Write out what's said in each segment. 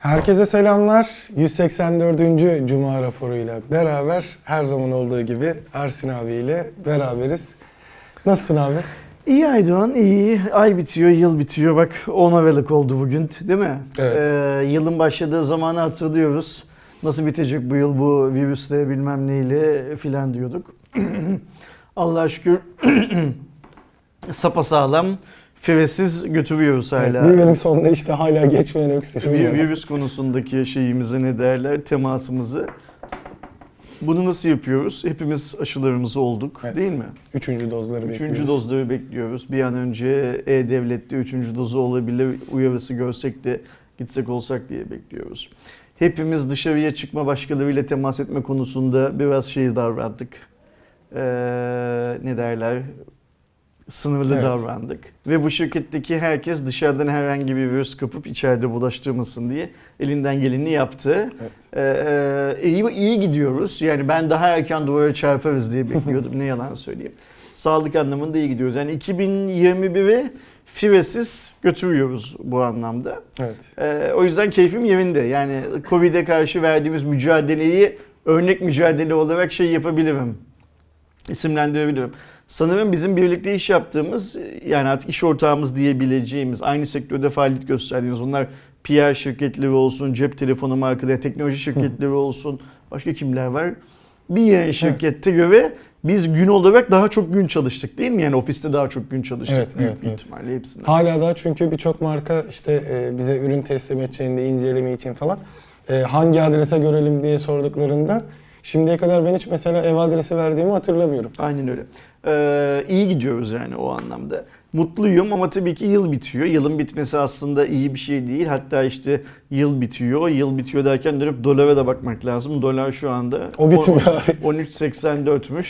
Herkese selamlar. 184. Cuma raporuyla beraber her zaman olduğu gibi Ersin abiyle beraberiz. Nasılsın abi? İyi Aydoğan, iyi. Ay bitiyor, yıl bitiyor. Bak 10 Aralık oldu bugün, değil mi? Evet. Ee, yılın başladığı zamanı hatırlıyoruz. Nasıl bitecek bu yıl bu virüsle bilmem neyle filan diyorduk. Allah'a şükür sapasağlam, firesiz götürüyoruz hala. Evet, benim sonunda işte hala geçmeyen Vi- var. virüs konusundaki şeyimizi ne derler, temasımızı. Bunu nasıl yapıyoruz? Hepimiz aşılarımızı olduk, Evet. değil mi? Üçüncü dozları Üçüncü bekliyoruz. dozları bekliyoruz. Bir an önce E-Devlet'te üçüncü dozu olabilir uyarısı görsek de gitsek olsak diye bekliyoruz. Hepimiz dışarıya çıkma başkalarıyla temas etme konusunda biraz şey davrandık. Ee, ne derler? Sınırlı Evet. davrandık. Ve bu şirketteki herkes dışarıdan herhangi bir virüs kapıp içeride bulaştırmasın diye elinden geleni yaptı. Evet. Ee, iyi, iyi gidiyoruz. Yani ben daha erken duvara çarparız diye bekliyordum. ne yalan söyleyeyim. Sağlık anlamında iyi gidiyoruz. Yani 2021'i firesiz götürüyoruz bu anlamda. Evet. Ee, o yüzden keyfim yerinde. Yani Covid'e karşı verdiğimiz mücadeleyi örnek mücadele olarak şey yapabilirim. İsimlendirebilirim. Sanırım bizim birlikte iş yaptığımız yani artık iş ortağımız diyebileceğimiz aynı sektörde faaliyet gösterdiğimiz onlar PR şirketleri olsun, cep telefonu markaları, teknoloji şirketleri olsun. Başka kimler var? Bir yayın şirkette göre biz gün olarak daha çok gün çalıştık değil mi? Yani ofiste daha çok gün çalıştık Evet, büyük evet, bir evet. ihtimalle hepsinden. Hala da çünkü birçok marka işte e, bize ürün teslim edeceğinde inceleme için falan e, hangi adrese görelim diye sorduklarında şimdiye kadar ben hiç mesela ev adresi verdiğimi hatırlamıyorum. Aynen öyle. Ee, iyi gidiyoruz yani o anlamda. Mutluyum ama tabii ki yıl bitiyor. Yılın bitmesi aslında iyi bir şey değil. Hatta işte yıl bitiyor. Yıl bitiyor derken dönüp dolara da bakmak lazım. Dolar şu anda O bitmiyor abi. 13.84'müş.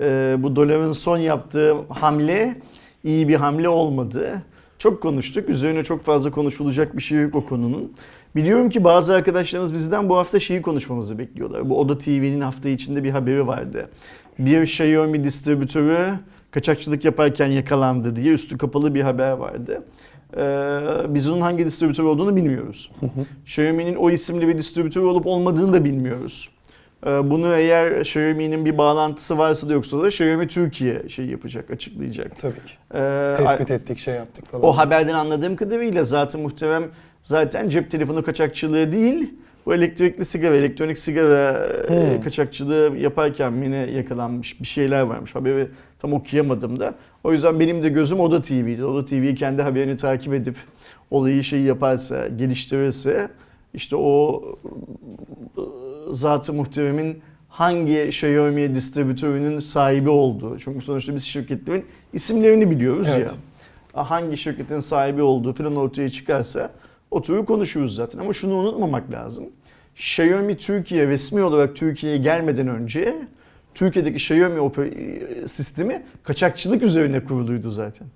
Ee, bu doların son yaptığı hamle iyi bir hamle olmadı. Çok konuştuk. Üzerine çok fazla konuşulacak bir şey yok o konunun. Biliyorum ki bazı arkadaşlarımız bizden bu hafta şeyi konuşmamızı bekliyorlar. Bu Oda TV'nin hafta içinde bir haberi vardı. Bir Xiaomi distribütörü kaçakçılık yaparken yakalandı diye üstü kapalı bir haber vardı. Ee, biz onun hangi distribütör olduğunu bilmiyoruz. Xiaomi'nin o isimli bir distribütör olup olmadığını da bilmiyoruz. Ee, Bunu eğer Xiaomi'nin bir bağlantısı varsa da yoksa da Xiaomi Türkiye şey yapacak, açıklayacak. Tabii ki. Ee, Tespit ettik, şey yaptık falan. o haberden anladığım kadarıyla zaten muhtemelen zaten cep telefonu kaçakçılığı değil, bu elektrikli sigara, elektronik sigara Hmm. kaçakçılığı yaparken yine yakalanmış bir şeyler varmış. Haberi tam okuyamadım da. O yüzden benim de gözüm Oda TV'de. Oda TV kendi haberini takip edip olayı şey yaparsa, geliştirirse işte o e, zatı muhteremin hangi Xiaomi distribütörünün sahibi olduğu. Çünkü sonuçta biz şirketlerin isimlerini biliyoruz Evet. ya. Hangi şirketin sahibi olduğu falan ortaya çıkarsa oturup konuşuruz zaten. Ama şunu unutmamak lazım. Xiaomi Türkiye resmi olarak Türkiye'ye gelmeden önce Türkiye'deki Xiaomi sistemi kaçakçılık üzerine kuruluydu zaten.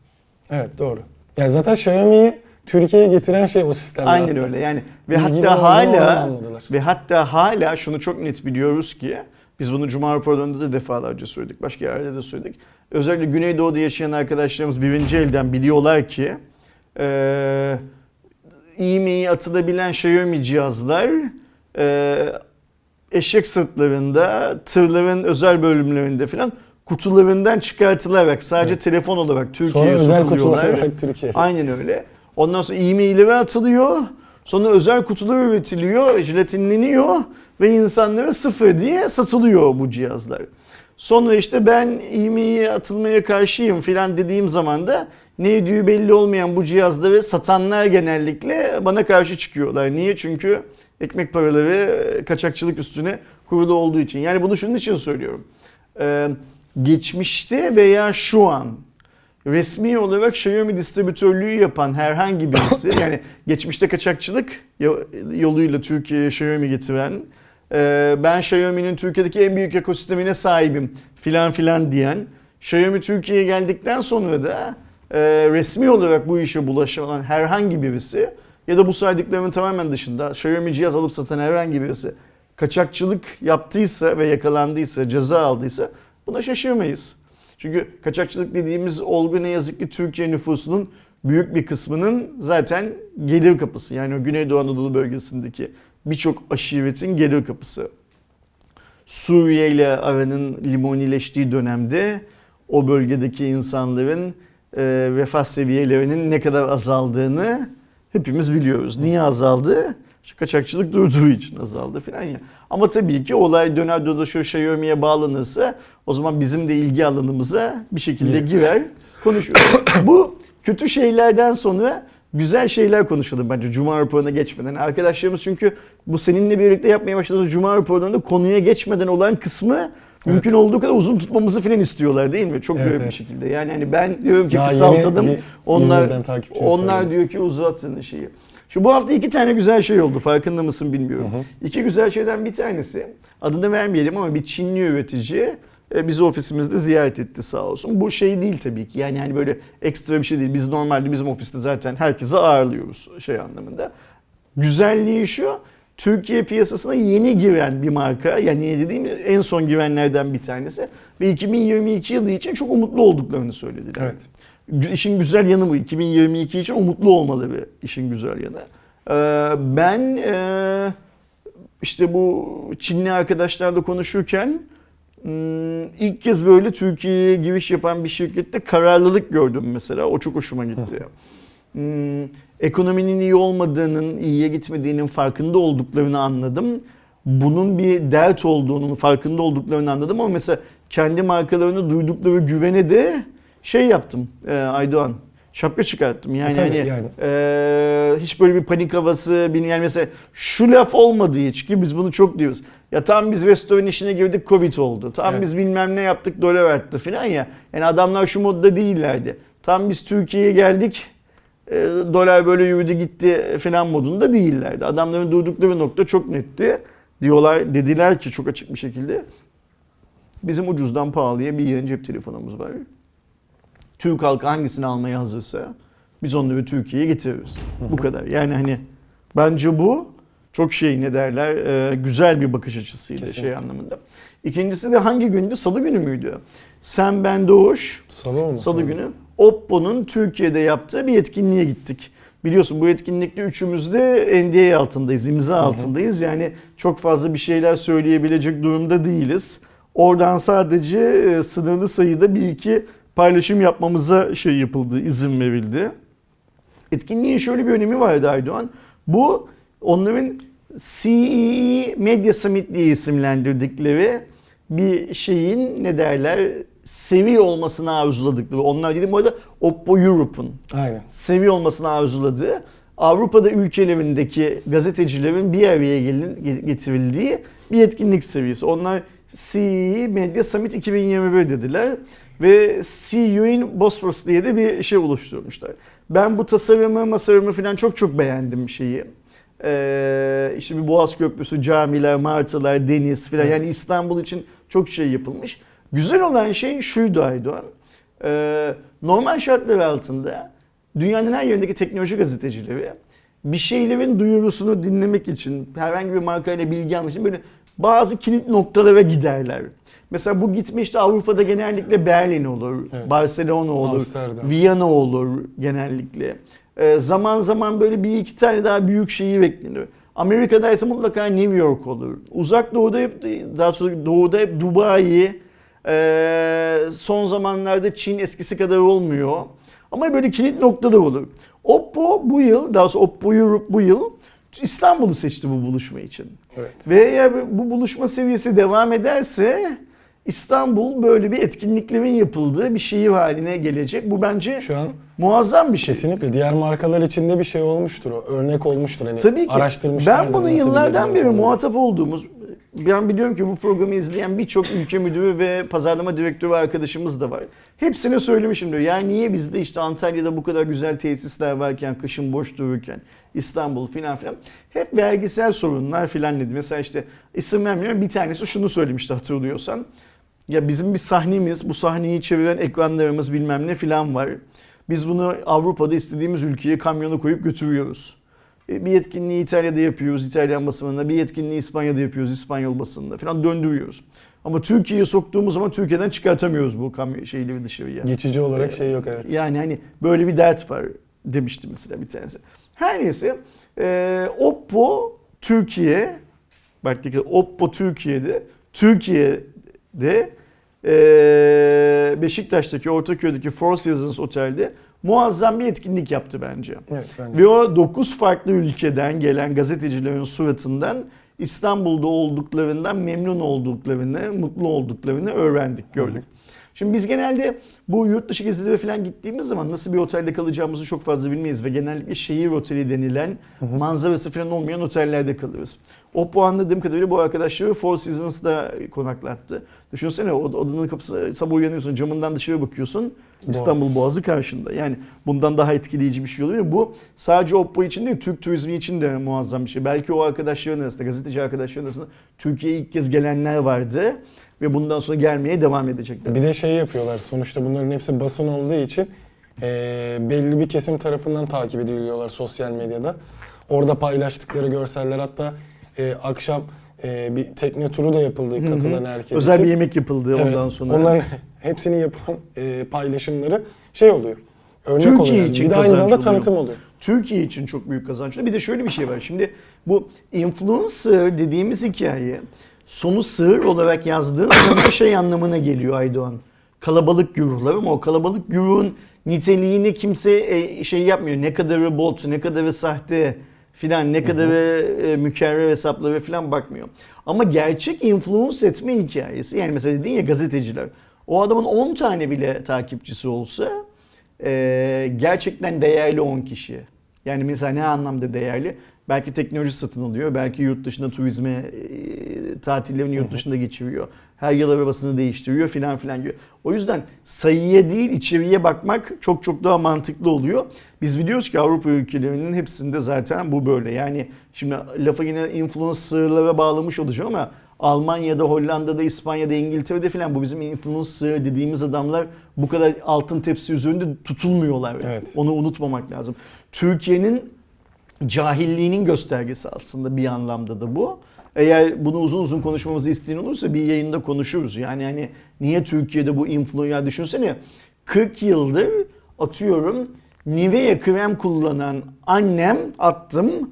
Evet doğru. Ya zaten Xiaomi'yi Türkiye'ye getiren şey o sistem. Aynen öyle. Yani ve hatta hala ve hatta hala şunu çok net biliyoruz ki biz bunu Cuma raporlarında da defalarca söyledik. Başka yerlerde de söyledik. Özellikle Güneydoğu'da yaşayan arkadaşlarımız birinci elden biliyorlar ki eee e-mail atılabilen Xiaomi cihazlar eee, eşek sırtlarında, tırların özel bölümlerinde falan kutularından çıkartılarak sadece Evet. telefon olarak Türkiye'ye özel sokuluyorlar. kutular olarak Türkiye. Aynen öyle. Ondan sonra e-mailleri atılıyor. Sonra özel kutular üretiliyor, jelatinleniyor ve insanlara sıfır diye satılıyor bu cihazlar. Sonra işte ben e-mail atılmaya karşıyım filan dediğim zaman da ne ödüğü belli olmayan bu cihazları satanlar genellikle bana karşı çıkıyorlar. Niye? Çünkü ekmek paraları kaçakçılık üstüne kurulu olduğu için. Yani bunu şunun için söylüyorum. Ee, geçmişte veya şu an resmi olarak Xiaomi distribütörlüğü yapan herhangi birisi yani geçmişte kaçakçılık yoluyla Türkiye'ye Xiaomi getiren e, ben Xiaomi'nin Türkiye'deki en büyük ekosistemine sahibim filan filan diyen Xiaomi Türkiye'ye geldikten sonra da e, resmi olarak bu işe bulaşan herhangi birisi ya da bu saydıklarımın tamamen dışında Xiaomi cihaz alıp satan herhangi birisi kaçakçılık yaptıysa ve yakalandıysa, ceza aldıysa buna şaşırmayız. Çünkü kaçakçılık dediğimiz olgu ne yazık ki Türkiye nüfusunun büyük bir kısmının zaten gelir kapısı. Yani o Güneydoğu Anadolu bölgesindeki birçok aşiretin gelir kapısı. Suriye ile aranın limonileştiği dönemde o bölgedeki insanların e, refah seviyelerinin ne kadar azaldığını hepimiz biliyoruz. Niye azaldı? İşte kaçakçılık durduğu için azaldı falan ya. Ama tabii ki olay döner dolaşıyor Xiaomi'ye bağlanırsa o zaman bizim de ilgi alanımıza bir şekilde girer konuşuyoruz. Bu kötü şeylerden sonra güzel şeyler konuşalım bence Cuma raporuna geçmeden. Arkadaşlarımız çünkü bu seninle birlikte yapmaya başladığımız Cuma raporunda konuya geçmeden olan kısmı mümkün olduğu kadar uzun tutmamızı falan istiyorlar değil mi? Çok Evet, bir evet. şekilde. Yani hani ben diyorum ki Daha kısaltalım. yeni bir Onlar onlar söyledi. diyor ki uzatın şeyi. Şu bu hafta iki tane güzel şey oldu. Farkında mısın bilmiyorum. İki güzel şeyden bir tanesi adını vermeyelim ama bir Çinli üretici e, bizi ofisimizde ziyaret etti sağ olsun. Bu şey değil tabii ki. Yani hani böyle ekstra bir şey değil. Biz normalde bizim ofiste zaten herkese ağırlıyoruz şey anlamında. Güzelliği şu. Türkiye piyasasına yeni giren bir marka. Yani yeni dediğim en son girenlerden bir tanesi. Ve 2022 yılı için çok umutlu olduklarını söylediler. Evet. İşin güzel yanı bu. 2022 için umutlu olmalı bir işin güzel yanı. Ee, ben e, işte bu Çinli arkadaşlarla konuşurken ilk kez böyle Türkiye'ye giriş yapan bir şirkette kararlılık gördüm mesela. O çok hoşuma gitti. Hmm, ekonominin iyi olmadığının, iyiye gitmediğinin farkında olduklarını anladım. Bunun bir dert olduğunun farkında olduklarını anladım ama mesela kendi markalarını duydukları güvene de şey yaptım e, Aydoğan. Şapka çıkarttım. Yani, E, tabii, hani yani. e, hiç böyle bir panik havası, bir yani mesela şu laf olmadı hiç ki biz bunu çok diyoruz. Ya tam biz restoran işine girdik Covid oldu. Tam Evet. biz bilmem ne yaptık dolar arttı falan ya. Yani adamlar şu modda değillerdi. Tam biz Türkiye'ye geldik e, dolar böyle yürüdü gitti falan modunda değillerdi. Adamların durdukları nokta çok netti. Diyorlar dediler ki çok açık bir şekilde bizim ucuzdan pahalıya bir yayın cep telefonumuz var. Türk halkı hangisini almaya hazırsa biz onları Türkiye'ye getiririz. Bu kadar. Yani hani bence bu çok şey ne derler e, güzel bir bakış açısıydı şey Kesinlikle. anlamında. İkincisi de hangi gündü? Salı günü müydü? Sen ben Doğuş Salı olması Salı lazım. günü Oppo'nun Türkiye'de yaptığı bir etkinliğe gittik. Biliyorsun bu etkinlikte üçümüz de NDA altındayız, imza altındayız. Yani çok fazla bir şeyler söyleyebilecek durumda değiliz. Oradan sadece e, sınırlı sayıda bir iki paylaşım yapmamıza şey yapıldı, izin verildi. Etkinliğin şöyle bir önemi vardı Aydoğan. Bu onların CEE Media Summit diye isimlendirdikleri bir şeyin ne derler seviye olmasını arzuladıkları. Onlar dedim bu arada Oppo Europe'un seviye olmasını arzuladığı Avrupa'da ülkelerindeki gazetecilerin bir araya gelin, getirildiği bir etkinlik seviyesi. Onlar CEE Media Summit 2021 dediler ve See You in Bosphorus diye de bir şey oluşturmuşlar. Ben bu tasarımı, masarımı falan çok çok beğendim şeyi. Ee, işte bir Boğaz Köprüsü, camiler, martılar, deniz falan. Evet. Yani İstanbul için çok şey yapılmış. Güzel olan şey şuydu Aydoğan. Ee, normal şartlar altında dünyanın her yerindeki teknoloji gazetecileri bir şeylerin duyurusunu dinlemek için, herhangi bir markayla bilgi almak için böyle bazı kilit noktalara giderler. Mesela bu gitme işte Avrupa'da genellikle Berlin olur, Evet. Barcelona olur, Amsterdam. Viyana olur genellikle. Ee, zaman zaman böyle bir iki tane daha büyük şehir beklenir. Amerika'da ise mutlaka New York olur. Uzak doğuda hep, daha sonra doğuda hep Dubai, ee, son zamanlarda Çin eskisi kadar olmuyor. Ama böyle kilit noktada olur. Oppo bu yıl, daha sonra Oppo Europe bu yıl İstanbul'u seçti bu buluşma için. Evet. Ve eğer bu buluşma seviyesi devam ederse İstanbul böyle bir etkinliklerin yapıldığı bir şehir haline gelecek. Bu bence Şu an muazzam bir şey. kesinlikle diğer markalar içinde bir şey olmuştur o. Örnek olmuştur hani. Tabii ki. Araştırmışlardır Ben bunu yıllardan beri muhatap olduğumuz, ben biliyorum ki bu programı izleyen birçok ülke müdürü ve pazarlama direktörü arkadaşımız da var. Hepsine söylemişim diyor. Ya niye bizde işte Antalya'da bu kadar güzel tesisler varken, kışın boş dururken, İstanbul filan filan. Hep vergisel sorunlar filan dedi. Mesela işte isim vermiyorum bir tanesi şunu söylemişti hatırlıyorsan. Ya bizim bir sahnemiz, bu sahneyi çeviren ekranlarımız bilmem ne filan var. Biz bunu Avrupa'da istediğimiz ülkeye kamyona koyup götürüyoruz. E, Bir etkinliği İtalya'da yapıyoruz, İtalyan basınında. Bir etkinliği İspanya'da yapıyoruz, İspanyol basınında falan döndürüyoruz. Ama Türkiye'ye soktuğumuz zaman Türkiye'den çıkartamıyoruz bu kamyon şeyleri dışarıya. Geçici olarak şey yok evet. Yani hani böyle bir dert var. demişti mesela bir tanesi. Her neyse e, Oppo Türkiye bak dikkat Oppo Türkiye'de Türkiye'de e, Beşiktaş'taki Ortaköy'deki Four Seasons Otel'de muazzam bir etkinlik yaptı bence. Evet bence. Ve o 9 farklı ülkeden gelen gazetecilerin suratından İstanbul'da olduklarından memnun olduklarını, mutlu olduklarını öğrendik, gördük. Şimdi biz genelde bu yurt dışı gezilere falan gittiğimiz zaman nasıl bir otelde kalacağımızı çok fazla bilmeyiz ve genellikle şehir oteli denilen manzarası falan olmayan otellerde kalırız. O bu anladığım kadarıyla bu arkadaşları Four Seasons'da konaklattı. Düşünsene odanın kapısı sabah uyanıyorsun camından dışarı bakıyorsun Boğaz. İstanbul Boğazı karşında. Yani bundan daha etkileyici bir şey olur mu? Bu sadece Oppo için değil Türk turizmi için de muazzam bir şey. Belki o arkadaşların arasında gazeteci arkadaşların arasında Türkiye'ye ilk kez gelenler vardı ve bundan sonra gelmeye devam edecekler. Bir de şey yapıyorlar. Sonuçta bunların hepsi basın olduğu için eee, belli bir kesim tarafından takip ediliyorlar sosyal medyada. Orada paylaştıkları görseller hatta eee, akşam eee, bir tekne turu da yapıldı katılan herkes Özel için. bir yemek yapıldı Evet, ondan sonra. Onların hepsini yapılan eee, paylaşımları şey oluyor. Örnek Türkiye oluyor. yani. için bir de aynı zamanda oluyor. tanıtım oluyor. Türkiye için çok büyük kazanç. Bir de şöyle bir şey var. Şimdi bu influencer dediğimiz hikaye sonu sığır olarak yazdığın zaman şey anlamına geliyor Aydoğan. Kalabalık güruhlar ama o kalabalık güruhun niteliğini kimse e, şey yapmıyor. Ne kadarı bot, ne kadarı sahte filan, ne kadarı e, mükerrer hesapları filan bakmıyor. Ama gerçek influence etme hikayesi yani mesela dedin ya gazeteciler. O adamın 10 tane bile takipçisi olsa e, gerçekten değerli 10 kişi. Yani mesela ne anlamda değerli? Belki teknoloji satın alıyor, belki yurt dışında turizme, e, tatillerini yurt dışında geçiriyor. Her yıl arabasını değiştiriyor filan filan gibi. O yüzden sayıya değil içeriye bakmak çok çok daha mantıklı oluyor. Biz biliyoruz ki Avrupa ülkelerinin hepsinde zaten bu böyle. Yani şimdi lafa yine influencerlara bağlamış olacağım ama Almanya'da, Hollanda'da, İspanya'da, İngiltere'de filan bu bizim influencer dediğimiz adamlar bu kadar altın tepsi üzerinde tutulmuyorlar. Evet. Onu unutmamak lazım. Türkiye'nin cahilliğinin göstergesi aslında bir anlamda da bu. Eğer bunu uzun uzun konuşmamızı isteyen olursa bir yayında konuşuruz. Yani hani niye Türkiye'de bu influencer düşünsene 40 yıldır atıyorum Nivea krem kullanan annem attım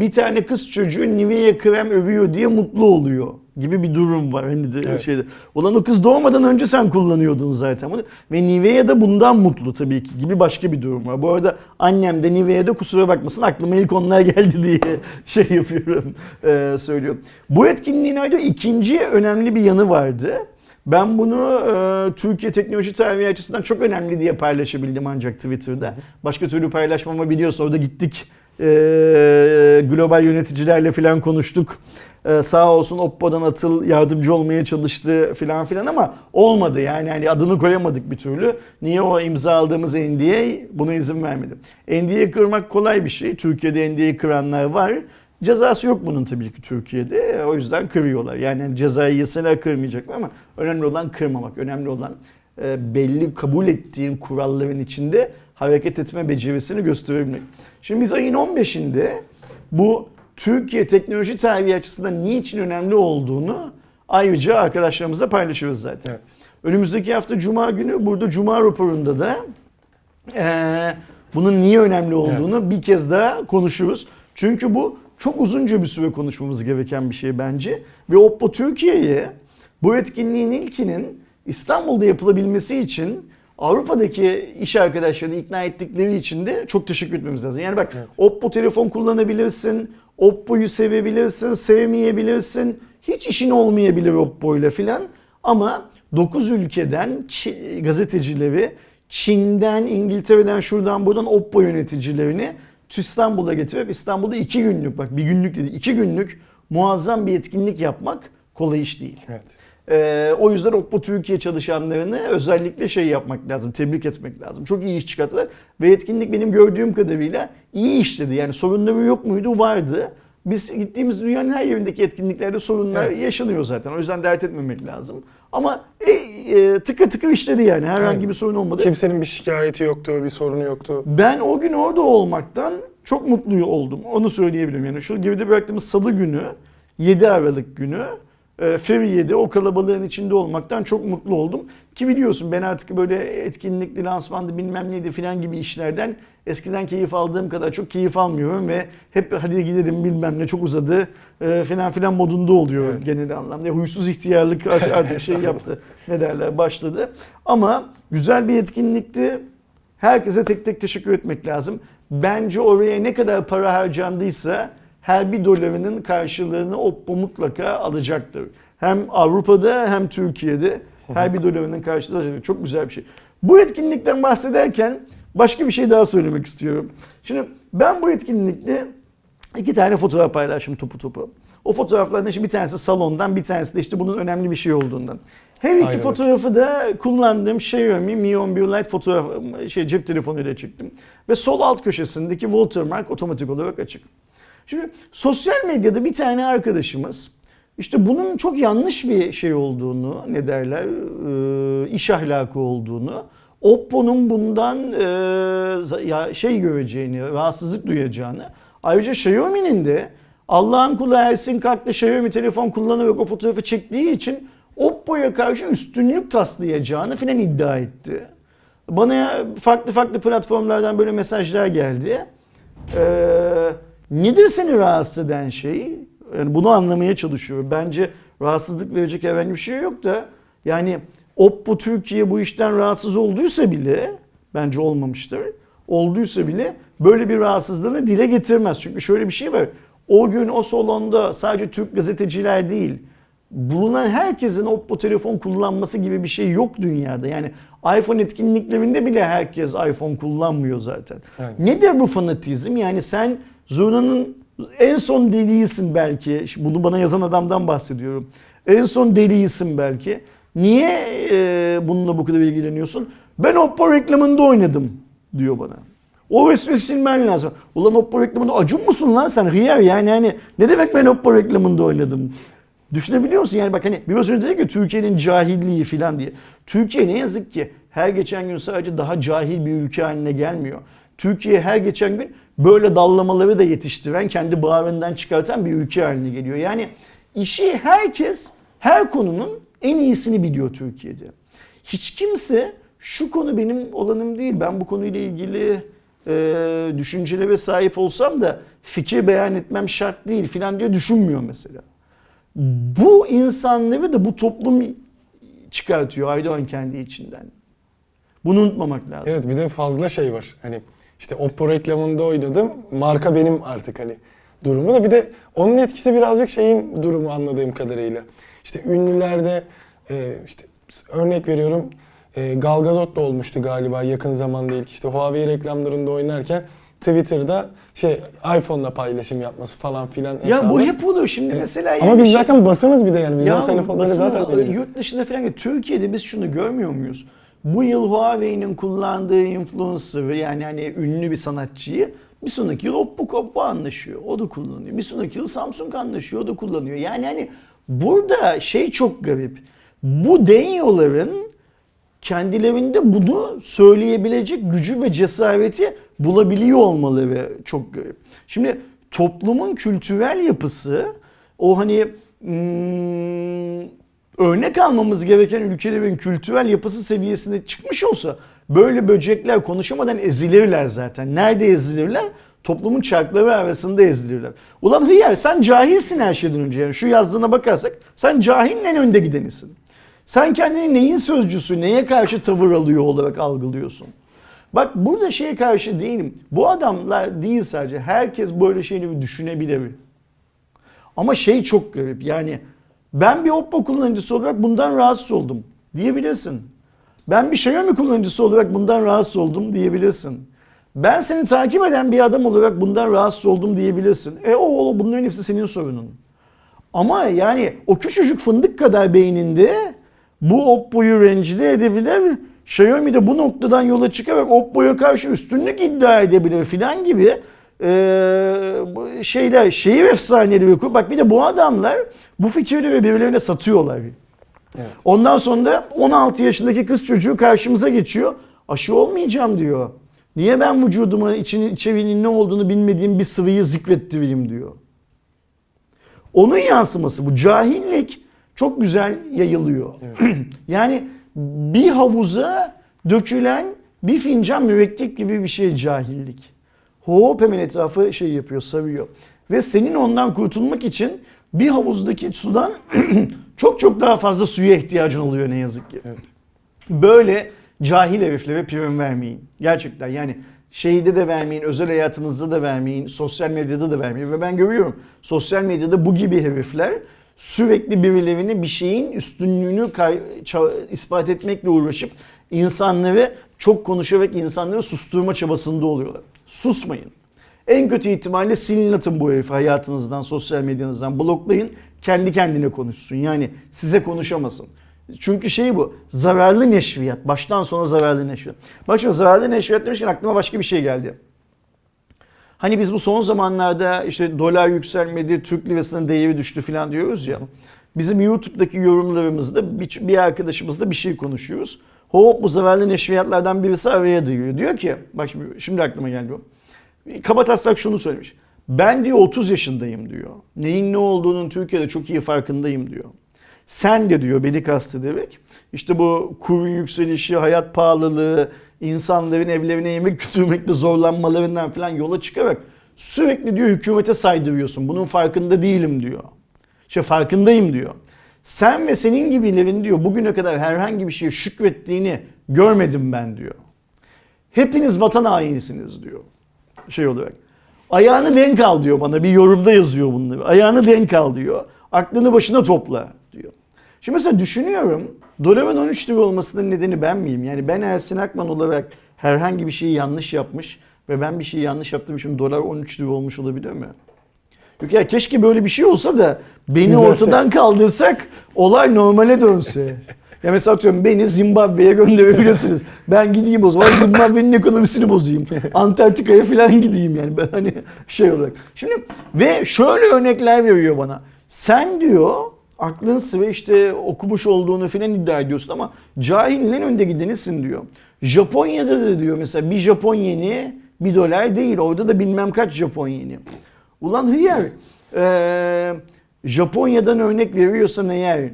bir tane kız çocuğu Nivea krem övüyor diye mutlu oluyor gibi bir durum var. Hani de Evet. şeyde. Ulan o kız doğmadan önce sen kullanıyordun zaten bunu. Ve Nivea da bundan mutlu tabii ki gibi başka bir durum var. Bu arada annem de Nivea'da kusura bakmasın aklıma ilk onlar geldi diye şey yapıyorum, e, söylüyorum. Bu etkinliğin ayrıca ikinci önemli bir yanı vardı. Ben bunu e, Türkiye teknoloji tarihi açısından çok önemli diye paylaşabildim ancak Twitter'da. Başka türlü paylaşmama biliyorsun orada gittik e, global yöneticilerle falan konuştuk. E, sağ olsun Oppo'dan Atıl yardımcı olmaya çalıştı filan filan ama olmadı yani hani adını koyamadık bir türlü. Niye o imza aldığımız NDA buna izin vermedi. NDA kırmak kolay bir şey. Türkiye'de NDA kıranlar var. Cezası yok bunun tabii ki Türkiye'de. O yüzden kırıyorlar. Yani cezayı yeseler kırmayacaklar ama önemli olan kırmamak. Önemli olan e, belli kabul ettiğin kuralların içinde hareket etme becerisini gösterebilmek. Şimdi biz ayın 15'inde bu Türkiye teknoloji tarihi açısından niçin önemli olduğunu ayrıca arkadaşlarımızla paylaşırız zaten. Evet. Önümüzdeki hafta Cuma günü burada Cuma raporunda da eee, bunun niye önemli olduğunu bir kez daha konuşuruz. Çünkü bu çok uzunca bir süre konuşmamız gereken bir şey bence. Ve Oppo Türkiye'ye bu etkinliğin ilkinin İstanbul'da yapılabilmesi için Avrupa'daki iş arkadaşlarını ikna ettikleri için de çok teşekkür etmemiz lazım. Yani bak Evet. Oppo telefon kullanabilirsin, Oppo'yu sevebilirsin, sevmeyebilirsin. Hiç işin olmayabilir Oppo ile filan. Ama 9 ülkeden Çi- gazetecileri, Çin'den, İngiltere'den, şuradan buradan Oppo yöneticilerini İstanbul'a getirip İstanbul'da 2 günlük bak bir günlük dedi 2 günlük muazzam bir etkinlik yapmak kolay iş değil. Evet. Ee, o yüzden Oppo Türkiye çalışanlarını özellikle şey yapmak lazım, tebrik etmek lazım. Çok iyi iş çıkarttılar ve etkinlik benim gördüğüm kadarıyla iyi işledi. Yani sorunları yok muydu? Vardı. Biz gittiğimiz dünyanın her yerindeki etkinliklerde sorunlar Evet. yaşanıyor zaten. O yüzden dert etmemek lazım. Ama e, e, tıkır tıkır işledi yani. Herhangi Evet. bir sorun olmadı. Kimsenin bir şikayeti yoktu, bir sorunu yoktu. Ben o gün orada olmaktan çok mutlu oldum. Onu söyleyebilirim. Yani şu geride bıraktığımız salı günü, 7 Aralık günü e, Feriye'de o kalabalığın içinde olmaktan çok mutlu oldum. Ki biliyorsun ben artık böyle etkinlikli, lansmandı bilmem neydi filan gibi işlerden eskiden keyif aldığım kadar çok keyif almıyorum ve hep hadi gidelim bilmem ne çok uzadı e, filan filan modunda oluyor Evet. genel anlamda. Huysuz ihtiyarlık artık, artık şey yaptı. Ne derler başladı. Ama güzel bir etkinlikti. Herkese tek tek teşekkür etmek lazım. Bence oraya ne kadar para harcandıysa her bir dolarının karşılığını Oppo mutlaka alacaktır. Hem Avrupa'da hem Türkiye'de her bir dolarının karşılığını alacaktır. Çok güzel bir şey. Bu etkinlikten bahsederken başka bir şey daha söylemek istiyorum. Şimdi ben bu etkinlikte iki tane fotoğraf paylaştım topu topu. O fotoğraflardan işte bir tanesi salondan bir tanesi de işte bunun önemli bir şey olduğundan. Her iki Aynen. fotoğrafı da kullandığım Xiaomi Mi 11 Lite fotoğraf şey cep telefonuyla çektim. Ve sol alt köşesindeki watermark otomatik olarak açık. Şimdi sosyal medyada bir tane arkadaşımız işte bunun çok yanlış bir şey olduğunu, ne derler, iş ahlakı olduğunu, Oppo'nun bundan ya şey göreceğini, rahatsızlık duyacağını, ayrıca Xiaomi'nin de Allah'ın kulu Ersin kalktı Xiaomi telefon kullanarak o fotoğrafı çektiği için Oppo'ya karşı üstünlük taslayacağını filan iddia etti. Bana farklı farklı platformlardan böyle mesajlar geldi. Ee, nedir seni rahatsız eden şey? Yani bunu anlamaya çalışıyorum. Bence rahatsızlık verecek herhangi bir şey yok da yani Oppo Türkiye bu işten rahatsız olduysa bile bence olmamıştır. Olduysa bile böyle bir rahatsızlığını dile getirmez. Çünkü şöyle bir şey var. O gün o salonda sadece Türk gazeteciler değil bulunan herkesin Oppo telefon kullanması gibi bir şey yok dünyada. Yani iPhone etkinliklerinde bile herkes iPhone kullanmıyor zaten. Evet. Nedir bu fanatizm? Yani sen zurnanın en son deliğisin belki. Bunu bana yazan adamdan bahsediyorum. En son deliğisin belki. Niye e, bununla bu kadar ilgileniyorsun? Ben Oppo reklamında oynadım diyor bana. O resmi silmen lazım. Ulan Oppo reklamında acun musun lan sen? Hıyar yani hani ne demek ben Oppo reklamında oynadım? Düşünebiliyor musun? Yani bak hani biraz önce dedik ki Türkiye'nin cahilliği falan diye. Türkiye ne yazık ki her geçen gün sadece daha cahil bir ülke haline gelmiyor. Türkiye her geçen gün böyle dallamaları da yetiştiren, kendi bağrından çıkartan bir ülke haline geliyor. Yani işi herkes her konunun en iyisini biliyor Türkiye'de. Hiç kimse şu konu benim olanım değil, ben bu konuyla ilgili e, düşüncelere sahip olsam da fikir beyan etmem şart değil filan diye düşünmüyor mesela. Bu insanları da bu toplum çıkartıyor Aydoğan kendi içinden. Bunu unutmamak lazım. Evet bir de fazla şey var. Hani işte Oppo reklamında oynadım. Marka benim artık hani durumu da. Bir de onun etkisi birazcık şeyin durumu anladığım kadarıyla. İşte ünlülerde e, işte örnek veriyorum e, Gal Gadot da olmuştu galiba yakın zamanda ilk işte Huawei reklamlarında oynarken Twitter'da şey iPhone'la paylaşım yapması falan filan Ya bu hesabı. hep olur şimdi mesela. Ama yani biz şey- zaten basınız bir de yani bizim ya telefonları basına, zaten değiliz. yurt dışında falan Türkiye'de biz şunu görmüyor muyuz? Bu yıl Huawei'nin kullandığı influencer yani hani ünlü bir sanatçıyı bir sonraki yıl Oppo Oppo anlaşıyor. O da kullanıyor. Bir sonraki yıl Samsung anlaşıyor. O da kullanıyor. Yani hani burada şey çok garip. Bu denyoların kendilerinde bunu söyleyebilecek gücü ve cesareti bulabiliyor olmaları çok garip. Şimdi toplumun kültürel yapısı o hani hmm, örnek almamız gereken ülkelerin kültürel yapısı seviyesine çıkmış olsa böyle böcekler konuşamadan ezilirler zaten. Nerede ezilirler? Toplumun çarkları arasında ezilirler. Ulan hıyar sen cahilsin her şeyden önce. Yani şu yazdığına bakarsak sen cahilin en önde gidenisin. Sen kendini neyin sözcüsü, neye karşı tavır alıyor olarak algılıyorsun. Bak burada şeye karşı değilim. Bu adamlar değil sadece. Herkes böyle şeyleri düşünebilir. Ama şey çok garip. Yani ben bir Oppo kullanıcısı olarak bundan rahatsız oldum diyebilirsin. Ben bir Xiaomi kullanıcısı olarak bundan rahatsız oldum diyebilirsin. Ben seni takip eden bir adam olarak bundan rahatsız oldum diyebilirsin. E o, o bunların hepsi senin sorunun. Ama yani o küçücük fındık kadar beyninde bu Oppo'yu rencide edebilir. Xiaomi de bu noktadan yola çıkarak Oppo'ya karşı üstünlük iddia edebilir filan gibi bu şeyler, şehir efsaneleri kur. Bak bir de bu adamlar bu fikirleri birbirlerine satıyorlar. Evet. Ondan sonra da 16 yaşındaki kız çocuğu karşımıza geçiyor. Aşı olmayacağım diyor. Niye ben vücuduma için, içeriğinin ne olduğunu bilmediğim bir sıvıyı zikrettireyim diyor. Onun yansıması bu cahillik çok güzel yayılıyor. yani bir havuza dökülen bir fincan mürekkep gibi bir şey cahillik. Hop hemen etrafı şey yapıyor, sarıyor. Ve senin ondan kurtulmak için bir havuzdaki sudan çok çok daha fazla suya ihtiyacın oluyor ne yazık ki. Evet. Böyle cahil heriflere prim vermeyin. Gerçekten yani şeyde de vermeyin, özel hayatınızda da vermeyin, sosyal medyada da vermeyin. Ve ben görüyorum sosyal medyada bu gibi herifler sürekli birilerini bir şeyin üstünlüğünü ispat etmekle uğraşıp insanları çok konuşarak insanları susturma çabasında oluyorlar. Susmayın. En kötü ihtimalle silin atın bu herifi hayatınızdan, sosyal medyanızdan, bloklayın. Kendi kendine konuşsun. Yani size konuşamasın. Çünkü şey bu, zararlı neşriyat. Baştan sona zararlı neşriyat. Bak şimdi zararlı neşriyat demişken aklıma başka bir şey geldi. Hani biz bu son zamanlarda işte dolar yükselmedi, Türk lirasının değeri düştü falan diyoruz ya. Bizim YouTube'daki yorumlarımızda bir, bir arkadaşımızla bir şey konuşuyoruz. Hop bu zararlı neşriyatlardan birisi araya duyuyor. Diyor ki, bak şimdi, şimdi aklıma geldi bu. Kabataslak şunu söylemiş. Ben diyor 30 yaşındayım diyor. Neyin ne olduğunun Türkiye'de çok iyi farkındayım diyor. Sen de diyor beni kastederek işte bu kurun yükselişi, hayat pahalılığı, insanların evlerine yemek götürmekte zorlanmalarından falan yola çıkarak sürekli diyor hükümete saydırıyorsun. Bunun farkında değilim diyor. İşte farkındayım diyor. Sen ve senin gibilerin diyor bugüne kadar herhangi bir şeye şükrettiğini görmedim ben diyor. Hepiniz vatan hainisiniz diyor. Şey olarak. Ayağını denk al diyor bana bir yorumda yazıyor bunları. Ayağını denk al diyor. Aklını başına topla diyor. Şimdi mesela düşünüyorum doların 13 lira olmasının nedeni ben miyim? Yani ben Ersin Akman olarak herhangi bir şeyi yanlış yapmış ve ben bir şeyi yanlış yaptığım için dolar 13 lira olmuş olabilir mi? Yok ya keşke böyle bir şey olsa da beni Düzelsek. ortadan kaldırsak olay normale dönse. Ya mesela atıyorum beni Zimbabwe'ye gönderebilirsiniz. Ben gideyim o zaman Zimbabwe'nin ekonomisini bozayım. Antarktika'ya falan gideyim yani ben hani şey olarak. Şimdi ve şöyle örnekler veriyor bana. Sen diyor aklın sıra işte okumuş olduğunu falan iddia ediyorsun ama cahilin en önde gidenisin diyor. Japonya'da da diyor mesela bir Japon yeni bir dolar değil. Orada da bilmem kaç Japon yeni. Ulan hıyar. Ee, Japonya'dan örnek veriyorsan eğer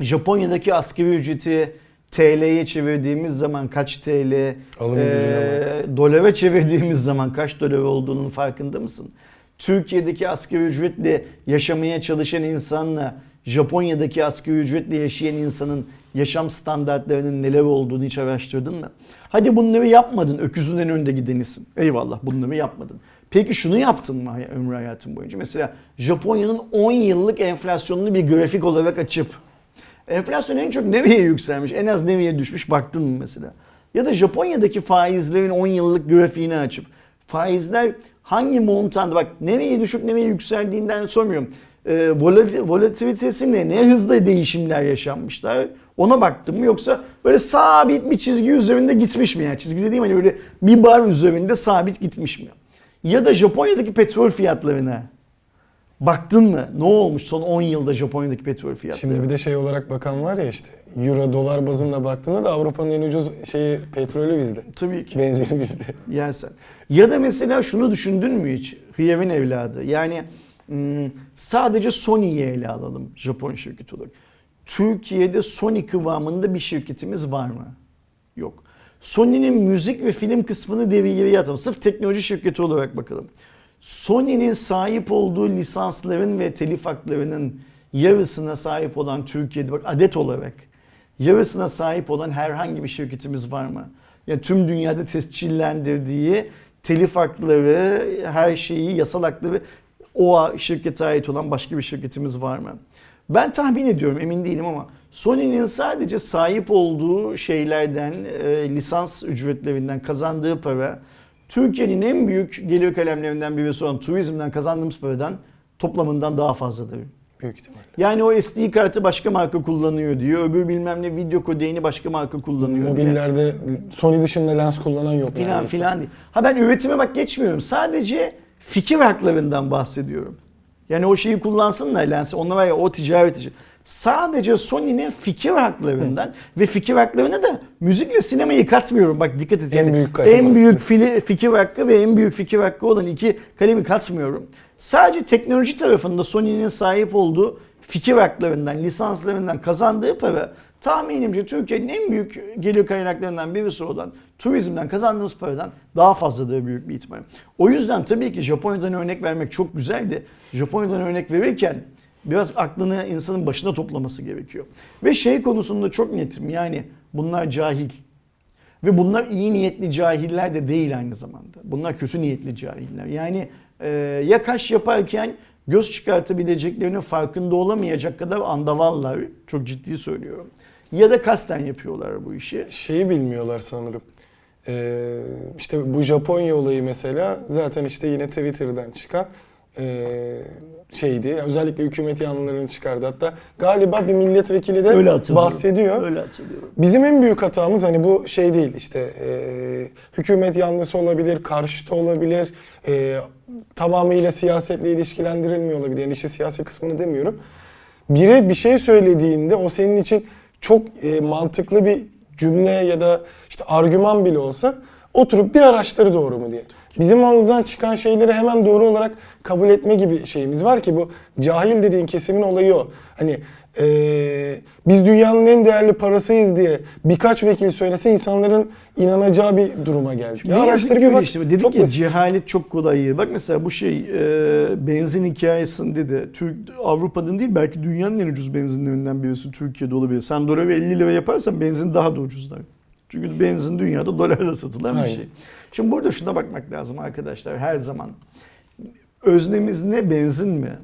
Japonya'daki asgari ücreti TL'ye çevirdiğimiz zaman kaç TL, gücüne ee, dolara çevirdiğimiz zaman kaç dolar olduğunun farkında mısın? Türkiye'deki asgari ücretle yaşamaya çalışan insanla Japonya'daki asgari ücretle yaşayan insanın yaşam standartlarının neler olduğunu hiç araştırdın mı? Hadi bunları yapmadın, öküzün en önde gidenisin. Eyvallah bunları yapmadın. Peki şunu yaptın mı ömrü hayatın boyunca? Mesela Japonya'nın 10 yıllık enflasyonunu bir grafik olarak açıp enflasyon en çok nereye yükselmiş, en az nereye düşmüş baktın mı mesela? Ya da Japonya'daki faizlerin 10 yıllık grafiğini açıp faizler hangi montanda bak nereye düşüp nereye yükseldiğinden sormuyorum. Volat- volatilitesi ne? Ne hızlı değişimler yaşanmışlar? Ona baktım mı yoksa böyle sabit bir çizgi üzerinde gitmiş mi? Yani çizgi dediğim hani böyle bir bar üzerinde sabit gitmiş mi? Ya da Japonya'daki petrol fiyatlarına baktın mı? Ne olmuş son 10 yılda Japonya'daki petrol fiyatları? Şimdi bir de şey olarak bakan var ya işte Euro dolar bazında baktığında da Avrupa'nın en ucuz şeyi petrolü bizde. Tabii ki. Benzeri bizde. Yersen. Ya da mesela şunu düşündün mü hiç? Hıyev'in evladı. Yani sadece Sony'yi ele alalım Japon şirketi olarak. Türkiye'de Sony kıvamında bir şirketimiz var mı? Yok. Sony'nin müzik ve film kısmını devreye atalım. Sırf teknoloji şirketi olarak bakalım. Sony'nin sahip olduğu lisansların ve telif haklarının yarısına sahip olan Türkiye'de bak adet olarak yarısına sahip olan herhangi bir şirketimiz var mı? Yani tüm dünyada tescillendirdiği telif hakları, her şeyi, yasal hakları o şirkete ait olan başka bir şirketimiz var mı? Ben tahmin ediyorum, emin değilim ama Sony'nin sadece sahip olduğu şeylerden, e, lisans ücretlerinden kazandığı para, Türkiye'nin en büyük gelir kalemlerinden birisi olan turizmden kazandığımız paradan toplamından daha fazladır. Büyük ihtimalle. Yani o SD kartı başka marka kullanıyor diyor. Öbür bilmem ne video kodeğini başka marka kullanıyor. Mobillerde Sony dışında lens kullanan yok. Filan neredeyse. filan değil. Ha ben üretime bak geçmiyorum. Sadece fikir haklarından bahsediyorum. Yani o şeyi kullansınlar lensi. Onlar var ya o ticaret işi. Sadece Sony'nin fikir haklarından ve fikir haklarına da müzikle sinemayı katmıyorum. Bak dikkat et. En büyük en büyük fili- fikir hakkı ve en büyük fikir hakkı olan iki kalemi katmıyorum. Sadece teknoloji tarafında Sony'nin sahip olduğu fikir haklarından, lisanslarından kazandığı para tahminimce Türkiye'nin en büyük gelir kaynaklarından birisi olan turizmden kazandığımız paradan daha fazladır büyük bir ihtimal. O yüzden tabii ki Japonya'dan örnek vermek çok güzeldi. Japonya'dan örnek verirken biraz aklını insanın başına toplaması gerekiyor. Ve şey konusunda çok netim yani bunlar cahil. Ve bunlar iyi niyetli cahiller de değil aynı zamanda. Bunlar kötü niyetli cahiller. Yani e, ya kaş yaparken göz çıkartabileceklerinin farkında olamayacak kadar andavallar. Çok ciddi söylüyorum. Ya da kasten yapıyorlar bu işi. Şeyi bilmiyorlar sanırım. Ee, işte bu Japonya olayı mesela zaten işte yine Twitter'dan çıkan şeydi. Özellikle hükümet yanlılarını çıkardı. Hatta galiba bir milletvekili de Öyle hatırlıyorum. bahsediyor. Öyle hatırlıyorum. Bizim en büyük hatamız hani bu şey değil işte ee, hükümet yanlısı olabilir, karşıtı olabilir, ee, tamamıyla siyasetle ilişkilendirilmiyor olabilir. Yani işte siyasi kısmını demiyorum. Biri bir şey söylediğinde o senin için çok e, mantıklı bir cümle ya da işte argüman bile olsa oturup bir araştır doğru mu diye. Bizim ağızdan çıkan şeyleri hemen doğru olarak kabul etme gibi şeyimiz var ki bu cahil dediğin kesimin olayı o. Hani e, biz dünyanın en değerli parasıyız diye birkaç vekil söylese insanların inanacağı bir duruma geldik. Ne yazık ki öyle işte. Dedik çok ya basit. cehalet çok kolay. Bak mesela bu şey e, benzin hikayesinde de Türk Avrupa'nın değil belki dünyanın en ucuz benzinlerinden birisi Türkiye'de olabilir. Sen doları 50 lira yaparsan benzin daha da ucuzlar. Çünkü benzin dünyada dolarla satılan bir Aynen. şey. Şimdi burada şuna bakmak lazım arkadaşlar her zaman. Öznemiz ne benzin mi?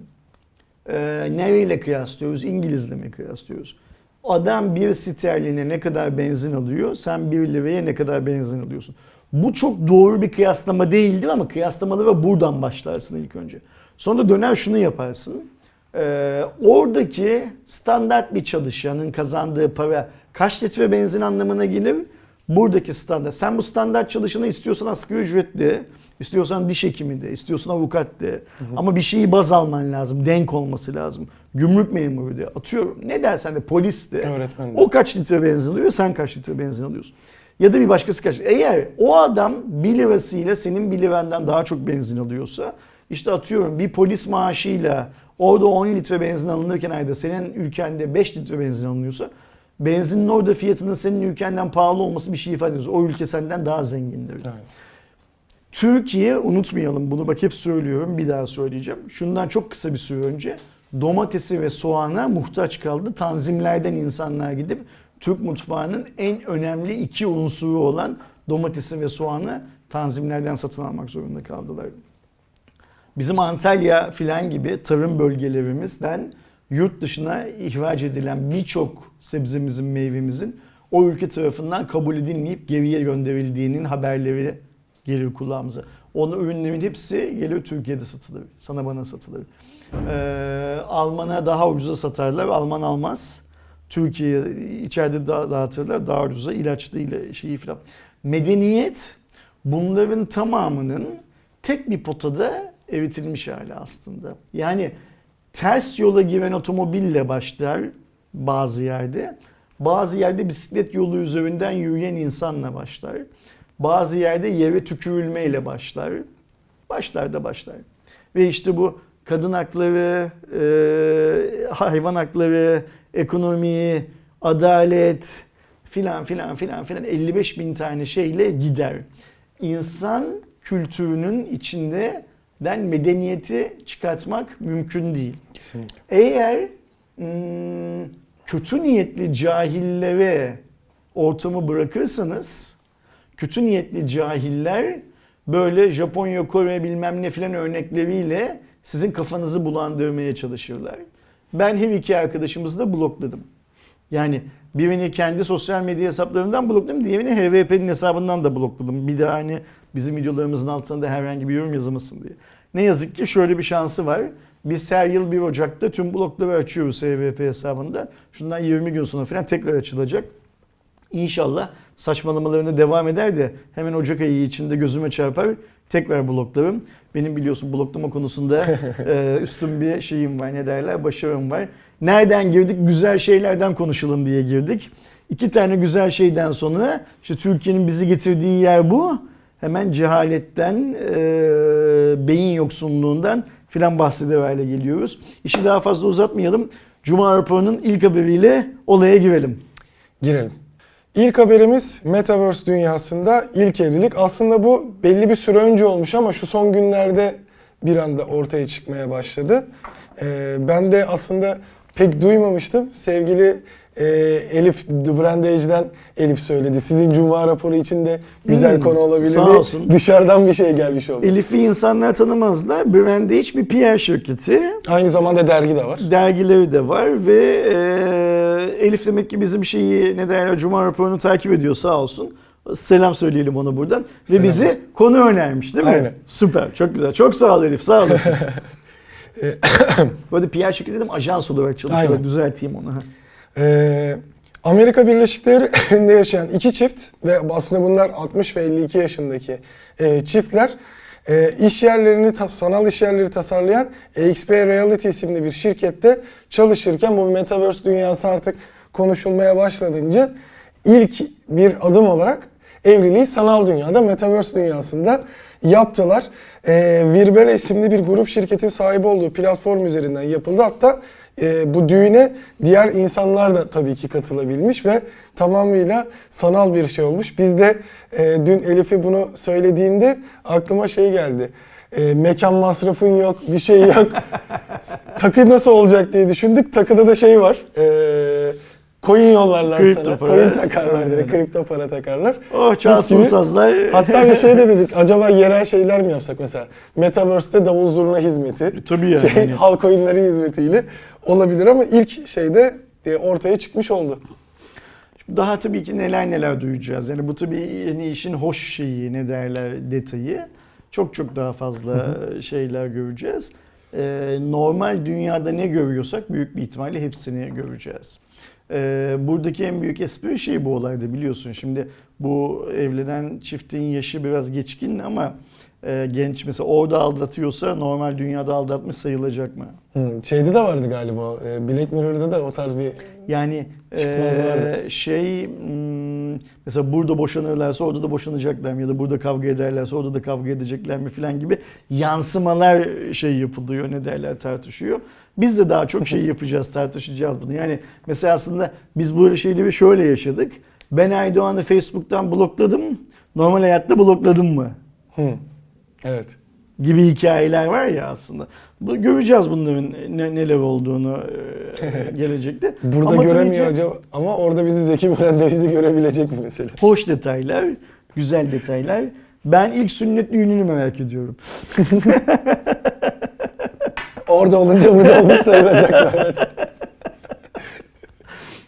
Ee, nereyle kıyaslıyoruz? İngilizle mi kıyaslıyoruz? Adam bir sterline ne kadar benzin alıyor, sen bir liraya ne kadar benzin alıyorsun. Bu çok doğru bir kıyaslama değildir ama kıyaslamalara buradan başlarsın ilk önce. Sonra döner şunu yaparsın. Ee, oradaki standart bir çalışanın kazandığı para kaç litre benzin anlamına gelir? Buradaki standart. Sen bu standart çalışanı istiyorsan asgari ücretli, istiyorsan diş hekimi de, istiyorsan avukat de. Ama bir şeyi baz alman lazım, denk olması lazım. Gümrük memuru de, atıyorum. Ne dersen de polis de. Öğretmen de. O kaç litre benzin alıyor, sen kaç litre benzin alıyorsun? Ya da bir başkası kaç. Eğer o adam 1 lirasıyla senin 1 lirandan daha çok benzin alıyorsa işte atıyorum bir polis maaşıyla orada 10 litre benzin alınırken ayda senin ülkende 5 litre benzin alınıyorsa benzinin orada fiyatının senin ülkenden pahalı olması bir şey ifade ediyor. O ülke senden daha zengindir. Aynen. Türkiye unutmayalım bunu bak hep söylüyorum bir daha söyleyeceğim. Şundan çok kısa bir süre önce domatesi ve soğana muhtaç kaldı. Tanzimlerden insanlar gidip Türk mutfağının en önemli iki unsuru olan domatesi ve soğanı tanzimlerden satın almak zorunda kaldılar. Bizim Antalya filan gibi tarım bölgelerimizden yurt dışına ihraç edilen birçok sebzemizin, meyvemizin o ülke tarafından kabul edilmeyip geriye gönderildiğinin haberleri gelir kulağımıza. Onun ürünlerin hepsi gelir Türkiye'de satılır. Sana bana satılır. Ee, Alman'a daha ucuza satarlar. Alman almaz. Türkiye içeride da- dağıtırlar. Daha ucuza ilaçlı ile şeyi falan. Medeniyet bunların tamamının tek bir potada eritilmiş hali aslında. Yani ters yola giren otomobille başlar bazı yerde. Bazı yerde bisiklet yolu üzerinden yürüyen insanla başlar. Bazı yerde yere tükürülmeyle başlar. Başlar da başlar. Ve işte bu kadın hakları, e, hayvan hakları, ekonomi, adalet filan filan filan filan 55 bin tane şeyle gider. İnsan kültürünün içinden medeniyeti çıkartmak mümkün değil. Kesinlikle. Eğer hmm, kötü niyetli cahillere ortamı bırakırsanız kötü niyetli cahiller böyle Japonya, Kore bilmem ne filan örnekleriyle sizin kafanızı bulandırmaya çalışırlar. Ben her iki arkadaşımızı da blokladım. Yani birini kendi sosyal medya hesaplarından blokladım, diğerini HVP'nin hesabından da blokladım. Bir de hani bizim videolarımızın altına da herhangi bir yorum yazılmasın diye. Ne yazık ki şöyle bir şansı var. Biz her yıl 1 Ocak'ta tüm blokları açıyoruz HVP hesabında. Şundan 20 gün sonra falan tekrar açılacak. İnşallah saçmalamalarına devam eder de hemen Ocak ayı içinde gözüme çarpar tekrar bloklarım. Benim biliyorsun bloklama konusunda e, üstün bir şeyim var ne derler başarım var. Nereden girdik? Güzel şeylerden konuşalım diye girdik. İki tane güzel şeyden sonra işte Türkiye'nin bizi getirdiği yer bu. Hemen cehaletten, e, beyin yoksunluğundan filan bahseder geliyoruz. İşi daha fazla uzatmayalım. Cuma raporunun ilk haberiyle olaya girelim. Girelim. İlk haberimiz Metaverse dünyasında ilk evlilik. Aslında bu belli bir süre önce olmuş ama şu son günlerde bir anda ortaya çıkmaya başladı. Ee, ben de aslında pek duymamıştım. Sevgili e, Elif The Elif söyledi. Sizin Cuma raporu için de güzel Hmm, konu olabilir sağ olsun. Dışarıdan bir şey gelmiş oldu. Elif'i insanlar tanımazlar. Brandage bir PR şirketi. Aynı zamanda dergi de var. Dergileri de var ve e, Elif demek ki bizim şeyi ne derler Cuma raporunu takip ediyor sağ olsun. Selam söyleyelim ona buradan. Ve Selam. bize konu önermiş değil mi? Aynen. Süper, çok güzel. Çok sağ ol Elif, sağ olasın. Bu arada PR şirketi dedim, ajans olarak çalışıyor. Aynen. Düzelteyim onu. Ee, Amerika Birleşik Devletleri'nde yaşayan iki çift ve aslında bunlar 60 ve 52 yaşındaki e, çiftler e, iş yerlerini, sanal iş yerleri tasarlayan XP Reality isimli bir şirkette çalışırken bu Metaverse dünyası artık konuşulmaya başladınca ilk bir adım olarak evliliği sanal dünyada Metaverse dünyasında yaptılar. E, Virbela isimli bir grup şirketin sahibi olduğu platform üzerinden yapıldı. Hatta e, bu düğüne diğer insanlar da tabii ki katılabilmiş ve tamamıyla sanal bir şey olmuş. Biz de e, dün Elif'e bunu söylediğinde aklıma şey geldi. E, mekan masrafın yok, bir şey yok. Takı nasıl olacak diye düşündük. Takıda da şey var. E, coin yollarlar Kripto sana. para. Coin takarlar direkt. Aynen. Kripto para takarlar. Oh çalsın sazlar. Hatta bir şey de dedik. Acaba yerel şeyler mi yapsak mesela? Metaverse'te davul zurna hizmeti. Tabii yani. Şey, halk oyunları hizmetiyle olabilir ama ilk şeyde e, ortaya çıkmış oldu. Daha tabii ki neler neler duyacağız. Yani bu tabii yani işin hoş şeyi ne derler detayı. Çok çok daha fazla şeyler göreceğiz. Ee, normal dünyada ne görüyorsak büyük bir ihtimalle hepsini göreceğiz. Ee, buradaki en büyük espri şey bu olayda biliyorsun. Şimdi bu evlenen çiftin yaşı biraz geçkin ama e, genç mesela orada aldatıyorsa normal dünyada aldatmış sayılacak mı? Hı, Şeyde de vardı galiba. e, Black Mirror'da da o tarz bir Yani Çıkmaz eee, vardı. şey hmm, mesela burada boşanırlarsa orada da boşanacaklar mı ya da burada kavga ederlerse orada da kavga edecekler mi falan gibi yansımalar şey yapılıyor ne derler tartışıyor. Biz de daha çok şey yapacağız tartışacağız bunu. Yani mesela aslında biz böyle şeyleri şöyle yaşadık. Ben Aydoğan'ı Facebook'tan blokladım. Normal hayatta blokladım mı? Hı. Evet. gibi hikayeler var ya aslında. Bu göreceğiz bunların ne, neler olduğunu e, gelecekte. Burada Ama göremiyor ki acaba ama orada bizi Zeki Müren de bizi görebilecek mi mesela? Hoş detaylar, güzel detaylar. Ben ilk sünnet düğününü merak ediyorum. Orada olunca burada olmuş sayılacaklar. Evet.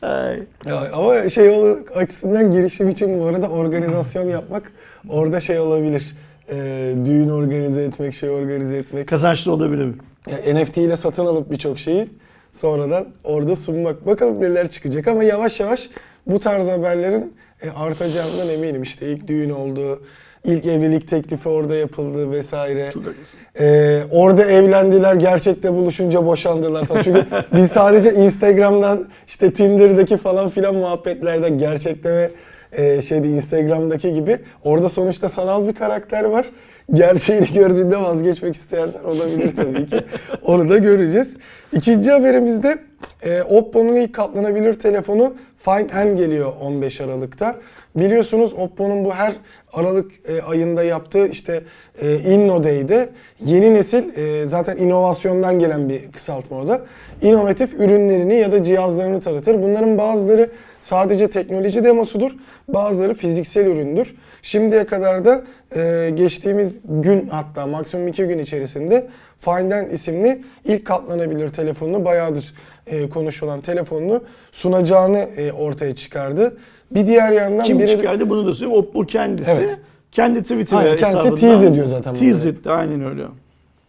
Ay. Ya, ama şey olur açısından girişim için bu arada organizasyon yapmak orada şey olabilir. Ee, düğün organize etmek, şey organize etmek. Kazançlı olabilir. Ya, NFT ile satın alıp birçok şeyi sonradan orada sunmak. Bakalım neler çıkacak ama yavaş yavaş bu tarz haberlerin e, artacağından eminim. İşte ilk düğün oldu, ilk evlilik teklifi orada yapıldı vesaire. Çok haklısın. Ee, orada evlendiler, gerçekte buluşunca boşandılar falan. Çünkü biz sadece Instagram'dan işte Tinder'daki falan filan muhabbetlerde gerçekte ve e, şeyde Instagram'daki gibi orada sonuçta sanal bir karakter var. Gerçeğini gördüğünde vazgeçmek isteyenler olabilir tabii ki. Onu da göreceğiz. İkinci haberimizde e, Oppo'nun ilk katlanabilir telefonu Find N geliyor 15 Aralık'ta. Biliyorsunuz Oppo'nun bu her Aralık e, ayında yaptığı işte e, Inno Day'de yeni nesil e, zaten inovasyondan gelen bir kısaltma o da. İnovatif ürünlerini ya da cihazlarını tanıtır. Bunların bazıları sadece teknoloji demosudur, bazıları fiziksel üründür. Şimdiye kadar da e, geçtiğimiz gün hatta maksimum iki gün içerisinde Find N isimli ilk katlanabilir telefonunu bayağıdır e, konuşulan telefonunu sunacağını e, ortaya çıkardı. Bir diğer yandan Kim biri- çıkardı bunu da söyleyeyim. Oppo kendisi. Evet. Kendi Twitter Aynen, kendisi hesabından. tease ediyor zaten Tease etti aynen öyle.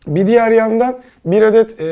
Bir diğer yandan bir adet e,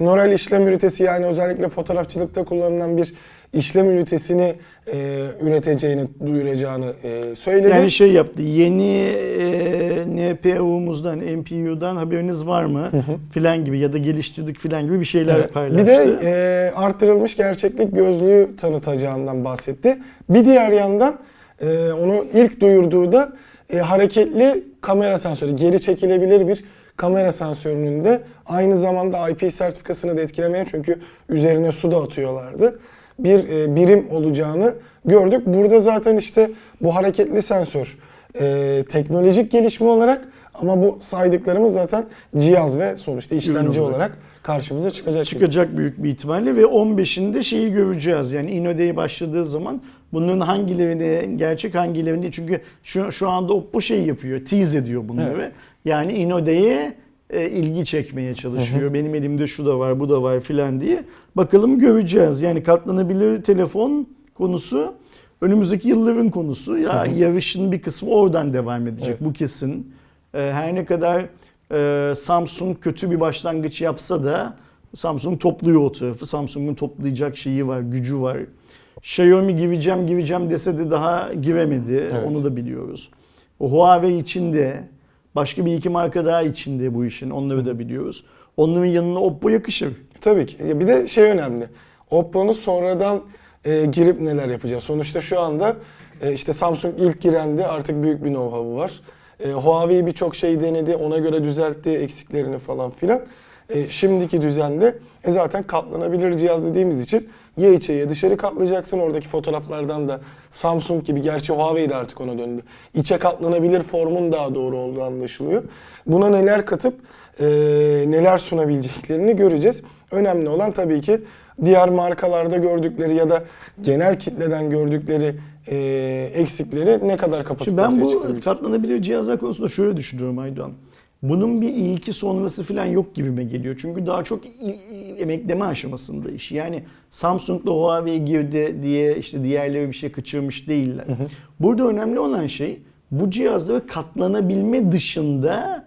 Norel işlem ünitesi yani özellikle fotoğrafçılıkta kullanılan bir işlem ünitesini e, üreteceğini, duyuracağını e, söyledi. Yani şey yaptı. Yeni e, NPU'muzdan, NPU'dan haberiniz var mı? filan gibi ya da geliştirdik filan gibi bir şeyler Evet. paylaştı. Bir de e, artırılmış gerçeklik gözlüğü tanıtacağından bahsetti. Bir diğer yandan e, onu ilk duyurduğu da e, hareketli kamera sensörü, geri çekilebilir bir kamera sensörünün de aynı zamanda IP sertifikasını da etkilemeyen çünkü üzerine su da atıyorlardı. Bir e, birim olacağını gördük. Burada zaten işte bu hareketli sensör e, teknolojik gelişme olarak ama bu saydıklarımız zaten cihaz ve sonuçta işlemci olarak. olarak karşımıza çıkacak. çıkacak büyük bir ihtimalle ve 15'inde şeyi göreceğiz. Yani InnoDay başladığı zaman bunların hangilerini gerçek hangilerini. Çünkü şu, şu anda Oppo şey yapıyor, tease ediyor bunları. Evet. Yani InnoDay'e e, ilgi çekmeye çalışıyor. Benim elimde şu da var, bu da var filan diye. Bakalım göreceğiz. Yani katlanabilir telefon konusu önümüzdeki yılların konusu. Ya yarışın bir kısmı oradan devam edecek. Evet. Bu kesin. E, her ne kadar e, Samsung kötü bir başlangıç yapsa da Samsung topluyor o tarafı. Samsung'un toplayacak şeyi var, gücü var. Xiaomi gireceğim gireceğim dese de daha giremedi. Evet. Onu da biliyoruz. O Huawei içinde, başka bir iki marka daha içinde bu işin. Onları da biliyoruz. Onların yanına Oppo yakışır. Tabii ki. Ya Bir de şey önemli. Oppo'nun sonradan e, girip neler yapacağız. Sonuçta şu anda e, işte Samsung ilk girendi. Artık büyük bir know-how'u var. E, Huawei birçok şey denedi. Ona göre düzeltti eksiklerini falan filan. E, şimdiki düzende e, zaten katlanabilir cihaz dediğimiz için ya içe ya dışarı katlayacaksın. Oradaki fotoğraflardan da Samsung gibi gerçi Huawei de artık ona döndü. İçe katlanabilir formun daha doğru olduğu anlaşılıyor. Buna neler katıp e, neler sunabileceklerini göreceğiz. Önemli olan tabii ki diğer markalarda gördükleri ya da genel kitleden gördükleri e, eksikleri ne kadar kapatıp Şimdi ben bu katlanabilir cihazlar konusunda şöyle düşünüyorum Aydoğan. Bunun bir ilki sonrası falan yok gibime geliyor. Çünkü daha çok emekleme aşamasında iş. Yani Samsung'la Huawei girdi diye işte diğerleri bir şey kaçırmış değiller. Burada önemli olan şey bu cihazlara katlanabilme dışında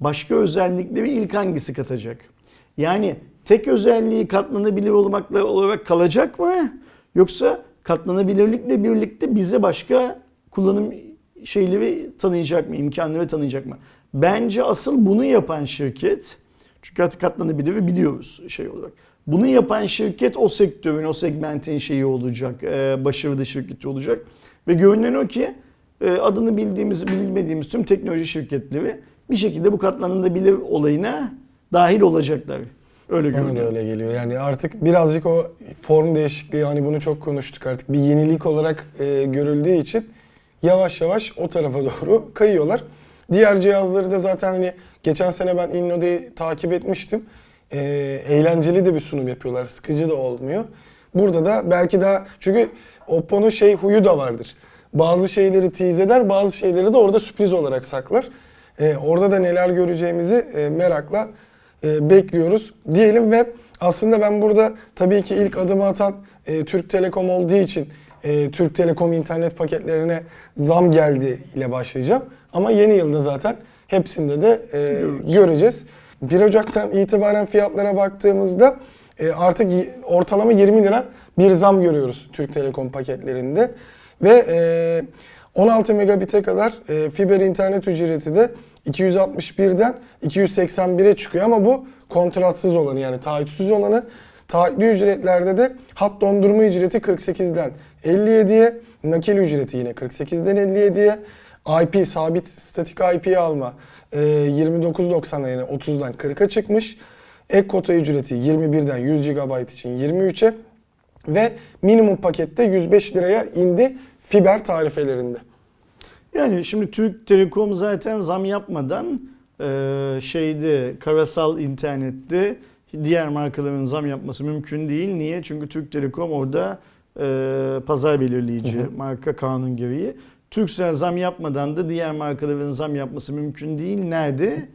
başka özellikleri ilk hangisi katacak? Yani tek özelliği katlanabilir olmakla olarak kalacak mı? Yoksa katlanabilirlikle birlikte bize başka kullanım şeyleri tanıyacak mı, imkanları tanıyacak mı? Bence asıl bunu yapan şirket, çünkü artık katlanabiliri biliyoruz şey olarak. Bunu yapan şirket o sektörün, o segmentin şeyi olacak, e, başarılı şirketi olacak. Ve görünen o ki e, adını bildiğimiz, bilmediğimiz tüm teknoloji şirketleri bir şekilde bu katlanabilir olayına dahil olacaklar. Öyle Bana da görünüyor. öyle geliyor. Yani artık birazcık o form değişikliği hani bunu çok konuştuk artık bir yenilik olarak e, görüldüğü için yavaş yavaş o tarafa doğru kayıyorlar. Diğer cihazları da zaten hani geçen sene ben InnoDay'i takip etmiştim. E, eğlenceli de bir sunum yapıyorlar. Sıkıcı da olmuyor. Burada da belki daha çünkü Oppo'nun şey huyu da vardır. Bazı şeyleri tease eder, bazı şeyleri de orada sürpriz olarak saklar. E, orada da neler göreceğimizi e, merakla e, bekliyoruz diyelim ve aslında ben burada tabii ki ilk adımı atan e, Türk Telekom olduğu için e, Türk Telekom internet paketlerine zam geldi ile başlayacağım. Ama yeni yılda zaten hepsinde de e, göreceğiz. 1 Ocak'tan itibaren fiyatlara baktığımızda e, artık ortalama 20 lira bir zam görüyoruz Türk Telekom paketlerinde. Ve e, 16 megabit'e kadar e, fiber internet ücreti de 261'den 281'e çıkıyor ama bu kontratsız olanı yani taahhütsüz olanı. Taahhütlü ücretlerde de hat dondurma ücreti 48'den 57'ye, nakil ücreti yine 48'den 57'ye, IP sabit statik IP alma e, 29.90'a yani 30'dan 40'a çıkmış. Ek kota ücreti 21'den 100 GB için 23'e ve minimum pakette 105 liraya indi fiber tarifelerinde. Yani şimdi Türk Telekom zaten zam yapmadan e, şeyde karasal internette diğer markaların zam yapması mümkün değil. Niye? Çünkü Türk Telekom orada e, pazar belirleyici marka kanun gereği. Turkcell zam yapmadan da diğer markaların zam yapması mümkün değil. Nerede?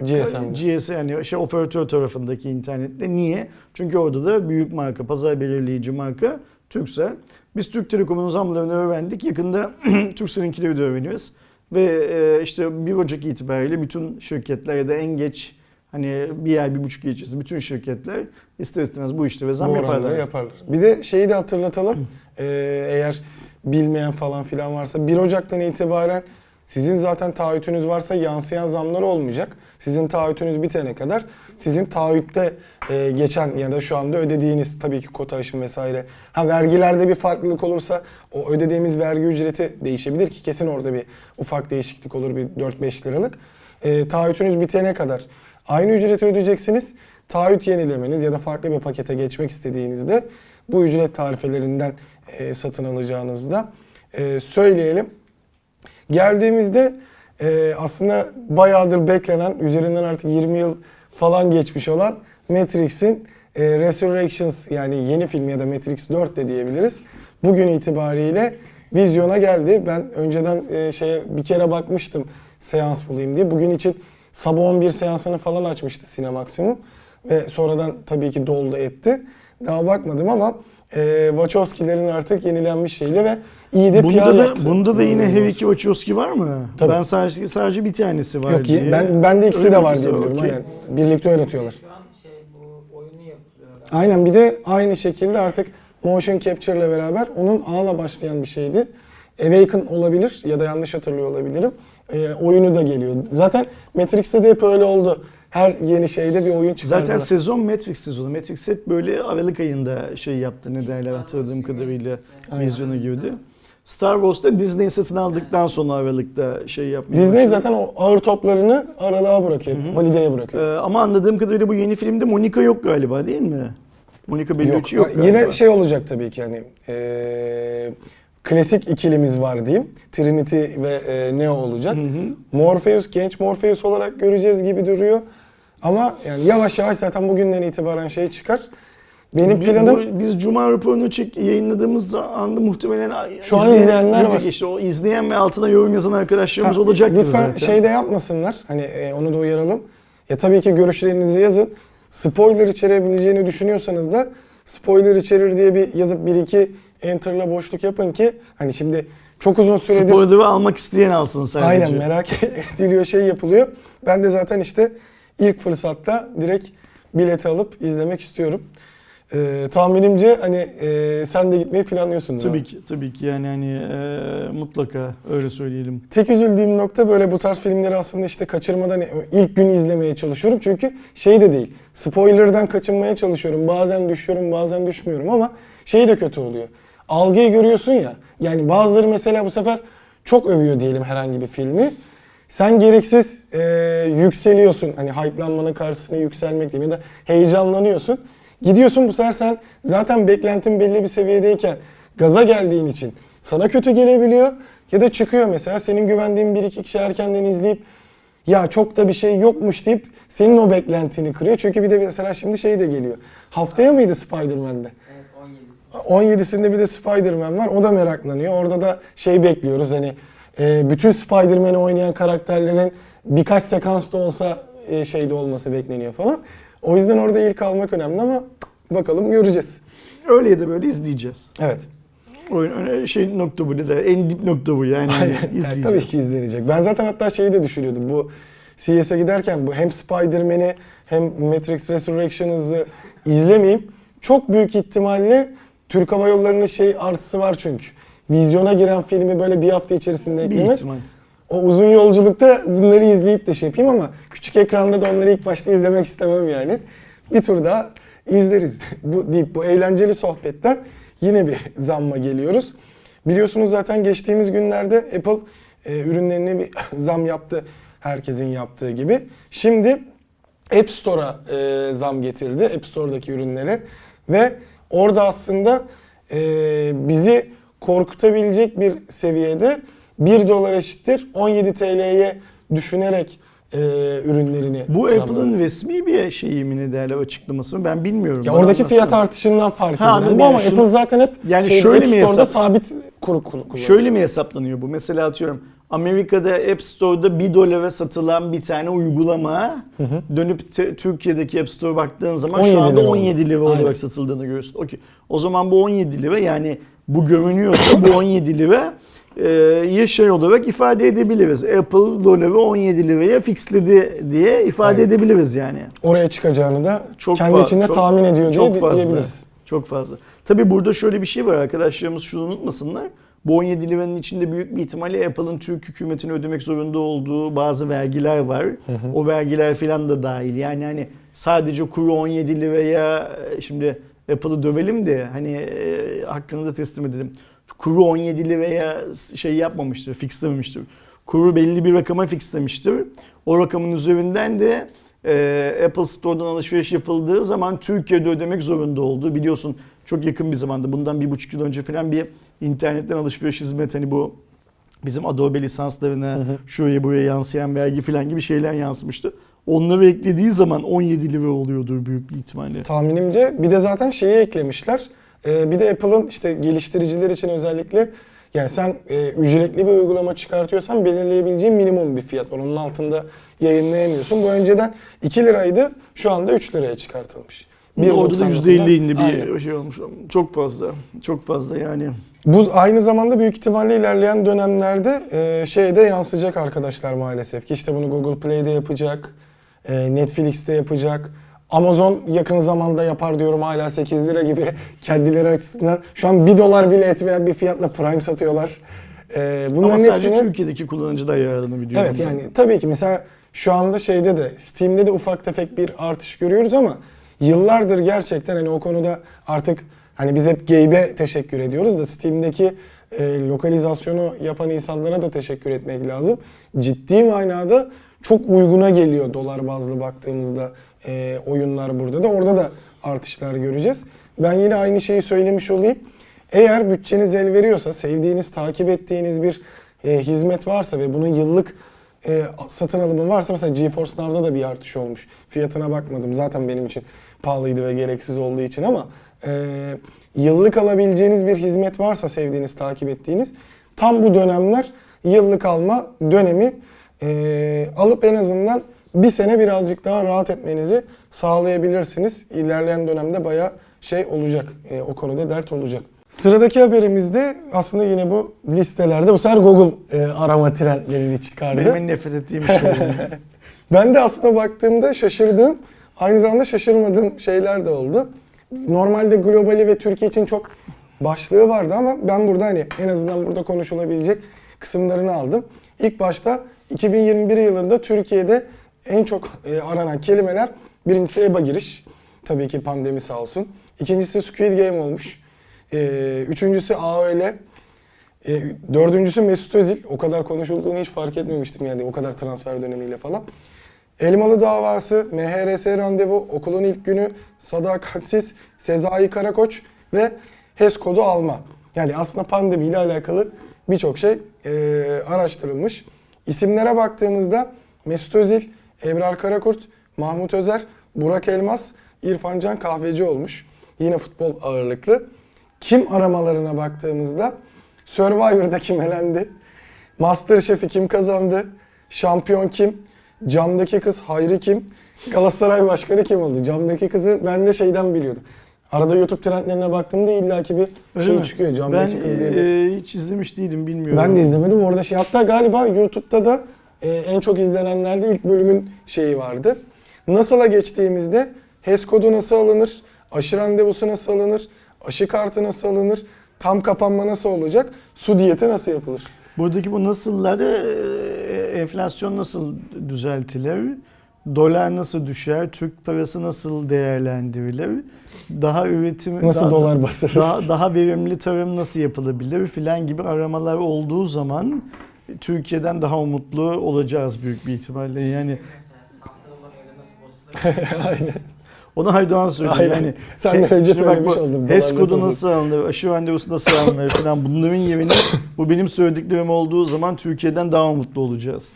GSM'de. GSM yani şey operatör tarafındaki internette. Niye? Çünkü orada da büyük marka, pazar belirleyici marka Turkcell. Biz Türk Telekom'un zamlarını öğrendik. Yakında Turkcell'inkileri de öğreniyoruz. Ve e, işte 1 Ocak itibariyle bütün şirketler ya da en geç hani bir ay, bir buçuk ay içerisinde bütün şirketler ister istemez bu işte ve zam Bu yaparlar. yaparlar. Bir de şeyi de hatırlatalım. Ee, eğer bilmeyen falan filan varsa 1 Ocak'tan itibaren Sizin zaten taahhütünüz varsa yansıyan zamlar olmayacak. Sizin taahhütünüz bitene kadar sizin taahhütte e, geçen ya da şu anda ödediğiniz tabii ki kota aşım vesaire. Ha vergilerde bir farklılık olursa o ödediğimiz vergi ücreti değişebilir ki kesin orada bir ufak değişiklik olur bir 4-5 liralık. E, taahhütünüz bitene kadar aynı ücreti ödeyeceksiniz. Taahhüt yenilemeniz ya da farklı bir pakete geçmek istediğinizde bu ücret tarifelerinden e, satın alacağınızda e, söyleyelim. Geldiğimizde e, aslında bayağıdır beklenen, üzerinden artık 20 yıl falan geçmiş olan Matrix'in e, Resurrections yani yeni film ya da Matrix 4 de diyebiliriz. Bugün itibariyle vizyona geldi. Ben önceden e, şeye bir kere bakmıştım seans bulayım diye. Bugün için sabah 11 seansını falan açmıştı Sinemaksimum. Ve sonradan tabii ki doldu etti. Daha bakmadım ama e, Wachowski'lerin artık yenilenmiş şeyle ve iyi de PR Bunda da, yaptı. bunda da yine Harry Wachowski var mı? Tabii. Ben sadece sadece bir tanesi var Yok diye. ben ben de ikisi Öyle de var diye biliyorum. Okey. Aynen. Birlikte oynatıyorlar. Şu an şey bu oyunu. Aynen bir de aynı şekilde artık motion capture ile beraber onun ağla başlayan bir şeydi. Awaken olabilir ya da yanlış hatırlıyor olabilirim. Ee, oyunu da geliyor. Zaten Matrix'te de hep öyle oldu. Her yeni şeyde bir oyun çıkardılar. Zaten sezon Matrix sezonu. Matrix hep böyle Aralık ayında şey yaptı ne derler hatırladığım kadarıyla Aynen. vizyona girdi. Star Wars'ta Disney satın aldıktan sonra Aralık'ta şey yapmaya Disney başladı. zaten o ağır toplarını aralığa bırakıyor. Holiday'e bırakıyor. Ee, ama anladığım kadarıyla bu yeni filmde Monica yok galiba değil mi? Monica Bellucci yok, galiba. Yine şey olacak tabii ki hani eee, klasik ikilimiz var diyeyim. Trinity ve e, Neo olacak. Hı hı. Morpheus genç Morpheus olarak göreceğiz gibi duruyor. Ama yani yavaş yavaş zaten bugünden itibaren şey çıkar. Benim Bi- planım bu- biz Cuma raporunu çek, yayınladığımız anda muhtemelen Şu an izleyenler var. işte o izleyen ve altına yorum yazan arkadaşlarımız Ha, olacaktır Lütfen zaten. şey de yapmasınlar. Hani e, onu da uyaralım. Ya tabii ki görüşlerinizi yazın. Spoiler içerebileceğini düşünüyorsanız da spoiler içerir diye bir yazıp bir iki enter'la boşluk yapın ki hani şimdi çok uzun süredir Spoiler'ı almak isteyen alsın sadece. aynen merak ediliyor şey yapılıyor. Ben de zaten işte ilk fırsatta direkt bileti alıp izlemek istiyorum. Ee, tahminimce hani e, sen de gitmeyi planlıyorsun. Tabii ki, tabii ki yani hani e, mutlaka öyle söyleyelim. Tek üzüldüğüm nokta böyle bu tarz filmleri aslında işte kaçırmadan ilk gün izlemeye çalışıyorum. Çünkü şey de değil. Spoiler'dan kaçınmaya çalışıyorum. Bazen düşüyorum, bazen düşmüyorum ama şey de kötü oluyor. Algıyı görüyorsun ya. Yani bazıları mesela bu sefer çok övüyor diyelim herhangi bir filmi. Sen gereksiz e, yükseliyorsun. Hani hype'lanmanın karşısına yükselmek diyeyim ya da heyecanlanıyorsun. Gidiyorsun bu sefer sen zaten beklentin belli bir seviyedeyken gaza geldiğin için sana kötü gelebiliyor. Ya da çıkıyor mesela senin güvendiğin bir iki kişi erkenden izleyip ya çok da bir şey yokmuş deyip senin o beklentini kırıyor. Çünkü bir de mesela şimdi şey de geliyor. Haftaya mıydı Spider-Man'de? Evet 17'si. 17'sinde bir de Spider-Man var. O da meraklanıyor. Orada da şey bekliyoruz hani e, bütün Spider-Man'i oynayan karakterlerin birkaç sekans da olsa e, şeyde olması bekleniyor falan. O yüzden orada ilk almak önemli ama bakalım göreceğiz. Öyle ya da böyle izleyeceğiz. Evet. Oyun öyle şey nokta bu da en dip nokta bu yani, Aynen. İzleyeceğiz. tabii ki izlenecek. Ben zaten hatta şeyi de düşünüyordum. Bu CS'e giderken bu hem Spider-Man'i hem Matrix Resurrections'ı izlemeyeyim. Çok büyük ihtimalle Türk Hava Yolları'nın şey artısı var çünkü. Vizyona giren filmi böyle bir hafta içerisinde bir eklemek. ihtimal. O uzun yolculukta bunları izleyip de şey yapayım ama küçük ekranda da onları ilk başta izlemek istemem yani. Bir tur daha izleriz. bu deyip bu eğlenceli sohbetten yine bir zamma geliyoruz. Biliyorsunuz zaten geçtiğimiz günlerde Apple e, ürünlerine bir zam yaptı. Herkesin yaptığı gibi. Şimdi App Store'a e, zam getirdi. App Store'daki ürünlere. Ve orada aslında e, bizi korkutabilecek bir seviyede 1 dolar eşittir 17 TL'ye düşünerek e, ürünlerini Bu. Apple'ın resmi bir şeyi mi ne derler açıklaması mı ben bilmiyorum. ya oradaki fiyat artışından fark Ha, anladım. bu ama Yani şunu- Apple zaten hep Yani şeyde, şöyle App mi Store'da hesap- sabit kuru kullanıyor. Şöyle mi hesaplanıyor bu? Mesela atıyorum Amerika'da App Store'da 1 dolara satılan bir tane uygulama dönüp te- Türkiye'deki App Store baktığın zaman 17 şu anda lira oldu. 17 lira Aynen. olarak satıldığını görüyorsun. Okey. O zaman bu 17 lira yani bu görünüyorsa bu 17 lira e, şey olarak ifade edebiliriz. Apple doları 17 liraya fixledi diye ifade Aynen. edebiliriz yani. Oraya çıkacağını da Çok kendi içinde çok- tahmin ediyor diye çok di- fazla. diyebiliriz. Çok fazla. Tabii burada şöyle bir şey var arkadaşlarımız şunu unutmasınlar. Bu 17 liranın içinde büyük bir ihtimalle Apple'ın Türk hükümetine ödemek zorunda olduğu bazı vergiler var. O vergiler falan da dahil. Yani hani sadece kuru 17 liraya e, şimdi Apple'ı dövelim de hani e, hakkını da teslim edelim. Kuru 17 liraya şey yapmamıştır, fixlememiştir. Kuru belli bir rakama fixlemiştir. O rakamın üzerinden de e, Apple Store'dan alışveriş yapıldığı zaman Türkiye'de ödemek zorunda oldu. Biliyorsun çok yakın bir zamanda bundan bir buçuk yıl önce falan bir internetten alışveriş hizmeti hani bu bizim Adobe lisanslarına şuraya buraya yansıyan vergi falan gibi şeyler yansımıştı. Onları eklediği zaman 17 lira oluyordur büyük bir ihtimalle. Tahminimce bir de zaten şeyi eklemişler. Ee, bir de Apple'ın işte geliştiriciler için özellikle yani sen e, ücretli bir uygulama çıkartıyorsan belirleyebileceğin minimum bir fiyat var. Onun altında yayınlayamıyorsun. Bu önceden 2 liraydı. Şu anda 3 liraya çıkartılmış. Bir orada da 1.99'dan %50 indi bir Aynen. şey olmuş. Çok fazla. Çok fazla yani. Bu aynı zamanda büyük ihtimalle ilerleyen dönemlerde e, şeyde yansıyacak arkadaşlar maalesef ki işte bunu Google Play'de yapacak, e, Netflix'te yapacak. Amazon yakın zamanda yapar diyorum hala 8 lira gibi kendileri açısından. Şu an 1 dolar bile etmeyen bir fiyatla Prime satıyorlar. E, bunların Ama sadece hepsini- Türkiye'deki kullanıcı da yararlanabiliyor. Evet yani tabii ki mesela şu anda şeyde de Steam'de de ufak tefek bir artış görüyoruz ama yıllardır gerçekten hani o konuda artık hani biz hep Gabe'e teşekkür ediyoruz da Steam'deki e, lokalizasyonu yapan insanlara da teşekkür etmek lazım. Ciddi manada çok uyguna geliyor dolar bazlı baktığımızda e, oyunlar burada da orada da artışlar göreceğiz. Ben yine aynı şeyi söylemiş olayım. Eğer bütçeniz el veriyorsa, sevdiğiniz, takip ettiğiniz bir e, hizmet varsa ve bunun yıllık e, satın alımı varsa mesela GeForce Now'da da bir artış olmuş. Fiyatına bakmadım. Zaten benim için pahalıydı ve gereksiz olduğu için ama e, yıllık alabileceğiniz bir hizmet varsa sevdiğiniz, takip ettiğiniz tam bu dönemler yıllık alma dönemi e, alıp en azından bir sene birazcık daha rahat etmenizi sağlayabilirsiniz. İlerleyen dönemde bayağı şey olacak. e, o konuda dert olacak. Sıradaki haberimizde aslında yine bu listelerde bu sefer Google e, arama trendlerini çıkardı. Benim en nefret ettiğim şey. Ben de aslında baktığımda şaşırdığım, aynı zamanda şaşırmadığım şeyler de oldu. Normalde globali ve Türkiye için çok başlığı vardı ama ben burada hani en azından burada konuşulabilecek kısımlarını aldım. İlk başta 2021 yılında Türkiye'de en çok e, aranan kelimeler birincisi EBA giriş. Tabii ki pandemi sağ olsun. İkincisi Squid Game olmuş. E, üçüncüsü AOL. E, dördüncüsü Mesut Özil. O kadar konuşulduğunu hiç fark etmemiştim yani o kadar transfer dönemiyle falan. Elmalı davası, MHRS randevu, okulun ilk günü, sadakatsiz, Sezai Karakoç ve HES kodu alma. Yani aslında pandemiyle alakalı birçok şey e, araştırılmış. İsimlere baktığımızda Mesut Özil, Ebrar Karakurt, Mahmut Özer, Burak Elmas, İrfan Can Kahveci olmuş. Yine futbol ağırlıklı. Kim aramalarına baktığımızda Survivor'da kim elendi? Masterchef'i kim kazandı? Şampiyon kim? Camdaki kız Hayri kim? Galatasaray Başkanı kim oldu? Camdaki kızı ben de şeyden biliyordum. Arada YouTube trendlerine baktığımda illaki bir Öyle şey mi? çıkıyor. ben Camdaki kız diye bir. e, hiç izlemiş değilim bilmiyorum. Ben de izlemedim orada şey. Hatta galiba YouTube'da da e, en çok izlenenlerde ilk bölümün şeyi vardı. Nasıl'a geçtiğimizde HES kodu nasıl alınır? Aşı randevusu nasıl alınır? Aşı kartı nasıl alınır? Tam kapanma nasıl olacak? Su diyeti nasıl yapılır? Buradaki bu nasılları e, enflasyon nasıl düzeltilir? Dolar nasıl düşer? Türk parası nasıl değerlendirilir? Daha üretim Nasıl daha, dolar basılır? daha, daha verimli tarım nasıl yapılabilir filan gibi aramalar olduğu zaman Türkiye'den daha umutlu olacağız büyük bir ihtimalle. Yani? Aynen. onu Aydoğan söylüyor. Aynen. Yani Senden önce bak söylemiş bu oldum. HES kodu nasıl nasıl alınır, aşı randevusu nasıl alınır falan bunların yerine bu benim söylediklerim olduğu zaman Türkiye'den daha mutlu olacağız.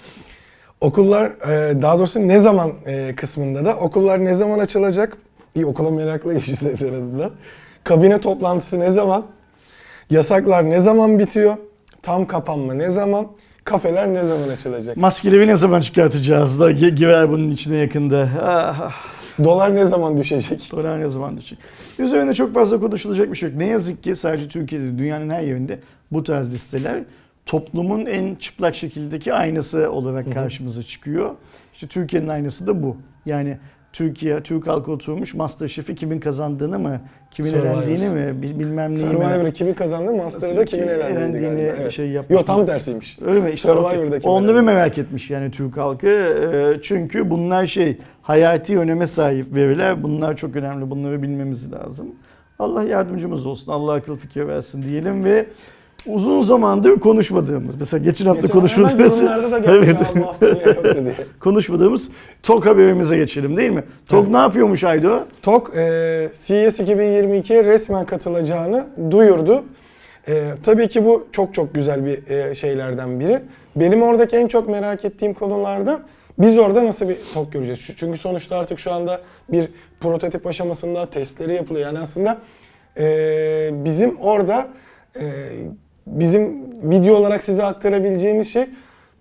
Okullar e, daha doğrusu ne zaman e, kısmında da okullar ne zaman açılacak? İyi okula meraklıymışız en azından. Kabine toplantısı ne zaman? Yasaklar ne zaman bitiyor? Tam kapanma ne zaman? Kafeler ne zaman açılacak? Maskeleri ne zaman çıkartacağız da gi- girer bunun içine yakında. Ah, ah. Dolar ne zaman düşecek? Dolar ne zaman düşecek? Üzerine çok fazla konuşulacak bir şey yok. Ne yazık ki sadece Türkiye'de, dünyanın her yerinde bu tarz listeler toplumun en çıplak şekildeki aynası olarak karşımıza çıkıyor. İşte Türkiye'nin aynası da bu. Yani Türkiye, Türk halkı oturmuş Masterchef'i kimin kazandığını mı, kimin Survivor. elendiğini mi, bil- bilmem neyi mi. Survivor'ı kimi kazandı, Master'da kimin Elendiğini galiba. Evet. şey yapmış. Yok tam tersiymiş. Öyle mi? İşte Survivor'da okey. kim Onları elendi? merak etmiş yani Türk halkı. Ee, Çünkü bunlar şey hayati öneme sahip veriler. Bunlar çok önemli. Bunları bilmemiz lazım. Allah yardımcımız olsun. Allah akıl fikir versin diyelim ve uzun zamandır konuşmadığımız mesela geçen hafta Geçen konuşmadığımız yorumlarda da gelmiş Evet. "Aa, bu hafta niye yoktu diye. konuşmadığımız TOK haberimize geçelim değil mi? TOK Evet. ne yapıyormuş Aydo? TOK e, CES 2022'ye resmen katılacağını duyurdu. E, tabii ki bu çok çok güzel bir e, şeylerden biri. Benim oradaki en çok merak ettiğim konulardan biz orada nasıl bir TOK göreceğiz? Çünkü sonuçta artık şu anda bir prototip aşamasında testleri yapılıyor. Yani aslında e, bizim orada e, bizim video olarak size aktarabileceğimiz şey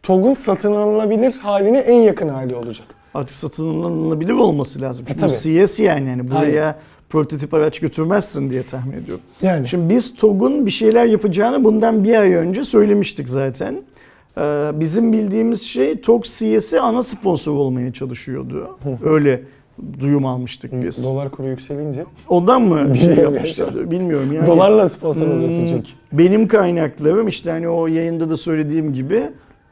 TOG'un satın alınabilir haline en yakın hali olacak. Artık satın alınabilir olması lazım. Çünkü E, bu tabii. CS yani. yani buraya prototip araç götürmezsin diye tahmin ediyorum. Yani. Şimdi biz TOG'un bir şeyler yapacağını bundan bir ay önce söylemiştik zaten. Ee, bizim bildiğimiz şey TOG CS'e ana sponsor olmaya çalışıyordu. Öyle duyum almıştık biz. Dolar kuru yükselince Ondan mı şey Bilmiyorum yapmışlar? Bilmiyorum yani. dolarla sponsor oluyorsun Hmm, çünkü. Benim kaynaklarım işte hani o yayında da söylediğim gibi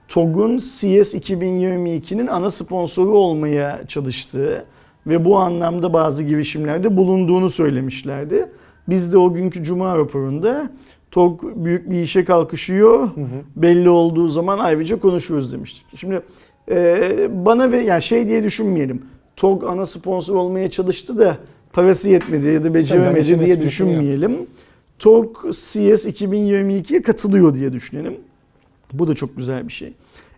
TOG'un CS 2022'nin ana sponsoru olmaya çalıştığı ve bu anlamda bazı girişimlerde bulunduğunu söylemişlerdi. Biz de o günkü Cuma raporunda TOG büyük bir işe kalkışıyor. Belli olduğu zaman ayrıca konuşuruz demiştik. Şimdi e, bana ve yani şey diye düşünmeyelim. TOG ana sponsor olmaya çalıştı da parası yetmedi ya da beceremedi diye düşünmeyelim. TOG CS 2022'ye katılıyor diye düşünelim. Bu da çok güzel bir şey.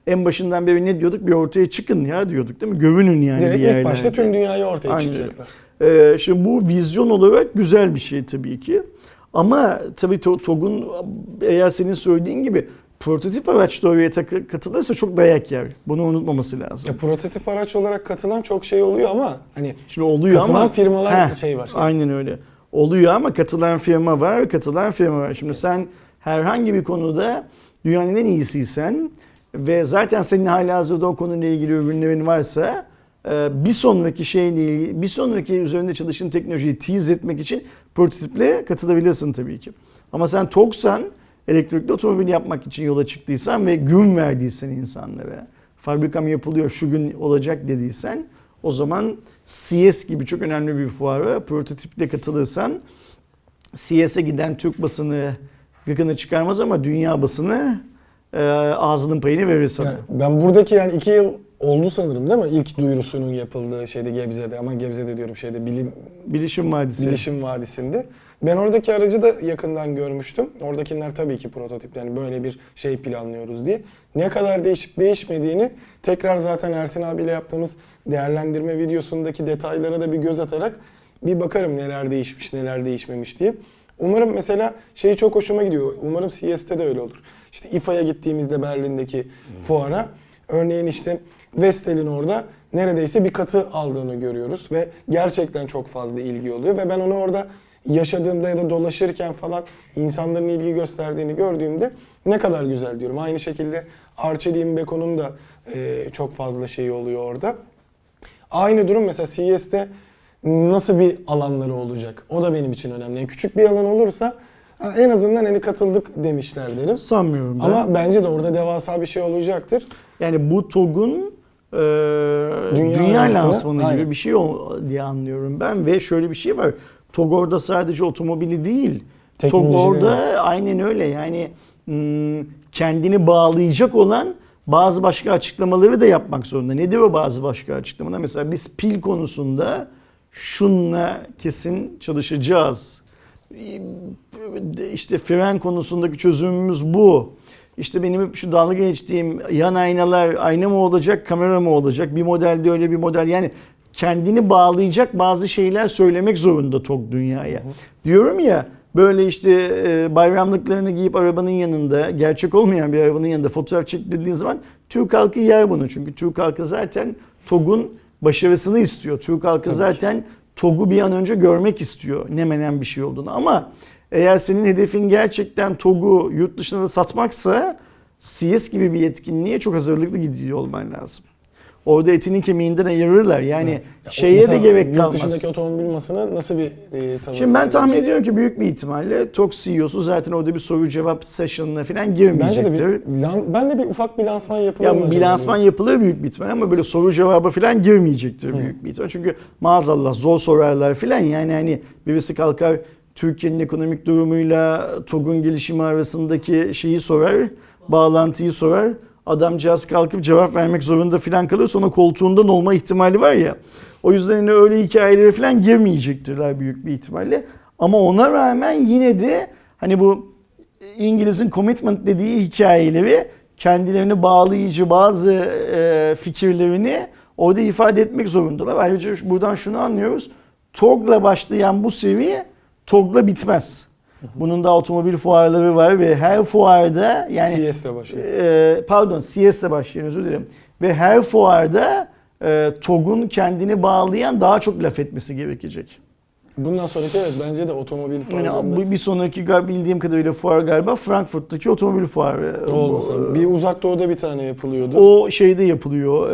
En başından beri ne diyorduk? Bir ortaya çıkın ya diyorduk değil mi? Gövünün yani Direkt bir ilk yerlerde. başta tüm dünyayı ortaya Aynen çıkacaklar. Ee, şimdi bu vizyon olarak güzel bir şey tabii ki. Ama tabii To- TOG'un eğer senin söylediğin gibi prototip araç takı- katılırsa çok dayak yer. Bunu unutmaması lazım. Ya, prototip araç olarak katılan çok şey oluyor ama hani Şimdi oluyor Katılan ama firmalar şey var. Aynen öyle. Oluyor ama katılan firma var, katılan firma var. Şimdi sen herhangi bir konuda dünyanın en iyisiysen ve zaten senin hala hazırda o konuyla ilgili ürünlerin varsa e, bir sonraki şeyle ilgili, bir sonraki üzerinde çalıştığın teknolojiyi tease etmek için prototiple katılabilirsin tabii ki. Ama sen TOG'san elektrikli otomobil yapmak için yola çıktıysan ve gün verdiysen insanlara, fabrikam yapılıyor şu gün olacak dediysen o zaman CS gibi çok önemli bir fuara prototiple katılırsan CS'e giden Türk basını gıkını çıkarmaz ama dünya basını e, ağzının payını verir sana. yani ben buradaki yani iki yıl oldu sanırım değil mi? İlk duyurusunun yapıldığı şeyde Gebze'de ama Gebze'de diyorum şeyde bilim Bilişim Vadisi. Bilişim Vadisi'nde. Ben oradaki aracı da yakından görmüştüm. Oradakiler tabii ki prototip yani böyle bir şey planlıyoruz diye. Ne kadar değişip değişmediğini tekrar zaten Ersin abiyle yaptığımız değerlendirme videosundaki detaylara da bir göz atarak bir bakarım neler değişmiş neler değişmemiş diye. Umarım mesela şey çok hoşuma gidiyor. Umarım CES'te de öyle olur. İşte İFA'ya gittiğimizde Berlin'deki fuara örneğin işte Vestel'in orada neredeyse bir katı aldığını görüyoruz ve gerçekten çok fazla ilgi oluyor ve ben onu orada yaşadığımda ya da dolaşırken falan insanların ilgi gösterdiğini gördüğümde ne kadar güzel diyorum. Aynı şekilde Arçelik'in Beko'nun da e, çok fazla şeyi oluyor orada. Aynı durum mesela CES'te nasıl bir alanları olacak? O da benim için önemli. Yani küçük bir alan olursa en azından hani katıldık demişler derim. Sanmıyorum ben. Ama bence de orada devasa bir şey olacaktır. Yani bu TOG'un e, dünya, lansmanı, lansmanı gibi aynen. bir şey diye anlıyorum ben ve şöyle bir şey var. TOG orada sadece otomobili değil. TOG Teknolojileri orada var. aynen öyle yani hmm, kendini bağlayacak olan bazı başka açıklamaları da yapmak zorunda. Nedir o bazı başka açıklamalar? Mesela biz pil konusunda şunla kesin çalışacağız. İşte fren konusundaki çözümümüz bu. İşte benim şu dalga geçtiğim yan aynalar ayna mı olacak, kamera mı olacak? Bir modelde öyle bir model. Yani kendini bağlayacak bazı şeyler söylemek zorunda TOG dünyaya. Diyorum ya böyle işte e, bayramlıklarını giyip arabanın yanında, gerçek olmayan bir arabanın yanında fotoğraf çektirdiğin zaman Türk halkı yer bunu. Çünkü Türk halkı zaten TOG'un başarısını istiyor. Türk halkı zaten TOG'u bir an önce görmek istiyor ne menen bir şey olduğunu. Ama eğer senin hedefin gerçekten TOG'u yurt dışına da satmaksa CS gibi bir yetkinliğe çok hazırlıklı gidiyor olman lazım. Orada etinin kemiğinden ayırırlar. Yani Evet. Ya şeye de gerek Yurt kalmaz. dışındaki otomobil masasına nasıl bir e, tanım Şimdi ben tahmin ediyorum ki büyük bir ihtimalle TOK CEO'su zaten orada bir soru cevap session'ına falan Bence de girmeyecektir. bir, lan- ben de bir ufak bir lansman yapılır Ya bir lansman yapılır büyük bir ihtimal ama böyle soru cevabı falan girmeyecektir büyük bir ihtimal. Çünkü maazallah zor sorarlar falan yani hani birisi kalkar Türkiye'nin ekonomik durumuyla TOG'un gelişimi arasındaki şeyi sorar, bağlantıyı sorar. Adamcağız kalkıp cevap vermek zorunda falan kalır sonra koltuğundan olma ihtimali var ya. O yüzden hani öyle hikayelere falan girmeyecektirler büyük bir ihtimalle. Ama ona rağmen yine de hani bu İngiliz'in commitment dediği hikayeleri kendilerini bağlayıcı bazı e, fikirlerini orada ifade etmek zorundalar. Ayrıca buradan şunu anlıyoruz. TOG'la başlayan bu seviye TOG'la bitmez. Bunun da otomobil fuarları var ve her fuarda yani CS ile başlıyor. e, pardon CS'le başlayan özür dilerim. Ve her fuarda e, TOG'un kendini bağlayan daha çok laf etmesi gerekecek. Bundan sonraki evet bence de otomobil Yani fuarlarında bu bir sonraki gal- bildiğim kadarıyla fuar galiba Frankfurt'taki otomobil fuarı. olmasa. Bu, Bir uzak doğuda bir tane yapılıyordu. O şeyde yapılıyor.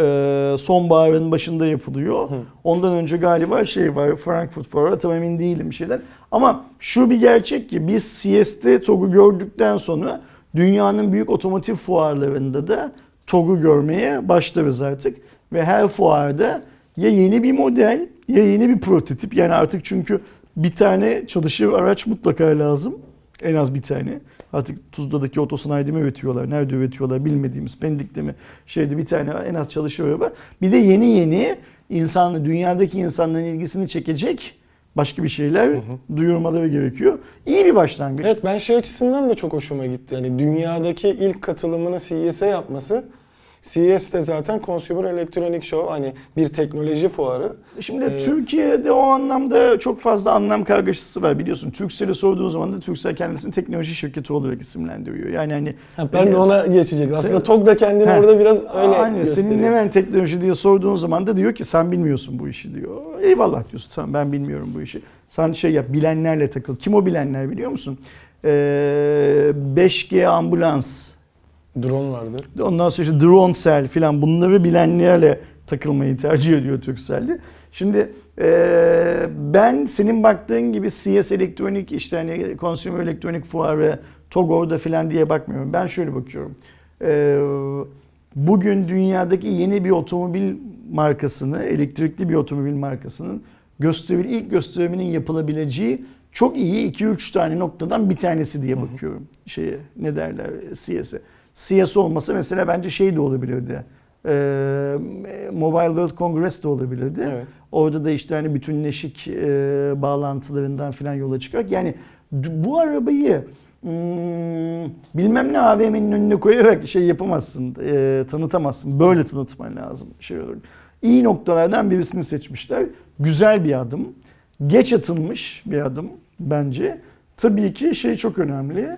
E, sonbaharın başında yapılıyor. Ondan önce galiba şey var Frankfurt fuarı tam emin değilim şeyden. Ama şu bir gerçek ki biz CS'de TOG'u gördükten sonra dünyanın büyük otomotiv fuarlarında da TOG'u görmeye başlarız artık. Ve her fuarda ya yeni bir model ya yeni bir prototip. Yani artık çünkü bir tane çalışır araç mutlaka lazım. En az bir tane. Artık Tuzla'daki otosanayide mi üretiyorlar, nerede üretiyorlar bilmediğimiz Pendik'te mi şeyde bir tane en az çalışır araba. Bir de yeni yeni insan, dünyadaki insanların ilgisini çekecek başka bir şeyler duyurmaları gerekiyor. İyi bir başlangıç. Evet ben şey açısından da çok hoşuma gitti. Yani dünyadaki ilk katılımını CES'e yapması. CES de zaten Consumer Electronic Show hani bir teknoloji fuarı. Şimdi Ee, Türkiye'de o anlamda çok fazla anlam kargaşası var biliyorsun. Turkcell'e sorduğun zaman da Turkcell kendisini teknoloji şirketi olarak isimlendiriyor. Yani hani Ha, ben de ona geçecektim. Aslında Sen- TOG da kendini Ha. orada biraz öyle Aynen. gösteriyor. Senin ne ben teknoloji diye sorduğun zaman da diyor ki sen bilmiyorsun bu işi diyor. Eyvallah diyorsun tamam ben bilmiyorum bu işi. Sen şey yap bilenlerle takıl. Kim o bilenler biliyor musun? Ee, 5G ambulans, Drone vardı. ondan sonra işte drone cell filan bunları bilenlerle takılmayı tercih ediyor Turkcell'de. Şimdi e, ben senin baktığın gibi CS elektronik işte hani Consumer Elektronik Fuarı, TOG orada filan diye bakmıyorum. Ben şöyle bakıyorum. E, bugün dünyadaki yeni bir otomobil markasını, elektrikli bir otomobil markasının gösteri, ilk gösteriminin yapılabileceği çok iyi 2-3 tane noktadan bir tanesi diye bakıyorum. Şeye ne derler CS'e. CS olmasa mesela bence şey de olabilirdi. Ee, Mobile World Congress de olabilirdi. Evet. Orada da işte hani bütünleşik e, bağlantılarından falan yola çıkarak yani bu arabayı hmm, bilmem ne AVM'nin önüne koyarak şey yapamazsın, e, tanıtamazsın. Böyle tanıtman lazım şey olur. İyi noktalardan birisini seçmişler. Güzel bir adım. Geç atılmış bir adım bence. Tabii ki şey çok önemli.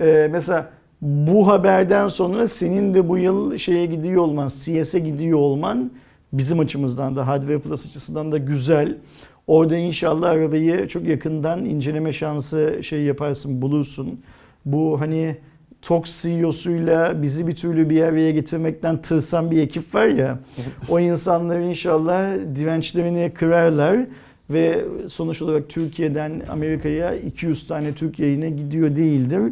Ee, mesela bu haberden sonra senin de bu yıl şeye gidiyor olman, CS'e gidiyor olman bizim açımızdan da Hardware Plus açısından da güzel. Orada inşallah arabayı çok yakından inceleme şansı şey yaparsın, bulursun. Bu hani TOK CEO'suyla bizi bir türlü bir araya getirmekten tırsan bir ekip var ya. o insanlar inşallah dirençlerini kırarlar ve sonuç olarak Türkiye'den Amerika'ya 200 tane Türk yayına gidiyor değildir.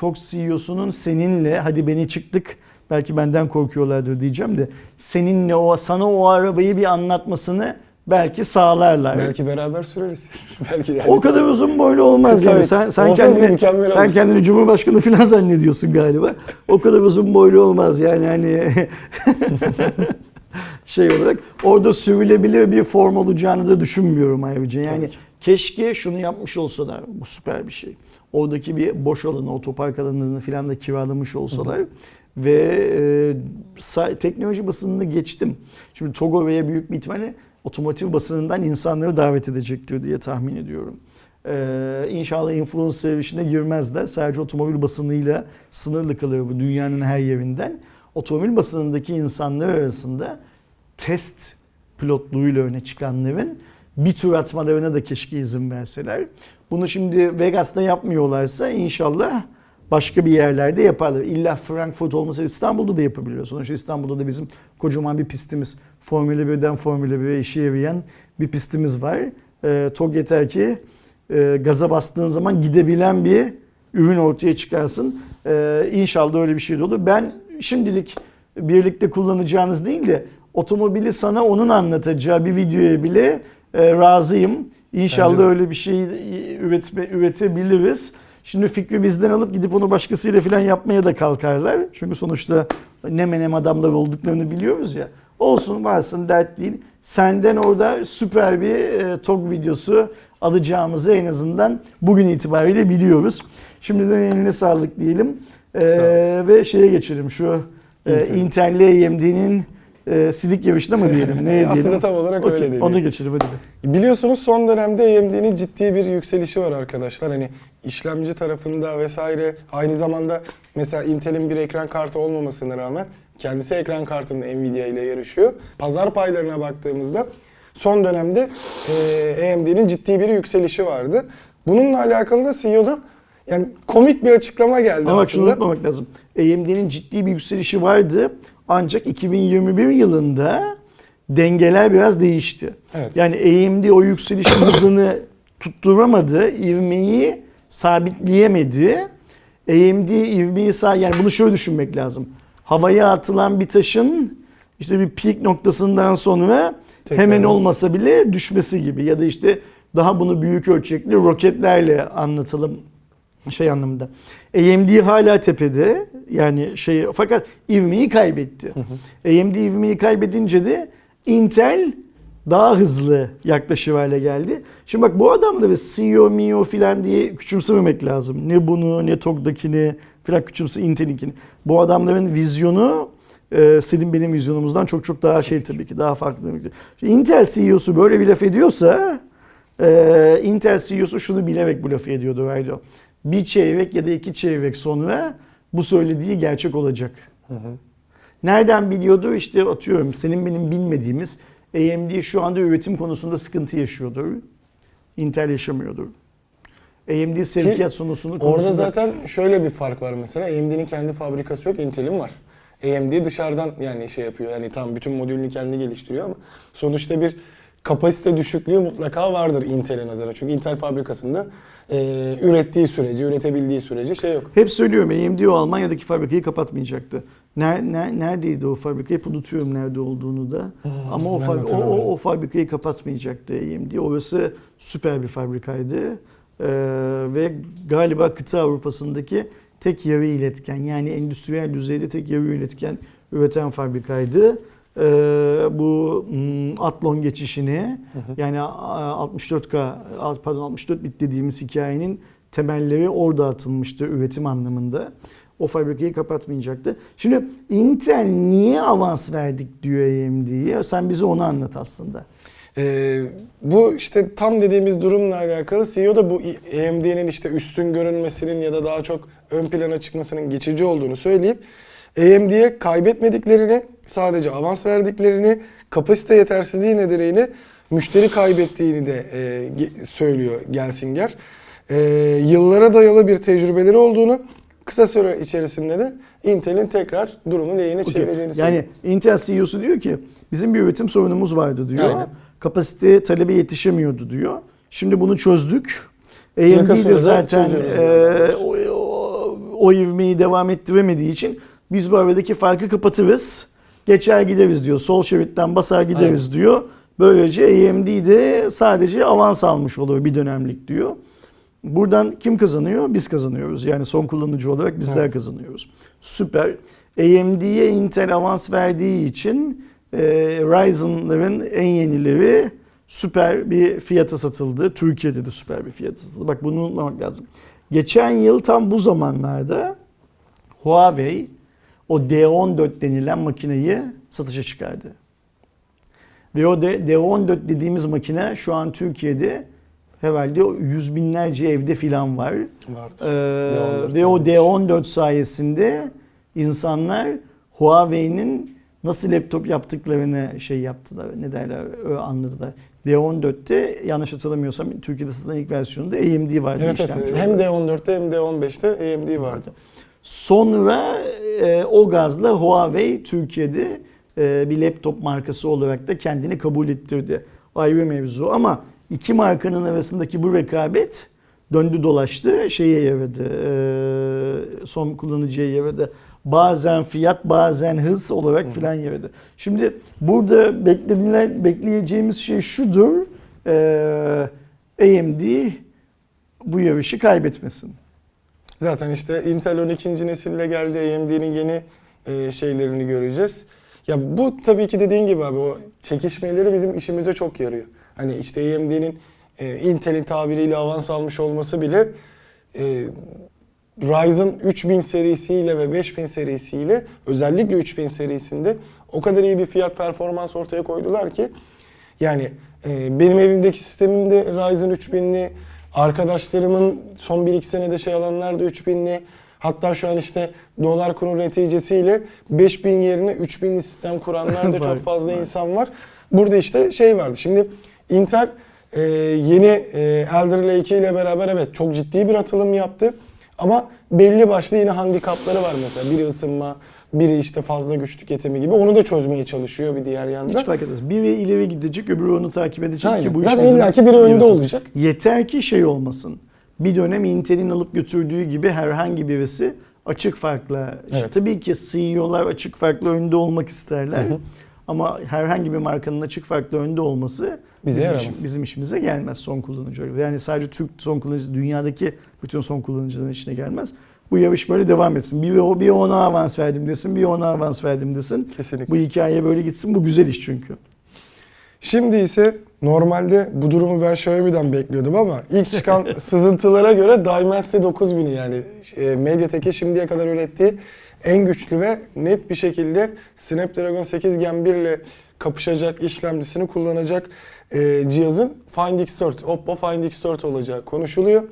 TOK CEO'sunun seninle hadi beni çıktık belki benden korkuyorlardır diyeceğim de seninle o sana o arabayı bir anlatmasını belki sağlarlar. Belki beraber süreriz. Belki yani. O kadar uzun boylu olmaz yani. Sen, sen Olsa kendini sen olur. kendini Cumhurbaşkanı falan zannediyorsun galiba. O kadar uzun boylu olmaz yani hani şey olarak orada sürülebilir bir form olacağını da düşünmüyorum ayrıca. Yani keşke şunu yapmış olsalar. Bu süper bir şey. Oradaki bir boş alanı, otopark alanını falan da kiralamış olsalar ve e, teknoloji basınını geçtim. Şimdi Togo Bey'e büyük bir ihtimalle otomotiv basınından insanları davet edecektir diye tahmin ediyorum. Ee, inşallah influencer işine girmezler. Sadece otomobil basınıyla sınırlı kalıyor bu dünyanın her yerinden. Otomobil basınındaki insanlar arasında test pilotluğuyla öne çıkanların bir tur atmalarına da keşke izin verseler. Bunu şimdi Vegas'ta yapmıyorlarsa inşallah başka bir yerlerde yaparlar. İlla Frankfurt olmasa İstanbul'da da yapabiliyor. Sonuçta İstanbul'da da bizim kocaman bir pistimiz. Formula 1'den Formula 1'e işe yarayan bir pistimiz var. Ee, TOG yeter ki e, gaza bastığın zaman gidebilen bir ürün ortaya çıkarsın. Ee, inşallah öyle bir şey de olur. Ben şimdilik birlikte kullanacağınız değil de otomobili sana onun anlatacağı bir videoya bile e, razıyım. İnşallah Bence de. öyle bir şey üretme, üretebiliriz. Şimdi fikri bizden alıp gidip onu başkasıyla falan yapmaya da kalkarlar. Çünkü sonuçta ne menem adamlar olduklarını biliyoruz ya. Olsun varsın dert değil. Senden orada süper bir e, TOG videosu alacağımızı en azından bugün itibariyle biliyoruz. Şimdiden eline sağlık diyelim. E, Sağ ve şeye geçelim şu e, Intel. Intel'le AMD'nin e, sidik yarışına mı diyelim? Ne diyelim? Aslında tam olarak Okey, öyle değil. Onu geçelim hadi. be. Biliyorsunuz son dönemde AMD'nin ciddi bir yükselişi var arkadaşlar. Hani işlemci tarafında vesaire aynı zamanda mesela Intel'in bir ekran kartı olmamasına rağmen kendisi ekran kartında Nvidia ile yarışıyor. Pazar paylarına baktığımızda son dönemde e, AMD'nin ciddi bir yükselişi vardı. Bununla alakalı da CEO'dan yani komik bir açıklama geldi Ama bak şunu aslında. unutmamak lazım. AMD'nin ciddi bir yükselişi vardı. Ancak 2021 yılında dengeler biraz değişti. Evet. Yani AMD o yükseliş hızını tutturamadı. ivmeyi sabitleyemedi. AMD ivmeyi sağ yani bunu şöyle düşünmek lazım. Havaya atılan bir taşın işte bir peak noktasından sonra Tekrar- hemen olmasa bile düşmesi gibi ya da işte daha bunu büyük ölçekli roketlerle anlatalım şey anlamında. AMD hala tepede yani şey fakat ivmeyi kaybetti. AMD ivmeyi kaybedince de Intel daha hızlı yaklaşır hale geldi. Şimdi bak bu adamları CEO, MIO filan diye küçümsememek lazım. Ne bunu ne TOG'dakini filan küçümse Intel'inkini. Bu adamların vizyonu e, senin benim vizyonumuzdan çok çok daha şey tabii ki daha farklı. Şimdi Intel CEO'su böyle bir laf ediyorsa ee, Intel CEO'su şunu bilerek bu lafı ediyordu Verdo. Bir çeyrek ya da iki çeyrek sonra bu söylediği gerçek olacak. Nereden biliyordu? İşte atıyorum senin benim bilmediğimiz AMD şu anda üretim konusunda sıkıntı yaşıyordur. Intel yaşamıyordur. AMD sevkiyat sunusunu konusunda... Orada zaten şöyle bir fark var mesela. AMD'nin kendi fabrikası yok, Intel'in var. AMD dışarıdan yani şey yapıyor. Yani tam bütün modülünü kendi geliştiriyor ama sonuçta bir kapasite düşüklüğü mutlaka vardır Intel'e nazaran. Çünkü Intel fabrikasında e, ürettiği sürece, üretebildiği sürece şey yok. Hep söylüyorum AMD o Almanya'daki fabrikayı kapatmayacaktı. Ner, ner- neredeydi o fabrika? Hep unutuyorum nerede olduğunu da. Ama o, fabri- o, o, o fabrikayı kapatmayacaktı AMD. Orası süper bir fabrikaydı. Ee, ve galiba kıta Avrupa'sındaki tek yarı iletken yani endüstriyel düzeyde tek yarı iletken üreten fabrikaydı. Ee, bu hmm, Athlon geçişini yani a- 64K alt- pardon 64 bit dediğimiz hikayenin temelleri orada atılmıştı üretim anlamında. O fabrikayı kapatmayacaktı. Şimdi Intel niye avans verdik diyor AMD'ye. Sen bize onu anlat aslında. Ee, bu işte tam dediğimiz durumla alakalı CEO da bu AMD'nin işte üstün görünmesinin ya da daha çok ön plana çıkmasının geçici olduğunu söyleyip AMD'ye kaybetmediklerini, sadece avans verdiklerini, kapasite yetersizliği nedeniyle müşteri kaybettiğini de e, söylüyor Gelsinger. E, yıllara dayalı bir tecrübeleri olduğunu, kısa süre içerisinde de Intel'in tekrar durumu lehine Okey. çevireceğini söylüyor. Yani Intel CEO'su diyor ki bizim bir üretim sorunumuz vardı diyor. Aynen. Kapasite talebe yetişemiyordu diyor. Şimdi bunu çözdük. AMD de zaten e, o, o, o ivmeyi devam ettiremediği için Biz bu aradaki farkı kapatırız. Geçer gideriz diyor. Sol şeritten basar gideriz diyor. Böylece AMD de sadece avans almış oluyor bir dönemlik diyor. Buradan kim kazanıyor? Biz kazanıyoruz. Yani son kullanıcı olarak bizler Evet. kazanıyoruz. Süper. AMD'ye Intel avans verdiği için e, Ryzen'ların en yenileri süper bir fiyata satıldı. Türkiye'de de süper bir fiyata satıldı. Bak bunu unutmamak lazım. Geçen yıl tam bu zamanlarda Huawei o D14 denilen makineyi satışa çıkardı. Ve o D- D14 dediğimiz makine şu an Türkiye'de herhalde yüz binlerce evde filan var. Vardır. Ee, D14 ve o varmış. D14 sayesinde insanlar Huawei'nin nasıl laptop yaptıklarını şey yaptılar. Ne derler anladılar. D14'te yanlış hatırlamıyorsam Türkiye'de satılan ilk versiyonunda AMD vardı. Evet evet. Hem olarak. D14'te hem D15'te AMD vardı. Sonra e, o gazla Huawei Türkiye'de e, bir laptop markası olarak da kendini kabul ettirdi. Ayrı mevzu ama iki markanın arasındaki bu rekabet döndü dolaştı şeye yaradı. e, son kullanıcıya yaradı. Bazen fiyat bazen hız olarak filan yaradı. Şimdi burada beklediğine, bekleyeceğimiz şey şudur. E, AMD bu yarışı kaybetmesin. Zaten işte Intel 12. nesille geldi. AMD'nin yeni e, şeylerini göreceğiz. Ya bu tabii ki dediğin gibi abi o çekişmeleri bizim işimize çok yarıyor. Hani işte AMD'nin e, Intel'in tabiriyle avans almış olması bile e, Ryzen 3000 serisiyle ve 5000 serisiyle özellikle 3000 serisinde o kadar iyi bir fiyat performans ortaya koydular ki yani e, benim evimdeki sistemimde Ryzen 3000'li arkadaşlarımın son 1-2 senede şey alanlar da 3000'li hatta şu an işte dolar kuru neticesiyle 5000 yerine 3000'li sistem kuranlar da çok fazla insan var. Burada işte şey vardı. Şimdi Intel e, yeni e, Elder Lake ile beraber evet çok ciddi bir atılım yaptı. Ama belli başlı yine handikapları var mesela. Biri ısınma, biri işte fazla güç tüketimi gibi. Onu da çözmeye çalışıyor bir diğer yanda. Hiç fark etmez. Biri ileri gidecek, öbürü onu takip edecek Aynen. ki bu iş Zaten bizim illaki biri önde olacak. Yeter ki şey olmasın. Bir dönem Intel'in alıp götürdüğü gibi herhangi birisi açık farkla. işte Evet. tabii ki CEO'lar açık farkla önde olmak isterler. Hı hı. Ama herhangi bir markanın açık farkla önde olması Bize bizim, yaramaz. işim- bizim işimize gelmez son kullanıcı olarak. Yani sadece Türk son kullanıcı, dünyadaki bütün son kullanıcıların işine gelmez. Bu yarış böyle devam etsin. Bir, o- bir ona avans verdim desin, bir ona avans verdim desin. Kesinlikle. Bu hikaye böyle gitsin. Bu güzel iş çünkü. Şimdi ise normalde bu durumu ben Xiaomi'den bekliyordum ama ilk çıkan sızıntılara göre Dimensity 9000'i yani e, MediaTek'in şimdiye kadar ürettiği en güçlü ve net bir şekilde Snapdragon 8 Gen 1 ile kapışacak işlemcisini kullanacak e, cihazın Find X4, Oppo Find X4 olacağı konuşuluyor.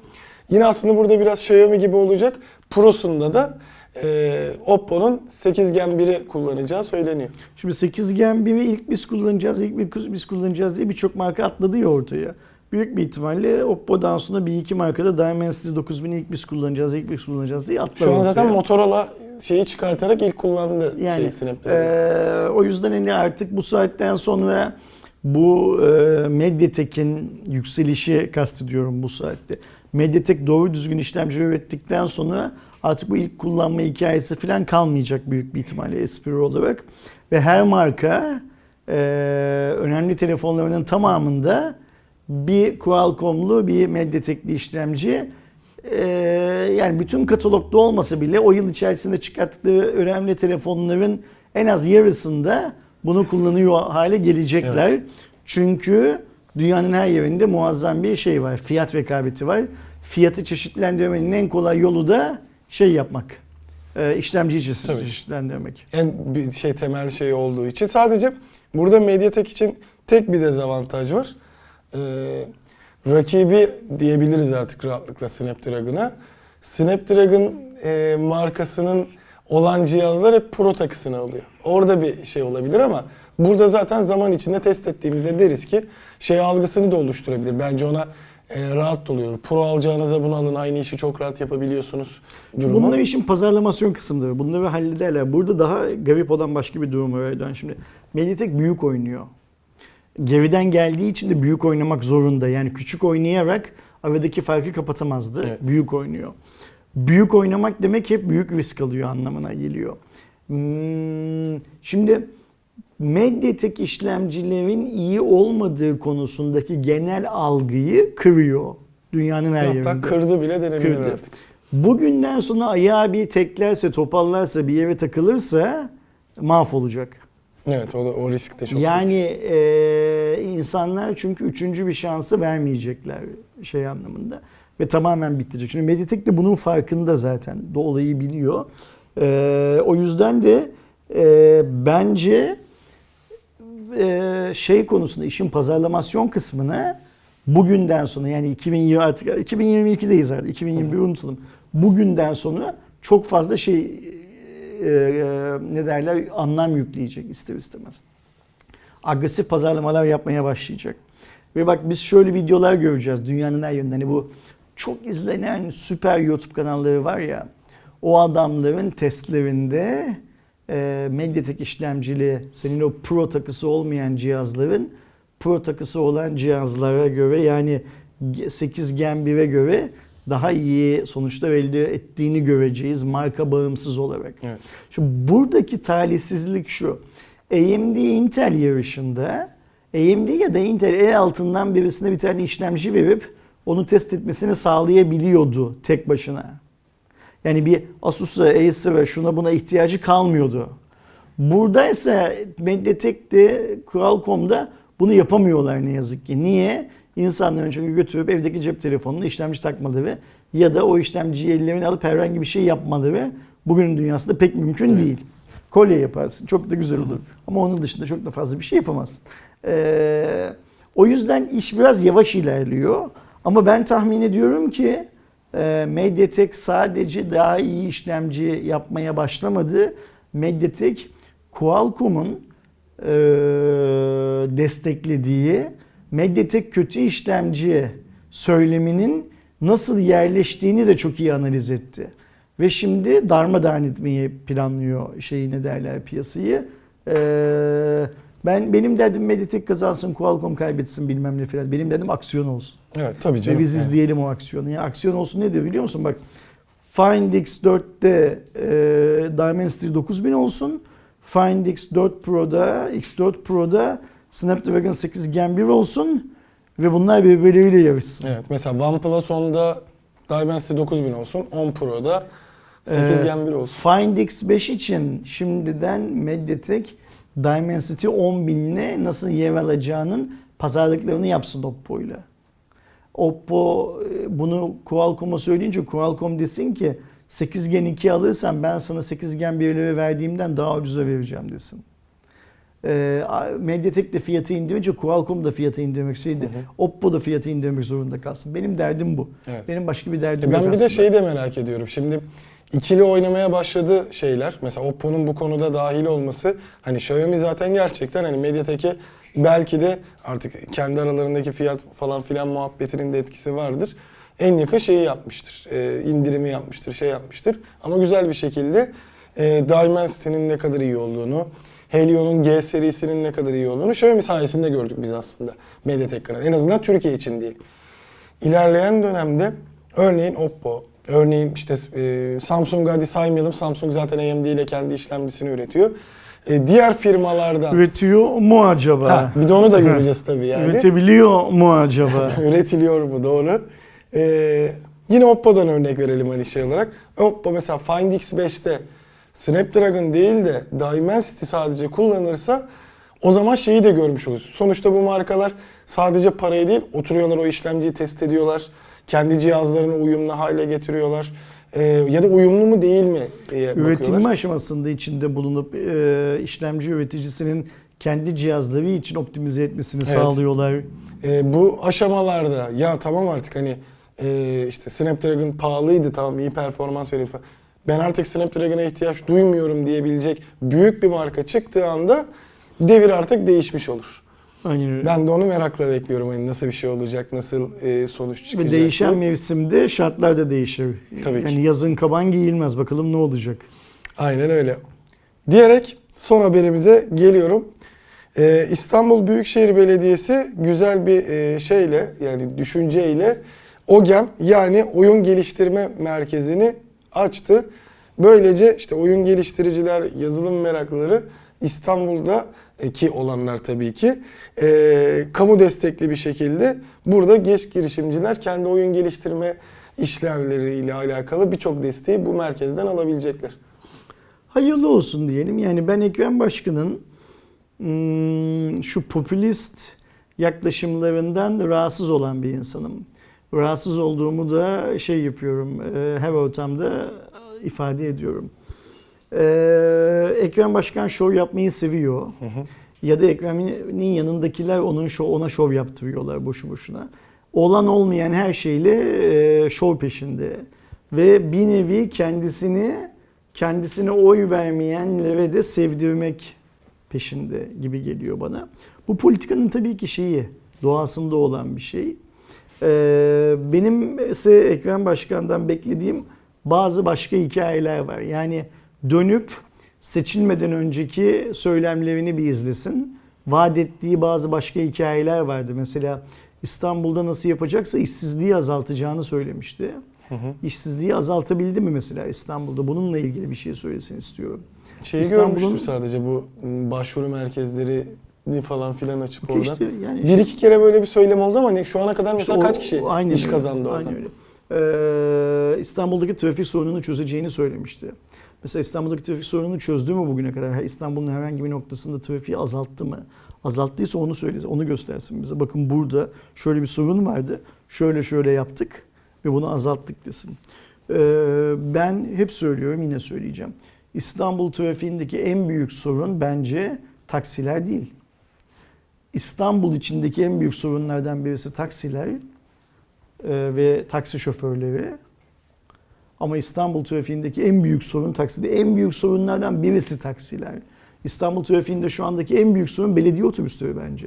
Yine aslında burada biraz Xiaomi gibi olacak. Pro'sunda da e, Oppo'nun 8 Gen 1'i kullanacağı söyleniyor. Şimdi 8 Gen 1'i ilk biz kullanacağız, ilk biz kullanacağız diye birçok marka atladı ya ortaya. Büyük bir ihtimalle Oppo'dan sonra bir iki markada Dimensity 9000'i ilk biz kullanacağız, ilk biz kullanacağız diye atlar Şu an ortaya. zaten Motorola şeyi çıkartarak ilk kullandı Yani şey Snapdragon. eee, o yüzden hani artık bu saatten sonra bu eee Mediatek'in yükselişi kastediyorum bu saatte. Mediatek doğru düzgün işlemci ürettikten sonra artık bu ilk kullanma hikayesi falan kalmayacak büyük bir ihtimalle espri olarak. Ve her marka eee, önemli telefonlarının tamamında bir Qualcomm'lu bir Mediatek'li işlemci ee, yani bütün katalogda olmasa bile o yıl içerisinde çıkarttıkları önemli telefonların en az yarısında bunu kullanıyor hale gelecekler. Evet. Çünkü dünyanın her yerinde muazzam bir şey var. Fiyat rekabeti var. Fiyatı çeşitlendirmenin en kolay yolu da şey yapmak. E, işlemciyi çeşit- Tabii. çeşitlendirmek. En bir şey temel şey olduğu için. Sadece burada Mediatek için tek bir dezavantaj var. Ee, rakibi diyebiliriz artık rahatlıkla Snapdragon'a. Snapdragon e, markasının olan cihazlar hep Pro takısını alıyor. Orada bir şey olabilir ama burada zaten zaman içinde test ettiğimizde deriz ki şey algısını da oluşturabilir. Bence ona e, rahat oluyor. Pro alacağınıza bunu alın aynı işi çok rahat yapabiliyorsunuz. durumu. Bunlar işin pazarlamasyon kısımları. Bunları hallederler. Burada daha garip olan başka bir durum var Erdoğan. Şimdi Mediatek büyük oynuyor. Geriden geldiği için de büyük oynamak zorunda. Yani küçük oynayarak aradaki farkı kapatamazdı. Evet. Büyük oynuyor. Büyük oynamak demek hep büyük risk alıyor anlamına geliyor. Hmm, şimdi Mediatek işlemcilerin iyi olmadığı konusundaki genel algıyı kırıyor dünyanın her Hatta yerinde. kırdı bile denebilir Kırdı. artık. Bugünden sonra ayağı bir teklerse, toparlarsa, bir yere takılırsa mahvolacak. Evet o, da, o risk de çok büyük. yani e, insanlar çünkü üçüncü bir şansı vermeyecekler şey anlamında. Ve tamamen bitecek. Şimdi Mediatek de bunun farkında zaten. Olayı biliyor. E, o yüzden de e, bence e, şey konusunda işin pazarlamasyon kısmını bugünden sonra yani 2020 artık 2022'deyiz artık 2021 unutalım. Bugünden sonra çok fazla şey e, ne derler anlam yükleyecek ister istemez. Agresif pazarlamalar yapmaya başlayacak. Ve bak biz şöyle videolar göreceğiz dünyanın her yerinde. Hani bu çok izlenen süper YouTube kanalları var ya. O adamların testlerinde e, Mediatek işlemcili senin o Pro takısı olmayan cihazların Pro takısı olan cihazlara göre yani 8 Gen 1'e göre daha iyi sonuçlar elde ettiğini göreceğiz marka bağımsız olarak. Evet. Şimdi buradaki talihsizlik şu. AMD Intel yarışında AMD ya da Intel el altından birisine bir tane işlemci verip onu test etmesini sağlayabiliyordu tek başına. Yani bir Asus'a, Acer'a şuna buna ihtiyacı kalmıyordu. Burada ise Mediatek'te, Qualcomm'da bunu yapamıyorlar ne yazık ki. Niye? İnsanların çünkü götürüp evdeki cep telefonuna işlemci takmaları ya da o işlemciyi ellerine alıp herhangi bir şey yapmaları bugünün dünyasında pek mümkün değil. Kolye yaparsın. Çok da güzel olur. Ama onun dışında çok da fazla bir şey yapamazsın. Ee, o yüzden iş biraz yavaş ilerliyor. Ama ben tahmin ediyorum ki Mediatek sadece daha iyi işlemci yapmaya başlamadı. Mediatek Qualcomm'un e, desteklediği Mediatek kötü işlemci söyleminin nasıl yerleştiğini de çok iyi analiz etti. Ve şimdi darmadağın etmeyi planlıyor şeyi ne derler piyasayı. Ee, ben benim derdim Mediatek kazansın, Qualcomm kaybetsin bilmem ne filan. Benim derdim aksiyon olsun. Evet tabii canım. Ve biz izleyelim o aksiyonu. Yani aksiyon olsun nedir biliyor musun? Bak Find X4'te e, Dimensity 9000 olsun. Find X4 Pro'da, X4 Pro'da Snapdragon 8 Gen 1 olsun. Ve bunlar birbirleriyle yarışsın. Evet mesela OnePlus 10'da Dimensity 9000 olsun. 10 Pro'da 8 Ee, Gen 1 olsun. Find X5 için şimdiden Mediatek Dimensity 10000'le nasıl yer alacağının pazarlıklarını yapsın Oppo'yla. Oppo e, bunu Qualcomm'a söyleyince Qualcomm desin ki 8 Gen 2 alırsan ben sana 8 Gen 1'leri verdiğimden daha ucuza vereceğim desin. Ee, Mediatek de fiyatı indirince Qualcomm da fiyatı indirmek. Hı hı. Oppo da fiyatı indirmek zorunda kalsın. Benim derdim bu. Evet. Benim başka bir derdim E yok ben bir de aslında. şeyi de merak ediyorum. Şimdi ikili oynamaya başladı şeyler. Mesela Oppo'nun bu konuda dahil olması. Hani Xiaomi zaten gerçekten hani Mediatek'e belki de artık kendi aralarındaki fiyat falan filan muhabbetinin de etkisi vardır. En yakın şeyi yapmıştır. E, indirimi yapmıştır, şey yapmıştır. Ama güzel bir şekilde e, Dimensity'nin ne kadar iyi olduğunu, Helio'nun G serisinin ne kadar iyi olduğunu Xiaomi sayesinde gördük biz aslında Mediatek. En azından Türkiye için değil. İlerleyen dönemde örneğin Oppo, örneğin işte e, Samsung hadi saymayalım. Samsung zaten AMD ile kendi işlemcisini üretiyor. E, diğer firmalardan Üretiyor mu acaba? Ha, bir de onu da göreceğiz tabii yani. Üretebiliyor mu acaba? Üretiliyor bu doğru. E, yine Oppo'dan örnek verelim hani şey olarak. Oppo mesela Find X5'te Snapdragon değil de Dimensity sadece kullanırsa o zaman şeyi de görmüş oluruz. Sonuçta bu markalar sadece parayı değil oturuyorlar o işlemciyi test ediyorlar. Kendi cihazlarını uyumlu hale getiriyorlar. Ee, ya da uyumlu mu değil mi diye bakıyorlar. Üretilme aşamasında içinde bulunup e, işlemci üreticisinin kendi cihazları için optimize etmesini Evet. sağlıyorlar. Ee, bu aşamalarda ya tamam artık hani e, işte Snapdragon pahalıydı tamam iyi performans veriyor falan. Ben artık Snapdragon'a ihtiyaç duymuyorum diyebilecek büyük bir marka çıktığı anda devir artık değişmiş olur. Aynen öyle. Ben de onu merakla bekliyorum hani nasıl bir şey olacak, nasıl e, sonuç çıkacak. Ve değişen mevsimde şartlar da değişir. Tabii ki. yani yazın kaban giyilmez. Bakalım ne olacak? Aynen öyle. Diyerek son haberimize geliyorum. Ee, İstanbul Büyükşehir Belediyesi güzel bir e, şeyle yani düşünceyle OGEM yani Oyun Geliştirme Merkezi'ni açtı. Böylece işte oyun geliştiriciler, yazılım meraklıları İstanbul'da ki olanlar tabii ki e, kamu destekli bir şekilde burada genç girişimciler kendi oyun geliştirme işlevleriyle alakalı birçok desteği bu merkezden alabilecekler. Hayırlı olsun diyelim. Yani ben Ekrem Başkan'ın hmm, şu popülist yaklaşımlarından rahatsız olan bir insanım. Rahatsız olduğumu da şey yapıyorum, e, her ortamda ifade ediyorum. E, Ekrem Başkan şov yapmayı seviyor. Ya da Ekrem'in yanındakiler onun şov, ona şov yaptırıyorlar boşu boşuna. Olan olmayan her şeyle e, şov peşinde. Ve bir nevi kendisini kendisine oy vermeyenlere de sevdirmek peşinde gibi geliyor bana. Bu politikanın tabii ki şeyi, doğasında olan bir şey. Ee, benim ise Ekrem Başkan'dan beklediğim bazı başka hikayeler var. Yani dönüp seçilmeden önceki söylemlerini bir izlesin. Vaat ettiği bazı başka hikayeler vardı. Mesela İstanbul'da nasıl yapacaksa işsizliği azaltacağını söylemişti. İşsizliği azaltabildi mi mesela İstanbul'da? Bununla ilgili bir şey söylesin istiyorum. Şeyi görmüştüm sadece bu başvuru merkezlerini falan filan açıp Okey oradan. işte yani bir iki kere böyle bir söylem oldu ama ne- şu ana kadar İşte mesela o- kaç kişi aynen iş öyle, kazandı oradan? aynen öyle. Ee, İstanbul'daki trafik sorununu çözeceğini söylemişti. Mesela İstanbul'daki trafik sorununu çözdü mü bugüne kadar? İstanbul'un herhangi bir noktasında trafiği azalttı mı? Azalttıysa onu söylesin, onu göstersin bize. Bakın burada şöyle bir sorun vardı. Şöyle şöyle yaptık ve bunu azalttık desin. Ee, ben hep söylüyorum, yine söyleyeceğim. İstanbul trafiğindeki en büyük sorun bence taksiler değil. İstanbul içindeki en büyük sorunlardan birisi taksiler e, ve taksi şoförleri. Ama İstanbul trafiğindeki en büyük sorun takside. En büyük sorunlardan birisi taksiler. İstanbul trafiğinde şu andaki en büyük sorun belediye otobüsleri bence.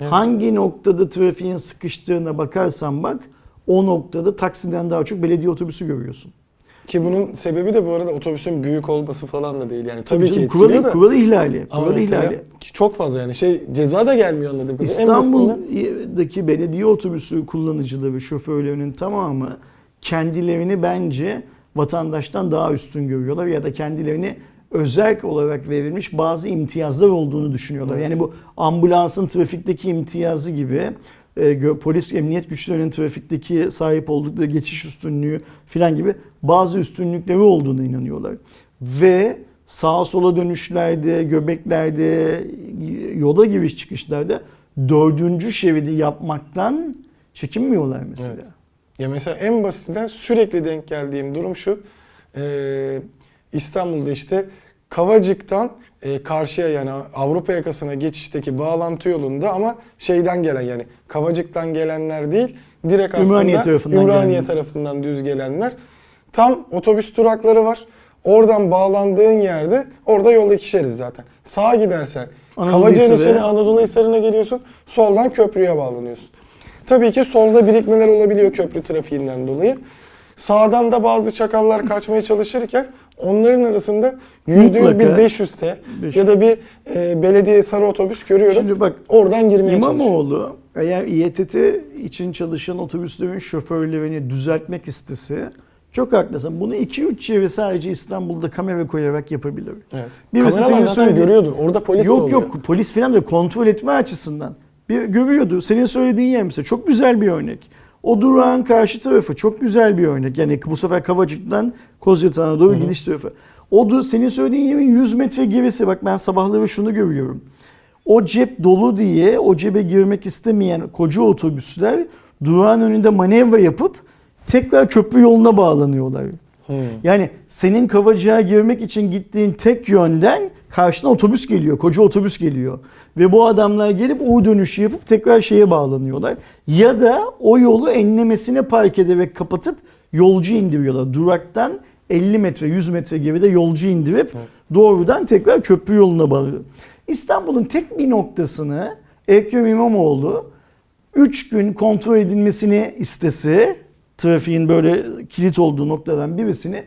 Evet. Hangi noktada trafiğin sıkıştığına bakarsan bak o noktada taksiden daha çok belediye otobüsü görüyorsun. Ki bunun sebebi de bu arada otobüsün büyük olması falan da değil. Yani tabii, ki canım, etkiliyor kuralı, da. kuralı ihlali. Ama ihlali. çok fazla yani şey ceza da gelmiyor anladığım kadarıyla. İstanbul'daki belediye otobüsü kullanıcıları, şoförlerinin tamamı kendilerini bence vatandaştan daha üstün görüyorlar ya da kendilerini özel olarak verilmiş bazı imtiyazlar olduğunu düşünüyorlar. Evet. Yani bu ambulansın trafikteki imtiyazı gibi e, polis emniyet güçlerinin trafikteki sahip oldukları geçiş üstünlüğü falan gibi bazı üstünlükleri olduğuna inanıyorlar. Ve sağa sola dönüşlerde, göbeklerde, yola giriş çıkışlarda dördüncü şeridi yapmaktan çekinmiyorlar mesela. Evet. Ya mesela en basitinden sürekli denk geldiğim durum şu. Ee, İstanbul'da işte Kavacık'tan e, karşıya yani Avrupa yakasına geçişteki bağlantı yolunda ama şeyden gelen yani Kavacık'tan gelenler değil direkt aslında Ümraniye tarafından Ümraniye tarafından düz gelenler. Tam otobüs durakları var. Oradan bağlandığın yerde orada yolda ikişeriz zaten. Sağa gidersen Anadolu Kavacık'ın Anadolu Hisarı'na geliyorsun. Soldan köprüye bağlanıyorsun. Tabii ki solda birikmeler olabiliyor köprü trafiğinden dolayı. Sağdan da bazı çakallar kaçmaya çalışırken onların arasında yüzde yüz bir Mutlaka. 500T 500. ya da bir e, belediye sarı otobüs görüyorum. Şimdi bak Oradan girmeye çalışıyor. İmamoğlu eğer İETT için çalışan otobüslerin şoförlerini düzeltmek istese çok haklısın. Bunu 2-3 çevre sadece İstanbul'da kamera koyarak yapabilir. Evet. Birisi Kameralar zaten söylediğin- görüyordur. Orada polis de yok oluyor. yok polis falan da kontrol etme açısından. Bir görüyordu. Senin söylediğin yer mesela çok güzel bir örnek. O durağın karşı tarafı çok güzel bir örnek. Yani bu sefer Kavacık'tan Kozyatağı'na doğru gidiş tarafı. O da senin söylediğin yerin 100 metre gerisi. Bak ben sabahları şunu görüyorum. O cep dolu diye o cebe girmek istemeyen koca otobüsler durağın önünde manevra yapıp tekrar köprü yoluna bağlanıyorlar. Hmm. Yani senin Kavacık'a girmek için gittiğin tek yönden karşına otobüs geliyor, koca otobüs geliyor. Ve bu adamlar gelip U dönüşü yapıp tekrar şeye bağlanıyorlar. Ya da o yolu enlemesine park ederek kapatıp yolcu indiriyorlar. Duraktan 50 metre, 100 metre geride yolcu indirip doğrudan tekrar köprü yoluna bağlıyor. İstanbul'un tek bir noktasını Ekrem İmamoğlu 3 gün kontrol edilmesini istese trafiğin böyle kilit olduğu noktadan birisini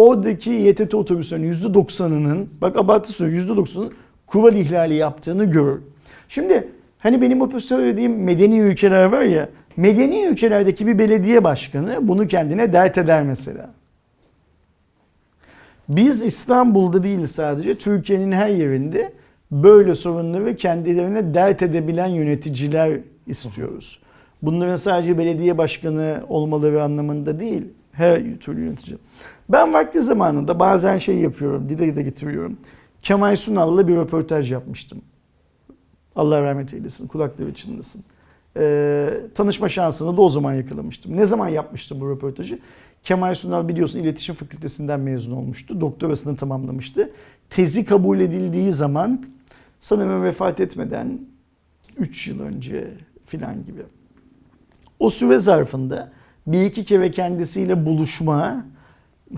oradaki YTT otobüslerinin %90'ının bak abartı söylüyorum %90'ının kural ihlali yaptığını görür. Şimdi hani benim o söylediğim medeni ülkeler var ya medeni ülkelerdeki bir belediye başkanı bunu kendine dert eder mesela. Biz İstanbul'da değil sadece Türkiye'nin her yerinde böyle sorunları kendilerine dert edebilen yöneticiler istiyoruz. Bunların sadece belediye başkanı olmaları anlamında değil, her türlü yönetici. Ben vakti zamanında bazen şey yapıyorum, dile de getiriyorum. Kemal Sunal'la bir röportaj yapmıştım. Allah rahmet eylesin, kulakları çınlasın. Ee, tanışma şansını da o zaman yakalamıştım. Ne zaman yapmıştım bu röportajı? Kemal Sunal biliyorsun iletişim fakültesinden mezun olmuştu. Doktorasını tamamlamıştı. Tezi kabul edildiği zaman sanırım vefat etmeden 3 yıl önce filan gibi. O süre zarfında bir iki kere kendisiyle buluşma,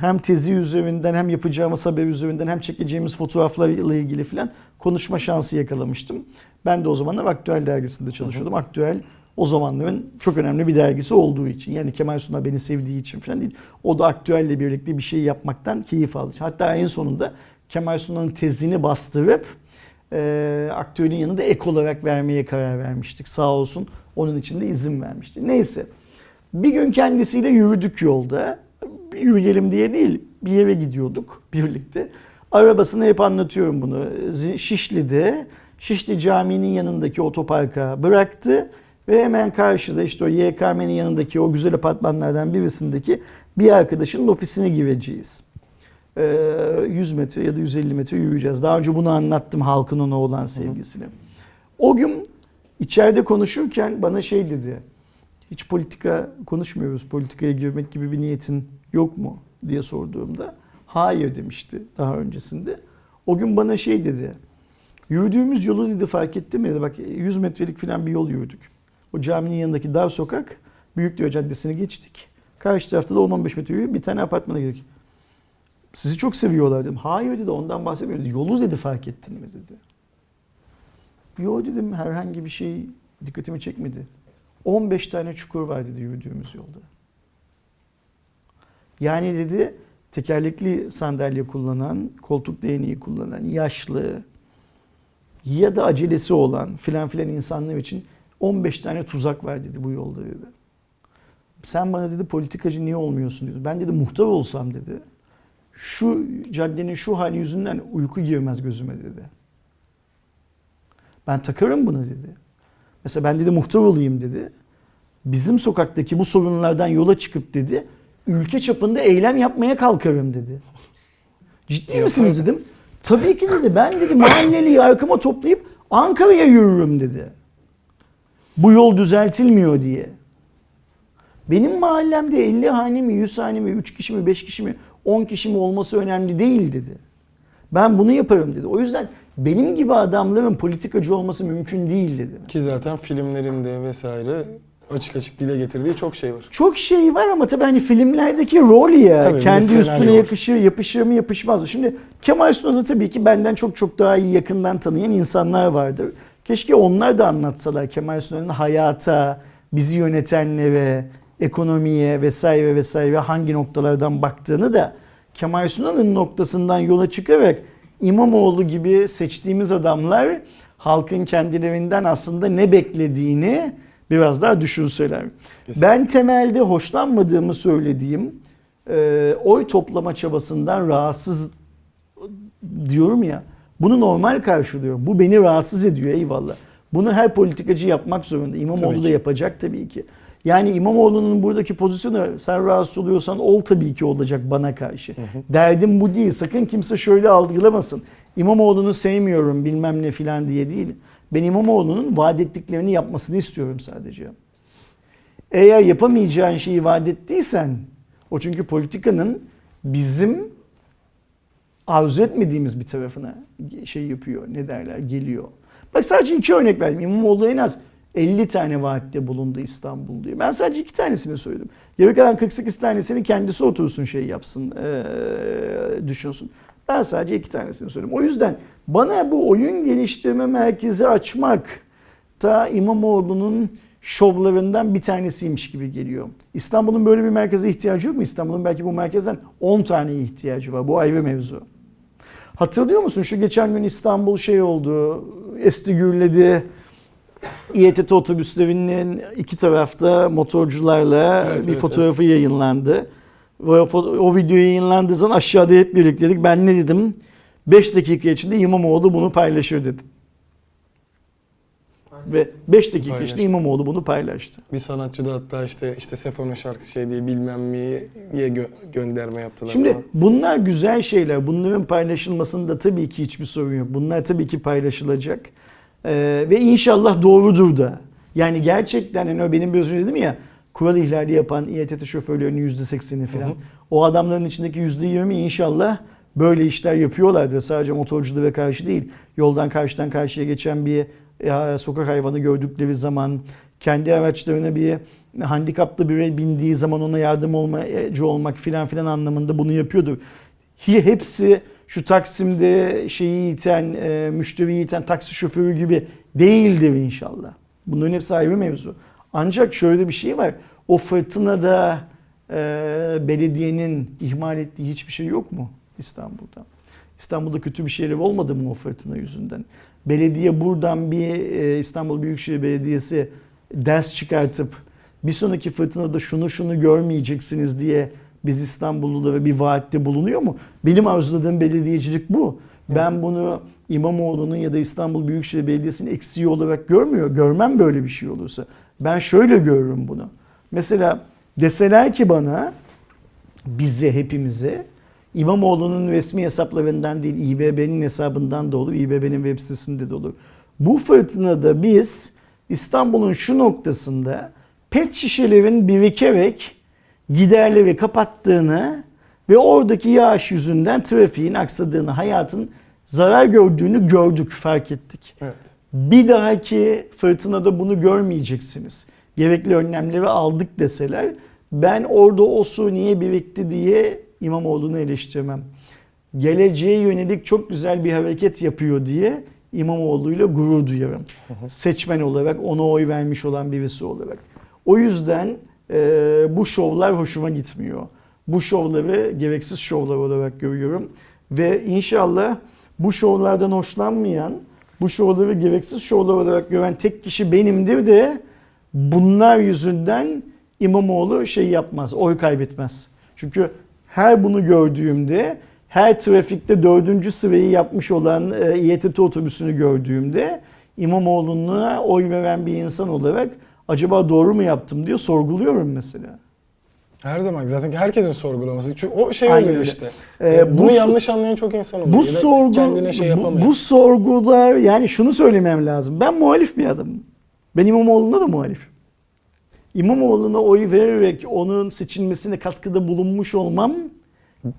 hem tezi üzerinden hem yapacağımız haber üzerinden hem çekeceğimiz fotoğraflarla ilgili filan konuşma şansı yakalamıştım. Ben de o zamanlar Aktüel dergisinde çalışıyordum. Aktüel o zamanların çok önemli bir dergisi olduğu için. Yani Kemal Sunal beni sevdiği için falan değil. O da Aktüel'le birlikte bir şey yapmaktan keyif aldı. Hatta en sonunda Kemal Sunal'ın tezini bastırıp e, aktörün yanında ek olarak vermeye karar vermiştik. Sağ olsun onun için de izin vermişti. Neyse. Bir gün kendisiyle yürüdük yolda. Yürüyelim diye değil, bir yere gidiyorduk birlikte. Arabasını hep anlatıyorum bunu. Şişli'de, Şişli Camii'nin yanındaki otoparka bıraktı. Ve hemen karşıda işte o YKM'nin yanındaki o güzel apartmanlardan birisindeki bir arkadaşının ofisine gireceğiz. Ee, 100 metre ya da 150 metre yürüyeceğiz. Daha önce bunu anlattım halkın ona olan sevgisini. O gün içeride konuşurken bana şey dedi. Hiç politika konuşmuyoruz. Politikaya girmek gibi bir niyetin yok mu diye sorduğumda hayır demişti daha öncesinde. O gün bana şey dedi. Yürüdüğümüz yolu dedi fark etti mi dedi. Bak 100 metrelik falan bir yol yürüdük. O caminin yanındaki dar sokak Büyükdere Caddesi'ni geçtik. Karşı tarafta da 10-15 metre yürüyüp bir tane apartmana girdik. Sizi çok seviyorlar dedim. Hayır dedi ondan bahsetmiyorum. Yolu dedi fark ettin mi dedi. Yok dedim herhangi bir şey dikkatimi çekmedi. 15 tane çukur var dedi yürüdüğümüz yolda. Yani dedi tekerlekli sandalye kullanan, koltuk değneği kullanan, yaşlı ya da acelesi olan filan filan insanlar için 15 tane tuzak var dedi bu yolda dedi. Sen bana dedi politikacı niye olmuyorsun dedi. Ben dedi muhtar olsam dedi. Şu caddenin şu hali yüzünden uyku girmez gözüme dedi. Ben takarım bunu dedi. Mesela ben dedi muhtar olayım dedi. Bizim sokaktaki bu sorunlardan yola çıkıp dedi. Ülke çapında eylem yapmaya kalkarım dedi. Ciddi misiniz dedim. Tabii ki dedi. Ben dedi mahalleliyi arkama toplayıp Ankara'ya yürürüm dedi. Bu yol düzeltilmiyor diye. Benim mahallemde 50 hane mi, 100 hane mi, 3 kişi mi, 5 kişi mi, 10 kişi mi olması önemli değil dedi. Ben bunu yaparım dedi. O yüzden benim gibi adamların politikacı olması mümkün değil dedi. Ki zaten filmlerinde vesaire açık açık dile getirdiği çok şey var. Çok şey var ama tabii hani filmlerdeki rol ya Tabii, kendi üstüne yakışır, yapışır mı yapışmaz mı? Şimdi Kemal Sunal'ı tabii ki benden çok çok daha iyi yakından tanıyan insanlar vardır. Keşke onlar da anlatsalar Kemal Sunal'ın hayata, bizi yönetenlere, ekonomiye vesaire vesaire hangi noktalardan baktığını da Kemal Sunal'ın noktasından yola çıkarak İmamoğlu gibi seçtiğimiz adamlar halkın kendilerinden aslında ne beklediğini biraz daha düşünseler. Kesinlikle. Ben temelde hoşlanmadığımı söylediğim e, oy toplama çabasından rahatsız diyorum ya. Bunu normal karşılıyorum. Bu beni rahatsız ediyor eyvallah. Bunu her politikacı yapmak zorunda. İmamoğlu da yapacak tabii ki. Yani İmamoğlu'nun buradaki pozisyonu sen rahatsız oluyorsan ol tabii ki olacak bana karşı. Derdim bu değil. Sakın kimse şöyle algılamasın. İmamoğlu'nu sevmiyorum bilmem ne filan diye değil. Ben İmamoğlu'nun vaat ettiklerini yapmasını istiyorum sadece. Eğer yapamayacağın şeyi vaat ettiysen o çünkü politikanın bizim arzu etmediğimiz bir tarafına şey yapıyor. Ne derler? Geliyor. Bak sadece iki örnek verdim. İmamoğlu en az 50 tane vaatte bulundu İstanbul diye. Ben sadece iki tanesini söyledim. Geri kalan 48 tanesini kendisi otursun şey yapsın, eee, düşünsün. Ben sadece iki tanesini söyledim. O yüzden bana bu oyun geliştirme merkezi açmak da İmamoğlu'nun şovlarından bir tanesiymiş gibi geliyor. İstanbul'un böyle bir merkeze ihtiyacı yok mu? İstanbul'un belki bu merkezden 10 tane ihtiyacı var. Bu ayrı mevzu. Hatırlıyor musun şu geçen gün İstanbul şey oldu, esti gürledi. İETT otobüslerinin iki tarafta motorcularla Evet, bir evet, fotoğrafı yayınlandı. O, o video yayınlandığı zaman aşağıda hep birlikteydik. Ben ne dedim? 5 dakika içinde İmamoğlu bunu paylaşır dedim. Ve 5 dakika içinde Paylaştı. İmamoğlu bunu paylaştı. Bir sanatçı da hatta işte işte Sefo'nun şarkısı şey diye bilmem niye gö- gönderme yaptılar Şimdi falan. bunlar güzel şeyler. Bunların paylaşılmasında tabii ki hiçbir sorun yok. Bunlar tabii ki paylaşılacak. Ee, ve inşallah doğrudur da. Yani gerçekten hani o benim önce dedim ya kural ihlali yapan İETT şoförlerinin %80'i falan. Hı hı. O adamların içindeki %20 inşallah böyle işler yapıyorlardır. Sadece motorculara karşı değil. Yoldan karşıdan karşıya geçen bir e, sokak hayvanı gördükleri zaman kendi araçlarına bir handikaplı biri bindiği zaman ona yardım olmacı olmak filan filan anlamında bunu yapıyordu. Hi- Hepsi şu Taksim'de şeyi iten, e, müşteriyi iten taksi şoförü gibi değildir inşallah. Bunların hepsi ayrı mevzu. Ancak şöyle bir şey var. O fırtınada e, belediyenin ihmal ettiği hiçbir şey yok mu İstanbul'da? İstanbul'da kötü bir şeyler olmadı mı o fırtına yüzünden? Belediye buradan bir e, İstanbul Büyükşehir Belediyesi ders çıkartıp bir sonraki fırtınada şunu şunu görmeyeceksiniz diye biz İstanbullulara bir vaatte bulunuyor mu? Benim arzuladığım belediyecilik bu. Ben bunu İmamoğlu'nun ya da İstanbul Büyükşehir Belediyesi'nin eksiği olarak görmüyor. Görmem böyle bir şey olursa. Ben şöyle görürüm bunu. Mesela deseler ki bana bize hepimize İmamoğlu'nun resmi hesaplarından değil İBB'nin hesabından da olur. İBB'nin web sitesinde de olur. Bu fırtınada biz İstanbul'un şu noktasında pet şişelerin birikerek giderleri kapattığını ve oradaki yağış yüzünden trafiğin aksadığını, hayatın zarar gördüğünü gördük, fark ettik. Evet. Bir dahaki fırtınada bunu görmeyeceksiniz. Gerekli önlemleri aldık deseler ben orada o su niye birikti diye İmamoğlu'nu eleştirmem. Geleceğe yönelik çok güzel bir hareket yapıyor diye İmamoğlu'yla gurur duyarım. Seçmen olarak ona oy vermiş olan birisi olarak. O yüzden e, bu şovlar hoşuma gitmiyor. Bu şovları gereksiz şovlar olarak görüyorum. Ve inşallah bu şovlardan hoşlanmayan, bu şovları gereksiz şovlar olarak gören tek kişi benimdir de bunlar yüzünden İmamoğlu şey yapmaz, oy kaybetmez. Çünkü her bunu gördüğümde, her trafikte dördüncü sırayı yapmış olan e, İETT otobüsünü gördüğümde İmamoğlu'na oy veren bir insan olarak acaba doğru mu yaptım diye sorguluyorum mesela. Her zaman zaten herkesin sorgulaması. Çünkü o şey Aynen oluyor öyle. işte. Ee, Ee, bunu bu yanlış anlayan çok insan oluyor. Bu sorgu kendine şey bu, yapamıyor. bu sorgular yani şunu söylemem lazım. Ben muhalif bir adamım. Ben İmamoğlu'na da muhalif. İmamoğlu'na oy vererek onun seçilmesine katkıda bulunmuş olmam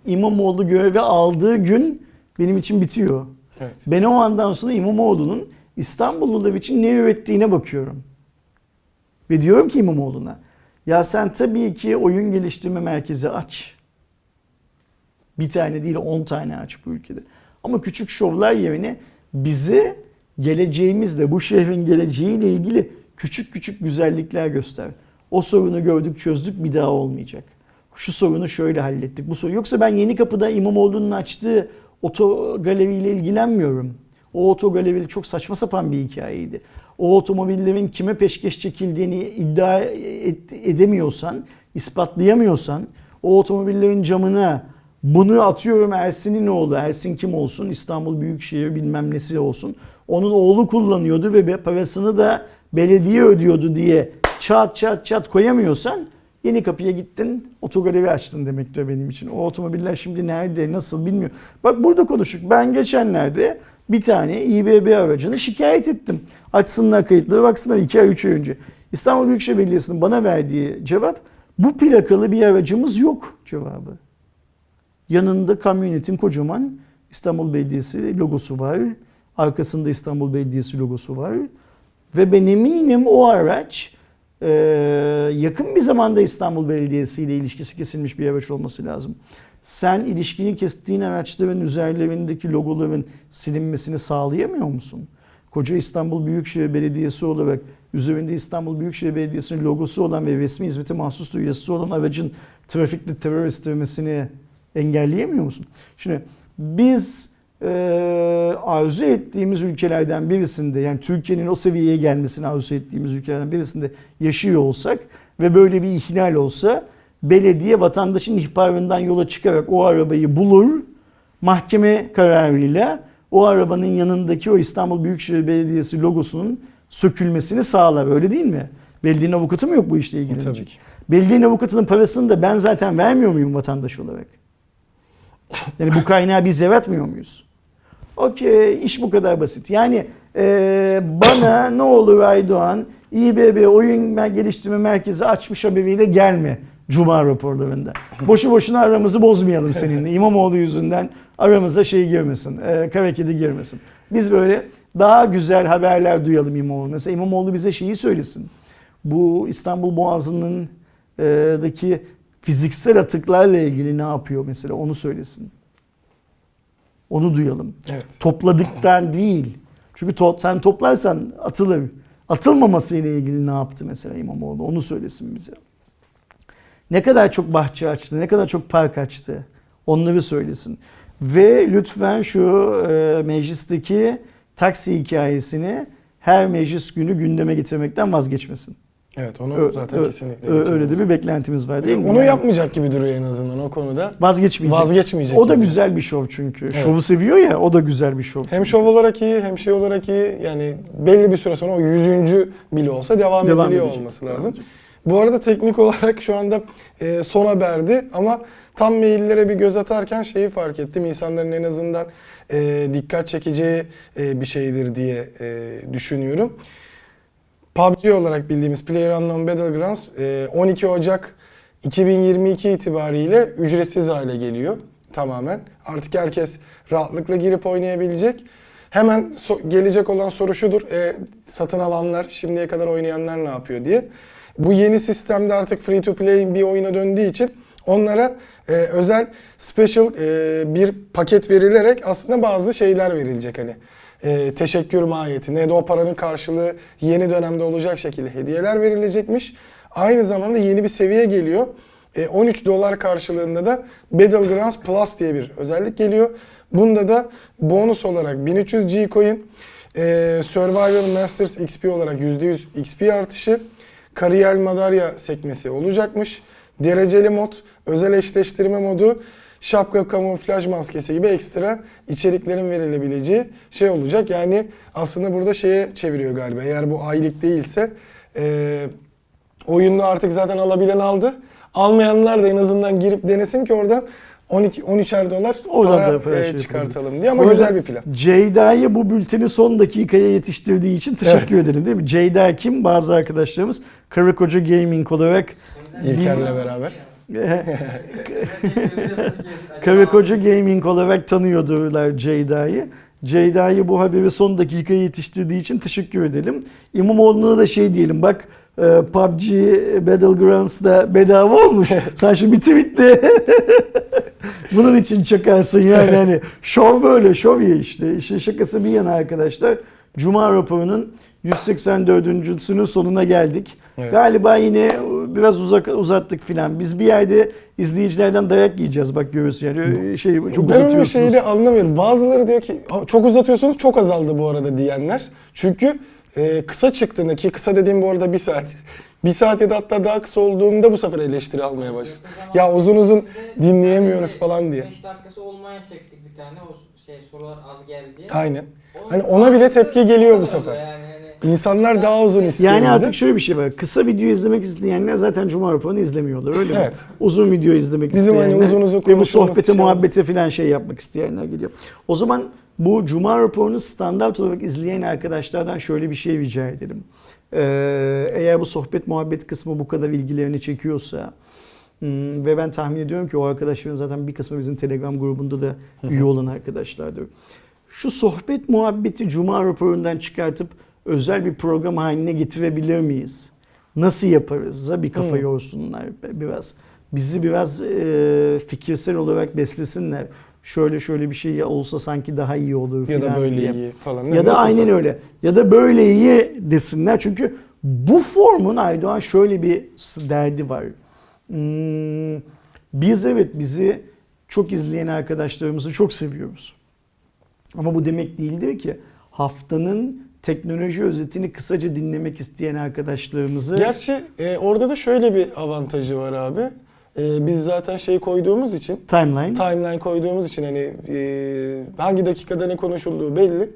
İmamoğlu görevi aldığı gün benim için bitiyor. Evet. Ben o andan sonra İmamoğlu'nun İstanbullular için ne ürettiğine bakıyorum. Ve diyorum ki İmamoğlu'na ya sen tabii ki oyun geliştirme merkezi aç. Bir tane değil 10 tane aç bu ülkede. Ama küçük şovlar yerine bize geleceğimizle bu şehrin geleceğiyle ilgili küçük küçük güzellikler göster. O sorunu gördük çözdük bir daha olmayacak. Şu sorunu şöyle hallettik. Bu sorun yoksa ben Yeni Kapı'da İmamoğlu'nun açtığı oto galeriyle ilgilenmiyorum. O otogaleri çok saçma sapan bir hikayeydi. O otomobillerin kime peşkeş çekildiğini iddia edemiyorsan, ispatlayamıyorsan o otomobillerin camına bunu atıyorum Ersin'in oğlu, Ersin kim olsun, İstanbul Büyükşehir bilmem nesi olsun. Onun oğlu kullanıyordu ve parasını da belediye ödüyordu diye çat çat çat koyamıyorsan Yeni kapıya gittin, otogaleri açtın demektir benim için. O otomobiller şimdi nerede, nasıl bilmiyorum. Bak burada konuştuk. Ben geçenlerde bir tane İBB aracını şikayet ettim. Açsınlar kayıtları, baksınlar 2 ay 3 ay önce. İstanbul Büyükşehir Belediyesi'nin bana verdiği cevap bu plakalı bir aracımız yok cevabı. Yanında kamyonetin kocaman İstanbul Belediyesi logosu var. Arkasında İstanbul Belediyesi logosu var. Ve ben eminim o araç yakın bir zamanda İstanbul Belediyesi ile ilişkisi kesilmiş bir araç olması lazım. Sen ilişkini kestiğin araçların üzerlerindeki logoların silinmesini sağlayamıyor musun? Koca İstanbul Büyükşehir Belediyesi olarak üzerinde İstanbul Büyükşehir Belediyesi'nin logosu olan ve resmi hizmete mahsus üyesi olan aracın trafikte terör istemesini engelleyemiyor musun? Şimdi biz e, arzu ettiğimiz ülkelerden birisinde yani Türkiye'nin o seviyeye gelmesini arzu ettiğimiz ülkelerden birisinde yaşıyor olsak ve böyle bir ihlal olsa belediye vatandaşın ihbarından yola çıkarak o arabayı bulur. Mahkeme kararıyla o arabanın yanındaki o İstanbul Büyükşehir Belediyesi logosunun sökülmesini sağlar. Öyle değil mi? Belediyenin avukatı mı yok bu işle ilgili? Tabii ki. Belediyenin avukatının parasını da ben zaten vermiyor muyum vatandaş olarak? Yani bu kaynağı biz yaratmıyor muyuz? Okey, iş bu kadar basit. Yani eee, bana ne olur Aydoğan, İBB Oyun Geliştirme Merkezi açmış haberiyle gelme Cuma raporlarında. Boşu boşuna aramızı bozmayalım seninle. İmamoğlu yüzünden aramıza şey girmesin, eee kara kedi girmesin. Biz böyle daha güzel haberler duyalım İmamoğlu. Mesela İmamoğlu bize şeyi söylesin. Bu İstanbul Boğazı'nın eee, daki fiziksel atıklarla ilgili ne yapıyor mesela onu söylesin. Onu duyalım. Evet. Topladıktan değil. Çünkü to- sen toplarsan atılır. Atılmaması ile ilgili ne yaptı mesela İmamoğlu? Onu söylesin bize. Ne kadar çok bahçe açtı, ne kadar çok park açtı. Onları söylesin. Ve lütfen şu e, meclisteki taksi hikayesini her meclis günü gündeme getirmekten vazgeçmesin. Evet onu Ö- zaten ö- kesinlikle ö- öyle de bir beklentimiz var değil mi? Onu Yani yapmayacak gibi duruyor en azından o konuda. Vazgeçmeyecek. Vazgeçmeyecek O da gibi. güzel bir şov çünkü. Evet. Şovu seviyor ya o da güzel bir şov. Hem çünkü. şov olarak iyi hem şey olarak iyi. Yani belli bir süre sonra o yüzüncü bile olsa devam, Devam ediliyor edecek. olması Devam lazım. edecek. Bu arada teknik olarak şu anda e, son haberdi ama tam maillere bir göz atarken şeyi fark ettim. İnsanların en azından e, dikkat çekeceği e, bir şeydir diye e, düşünüyorum. PUBG olarak bildiğimiz PlayerUnknown Battlegrounds e, 12 Ocak 2022 itibariyle ücretsiz hale geliyor tamamen. Artık herkes rahatlıkla girip oynayabilecek. Hemen so- gelecek olan soru şudur. E, satın alanlar, şimdiye kadar oynayanlar ne yapıyor diye. Bu yeni sistemde artık free to play bir oyuna döndüğü için onlara e, özel special e, bir paket verilerek aslında bazı şeyler verilecek hani e, teşekkür mahiyetinde ya da o paranın karşılığı yeni dönemde olacak şekilde hediyeler verilecekmiş. Aynı zamanda yeni bir seviye geliyor. E, 13 dolar karşılığında da Battlegrounds Plus diye bir özellik geliyor. Bunda da bonus olarak 1300 G-Coin, e, Survivor Masters XP olarak %100 XP artışı, kariyer madalya sekmesi olacakmış. Dereceli mod, özel eşleştirme modu, şapka kamuflaj maskesi gibi ekstra içeriklerin verilebileceği şey olacak. Yani aslında burada şeye çeviriyor galiba. Eğer bu aylık değilse e, oyunu artık zaten alabilen aldı. Almayanlar da en azından girip denesin ki oradan 12 13'er dolar Oradan para da para e, şey çıkartalım diye ama Bu arada güzel bir plan. Ceyda'yı bu bülteni son dakikaya yetiştirdiği için teşekkür Evet. ederim değil mi? Ceyda kim? Bazı arkadaşlarımız Karı Koca Gaming olarak İlker'le beraber. Karı Koca Gaming olarak tanıyordurlar Ceyda'yı. Ceyda'yı bu haberi son dakikaya yetiştirdiği için teşekkür edelim. İmamoğlu'na da şey diyelim bak e, PUBG Battlegrounds'da bedava olmuş. Sen şu bir tweette bunun için çakarsın yani hani şov böyle şov ya işte. İşin şakası bir yana arkadaşlar. Cuma raporunun 184.sünün sonuna geldik. Evet. Galiba yine biraz uzak uzattık filan. Biz bir yerde izleyicilerden dayak yiyeceğiz bak görüyorsun yani şey çok ben öyle uzatıyorsunuz. şeyi de anlamıyorum. Bazıları diyor ki "Aa, çok uzatıyorsunuz çok azaldı bu arada diyenler. Çünkü e, kısa çıktığında ki kısa dediğim bu arada bir saat. Bir saat ya da hatta daha kısa olduğunda bu sefer eleştiri almaya başladı. Ya uzun uzun dinleyemiyoruz falan diye. 5 dakikası olmayan çektik bir tane. O şey sorular az geldi. Aynen. Onun Hani ona bile tepki geliyor bu sefer. Yani hani İnsanlar daha uzun istiyor. Yani artık şöyle bir şey var. Kısa video izlemek isteyenler zaten Cuma raporunu izlemiyorlar öyle mi? Evet. Uzun video izlemek Bizim hani isteyenler uzun uzun ve bu sohbete şey muhabbete falan şey yapmak isteyenler geliyor. O zaman bu Cuma raporunu standart olarak izleyen arkadaşlardan şöyle bir şey rica edelim. Ee, eğer bu sohbet muhabbet kısmı bu kadar ilgilerini çekiyorsa hmm, ve ben tahmin ediyorum ki o arkadaşların zaten bir kısmı bizim Telegram grubunda da üye olan arkadaşlardır. Şu sohbet muhabbeti Cuma raporundan çıkartıp özel bir program haline getirebilir miyiz? Nasıl yaparız? Bir kafa yorsunlar biraz. Bizi biraz e, fikirsel olarak beslesinler. Şöyle şöyle bir şey olsa sanki daha iyi olur ya da böyle diye. iyi falan. Ya da aynen öyle. Ya da böyle iyi desinler. Çünkü bu formun Aydoğan şöyle bir derdi var. Hmm, biz evet bizi çok izleyen arkadaşlarımızı çok seviyoruz. Ama bu demek değildir ki haftanın teknoloji özetini kısaca dinlemek isteyen arkadaşlarımızı Gerçi e, orada da şöyle bir avantajı var abi. E, biz zaten şey koyduğumuz için Timeline. timeline koyduğumuz için hani e, hangi dakikada ne konuşulduğu belli.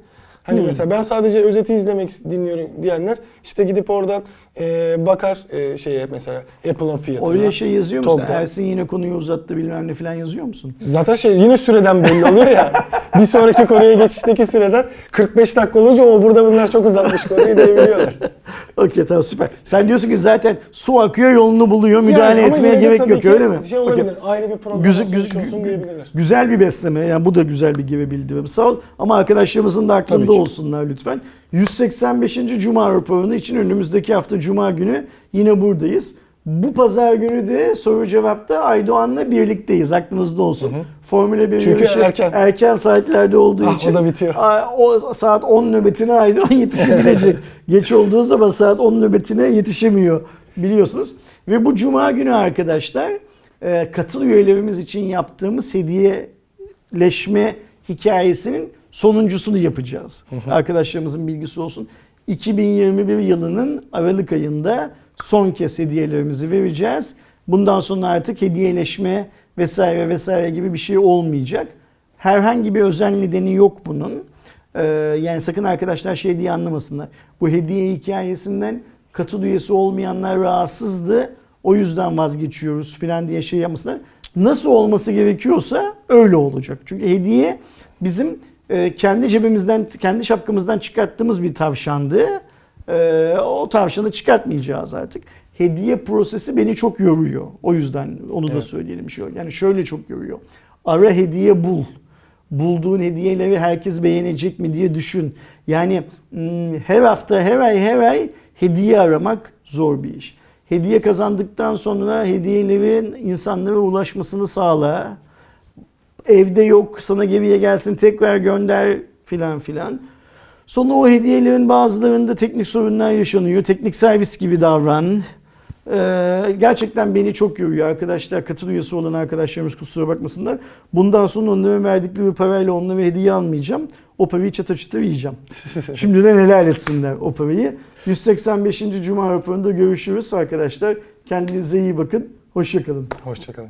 Hani Hmm. mesela ben sadece özeti izlemek dinliyorum diyenler işte gidip oradan e, bakar e, şeye mesela Apple'ın fiyatına. Öyle şey yazıyor musun? Toptan. Ersin yine konuyu uzattı bilmem ne falan yazıyor musun? Zaten şey yine süreden belli oluyor ya. bir sonraki konuya geçişteki süreden 45 dakika olunca o burada bunlar çok uzatmış konuyu diyebiliyorlar. Okey tamam süper. Sen diyorsun ki zaten su akıyor yolunu buluyor müdahale Yani etmeye gerek yok öyle mi? Şey olabilir. Ayrı bir program Güzel, güzel, olsun diyebilirler. güzel bir besleme. Yani bu da güzel bir geri bildirim. Sağ ol. Ama arkadaşlarımızın da aklında olsunlar lütfen. 185. Cuma raporunu için önümüzdeki hafta Cuma günü yine buradayız. Bu pazar günü de soru cevapta Aydoğan'la birlikteyiz. Aklınızda olsun. Formula 1 Çünkü yarışı erken. erken saatlerde olduğu Ah, o için da bitiyor. O saat 10 nöbetine Aydoğan yetişebilecek. Geç olduğu zaman saat 10 nöbetine yetişemiyor biliyorsunuz. Ve bu cuma günü arkadaşlar e, katıl üyelerimiz için yaptığımız hediyeleşme hikayesinin sonuncusunu yapacağız. Arkadaşlarımızın bilgisi olsun. 2021 yılının Aralık ayında son kez hediyelerimizi vereceğiz. Bundan sonra artık hediyeleşme vesaire vesaire gibi bir şey olmayacak. Herhangi bir özel nedeni yok bunun. Ee, yani sakın arkadaşlar şey diye anlamasınlar. Bu hediye hikayesinden katıl üyesi olmayanlar rahatsızdı. O yüzden vazgeçiyoruz filan diye şey yapmasınlar. Nasıl olması gerekiyorsa öyle olacak. Çünkü hediye bizim e, kendi cebimizden, kendi şapkamızdan çıkarttığımız bir tavşandı. E, o tavşanı çıkartmayacağız artık. Hediye prosesi beni çok yoruyor. O yüzden onu da Evet. söyleyelim. Şöyle. Yani şöyle çok yoruyor. Ara hediye bul bulduğun hediyeleri herkes beğenecek mi diye düşün. Yani hmm, her hafta, her ay, her ay hediye aramak zor bir iş. Hediye kazandıktan sonra hediyelerin insanlara ulaşmasını sağla. Evde yok, sana geriye gelsin tekrar gönder filan filan. Sonra o hediyelerin bazılarında teknik sorunlar yaşanıyor. Teknik servis gibi davran. Ee, gerçekten beni çok yoruyor arkadaşlar. Katıl üyesi olan arkadaşlarımız kusura bakmasınlar. Bundan sonra onlara verdikleri parayla onlara hediye almayacağım. O parayı çatır çatır yiyeceğim. Şimdiden helal etsinler o parayı. 185. Cuma raporunda görüşürüz arkadaşlar. Kendinize iyi bakın. Hoşçakalın. Hoşçakalın.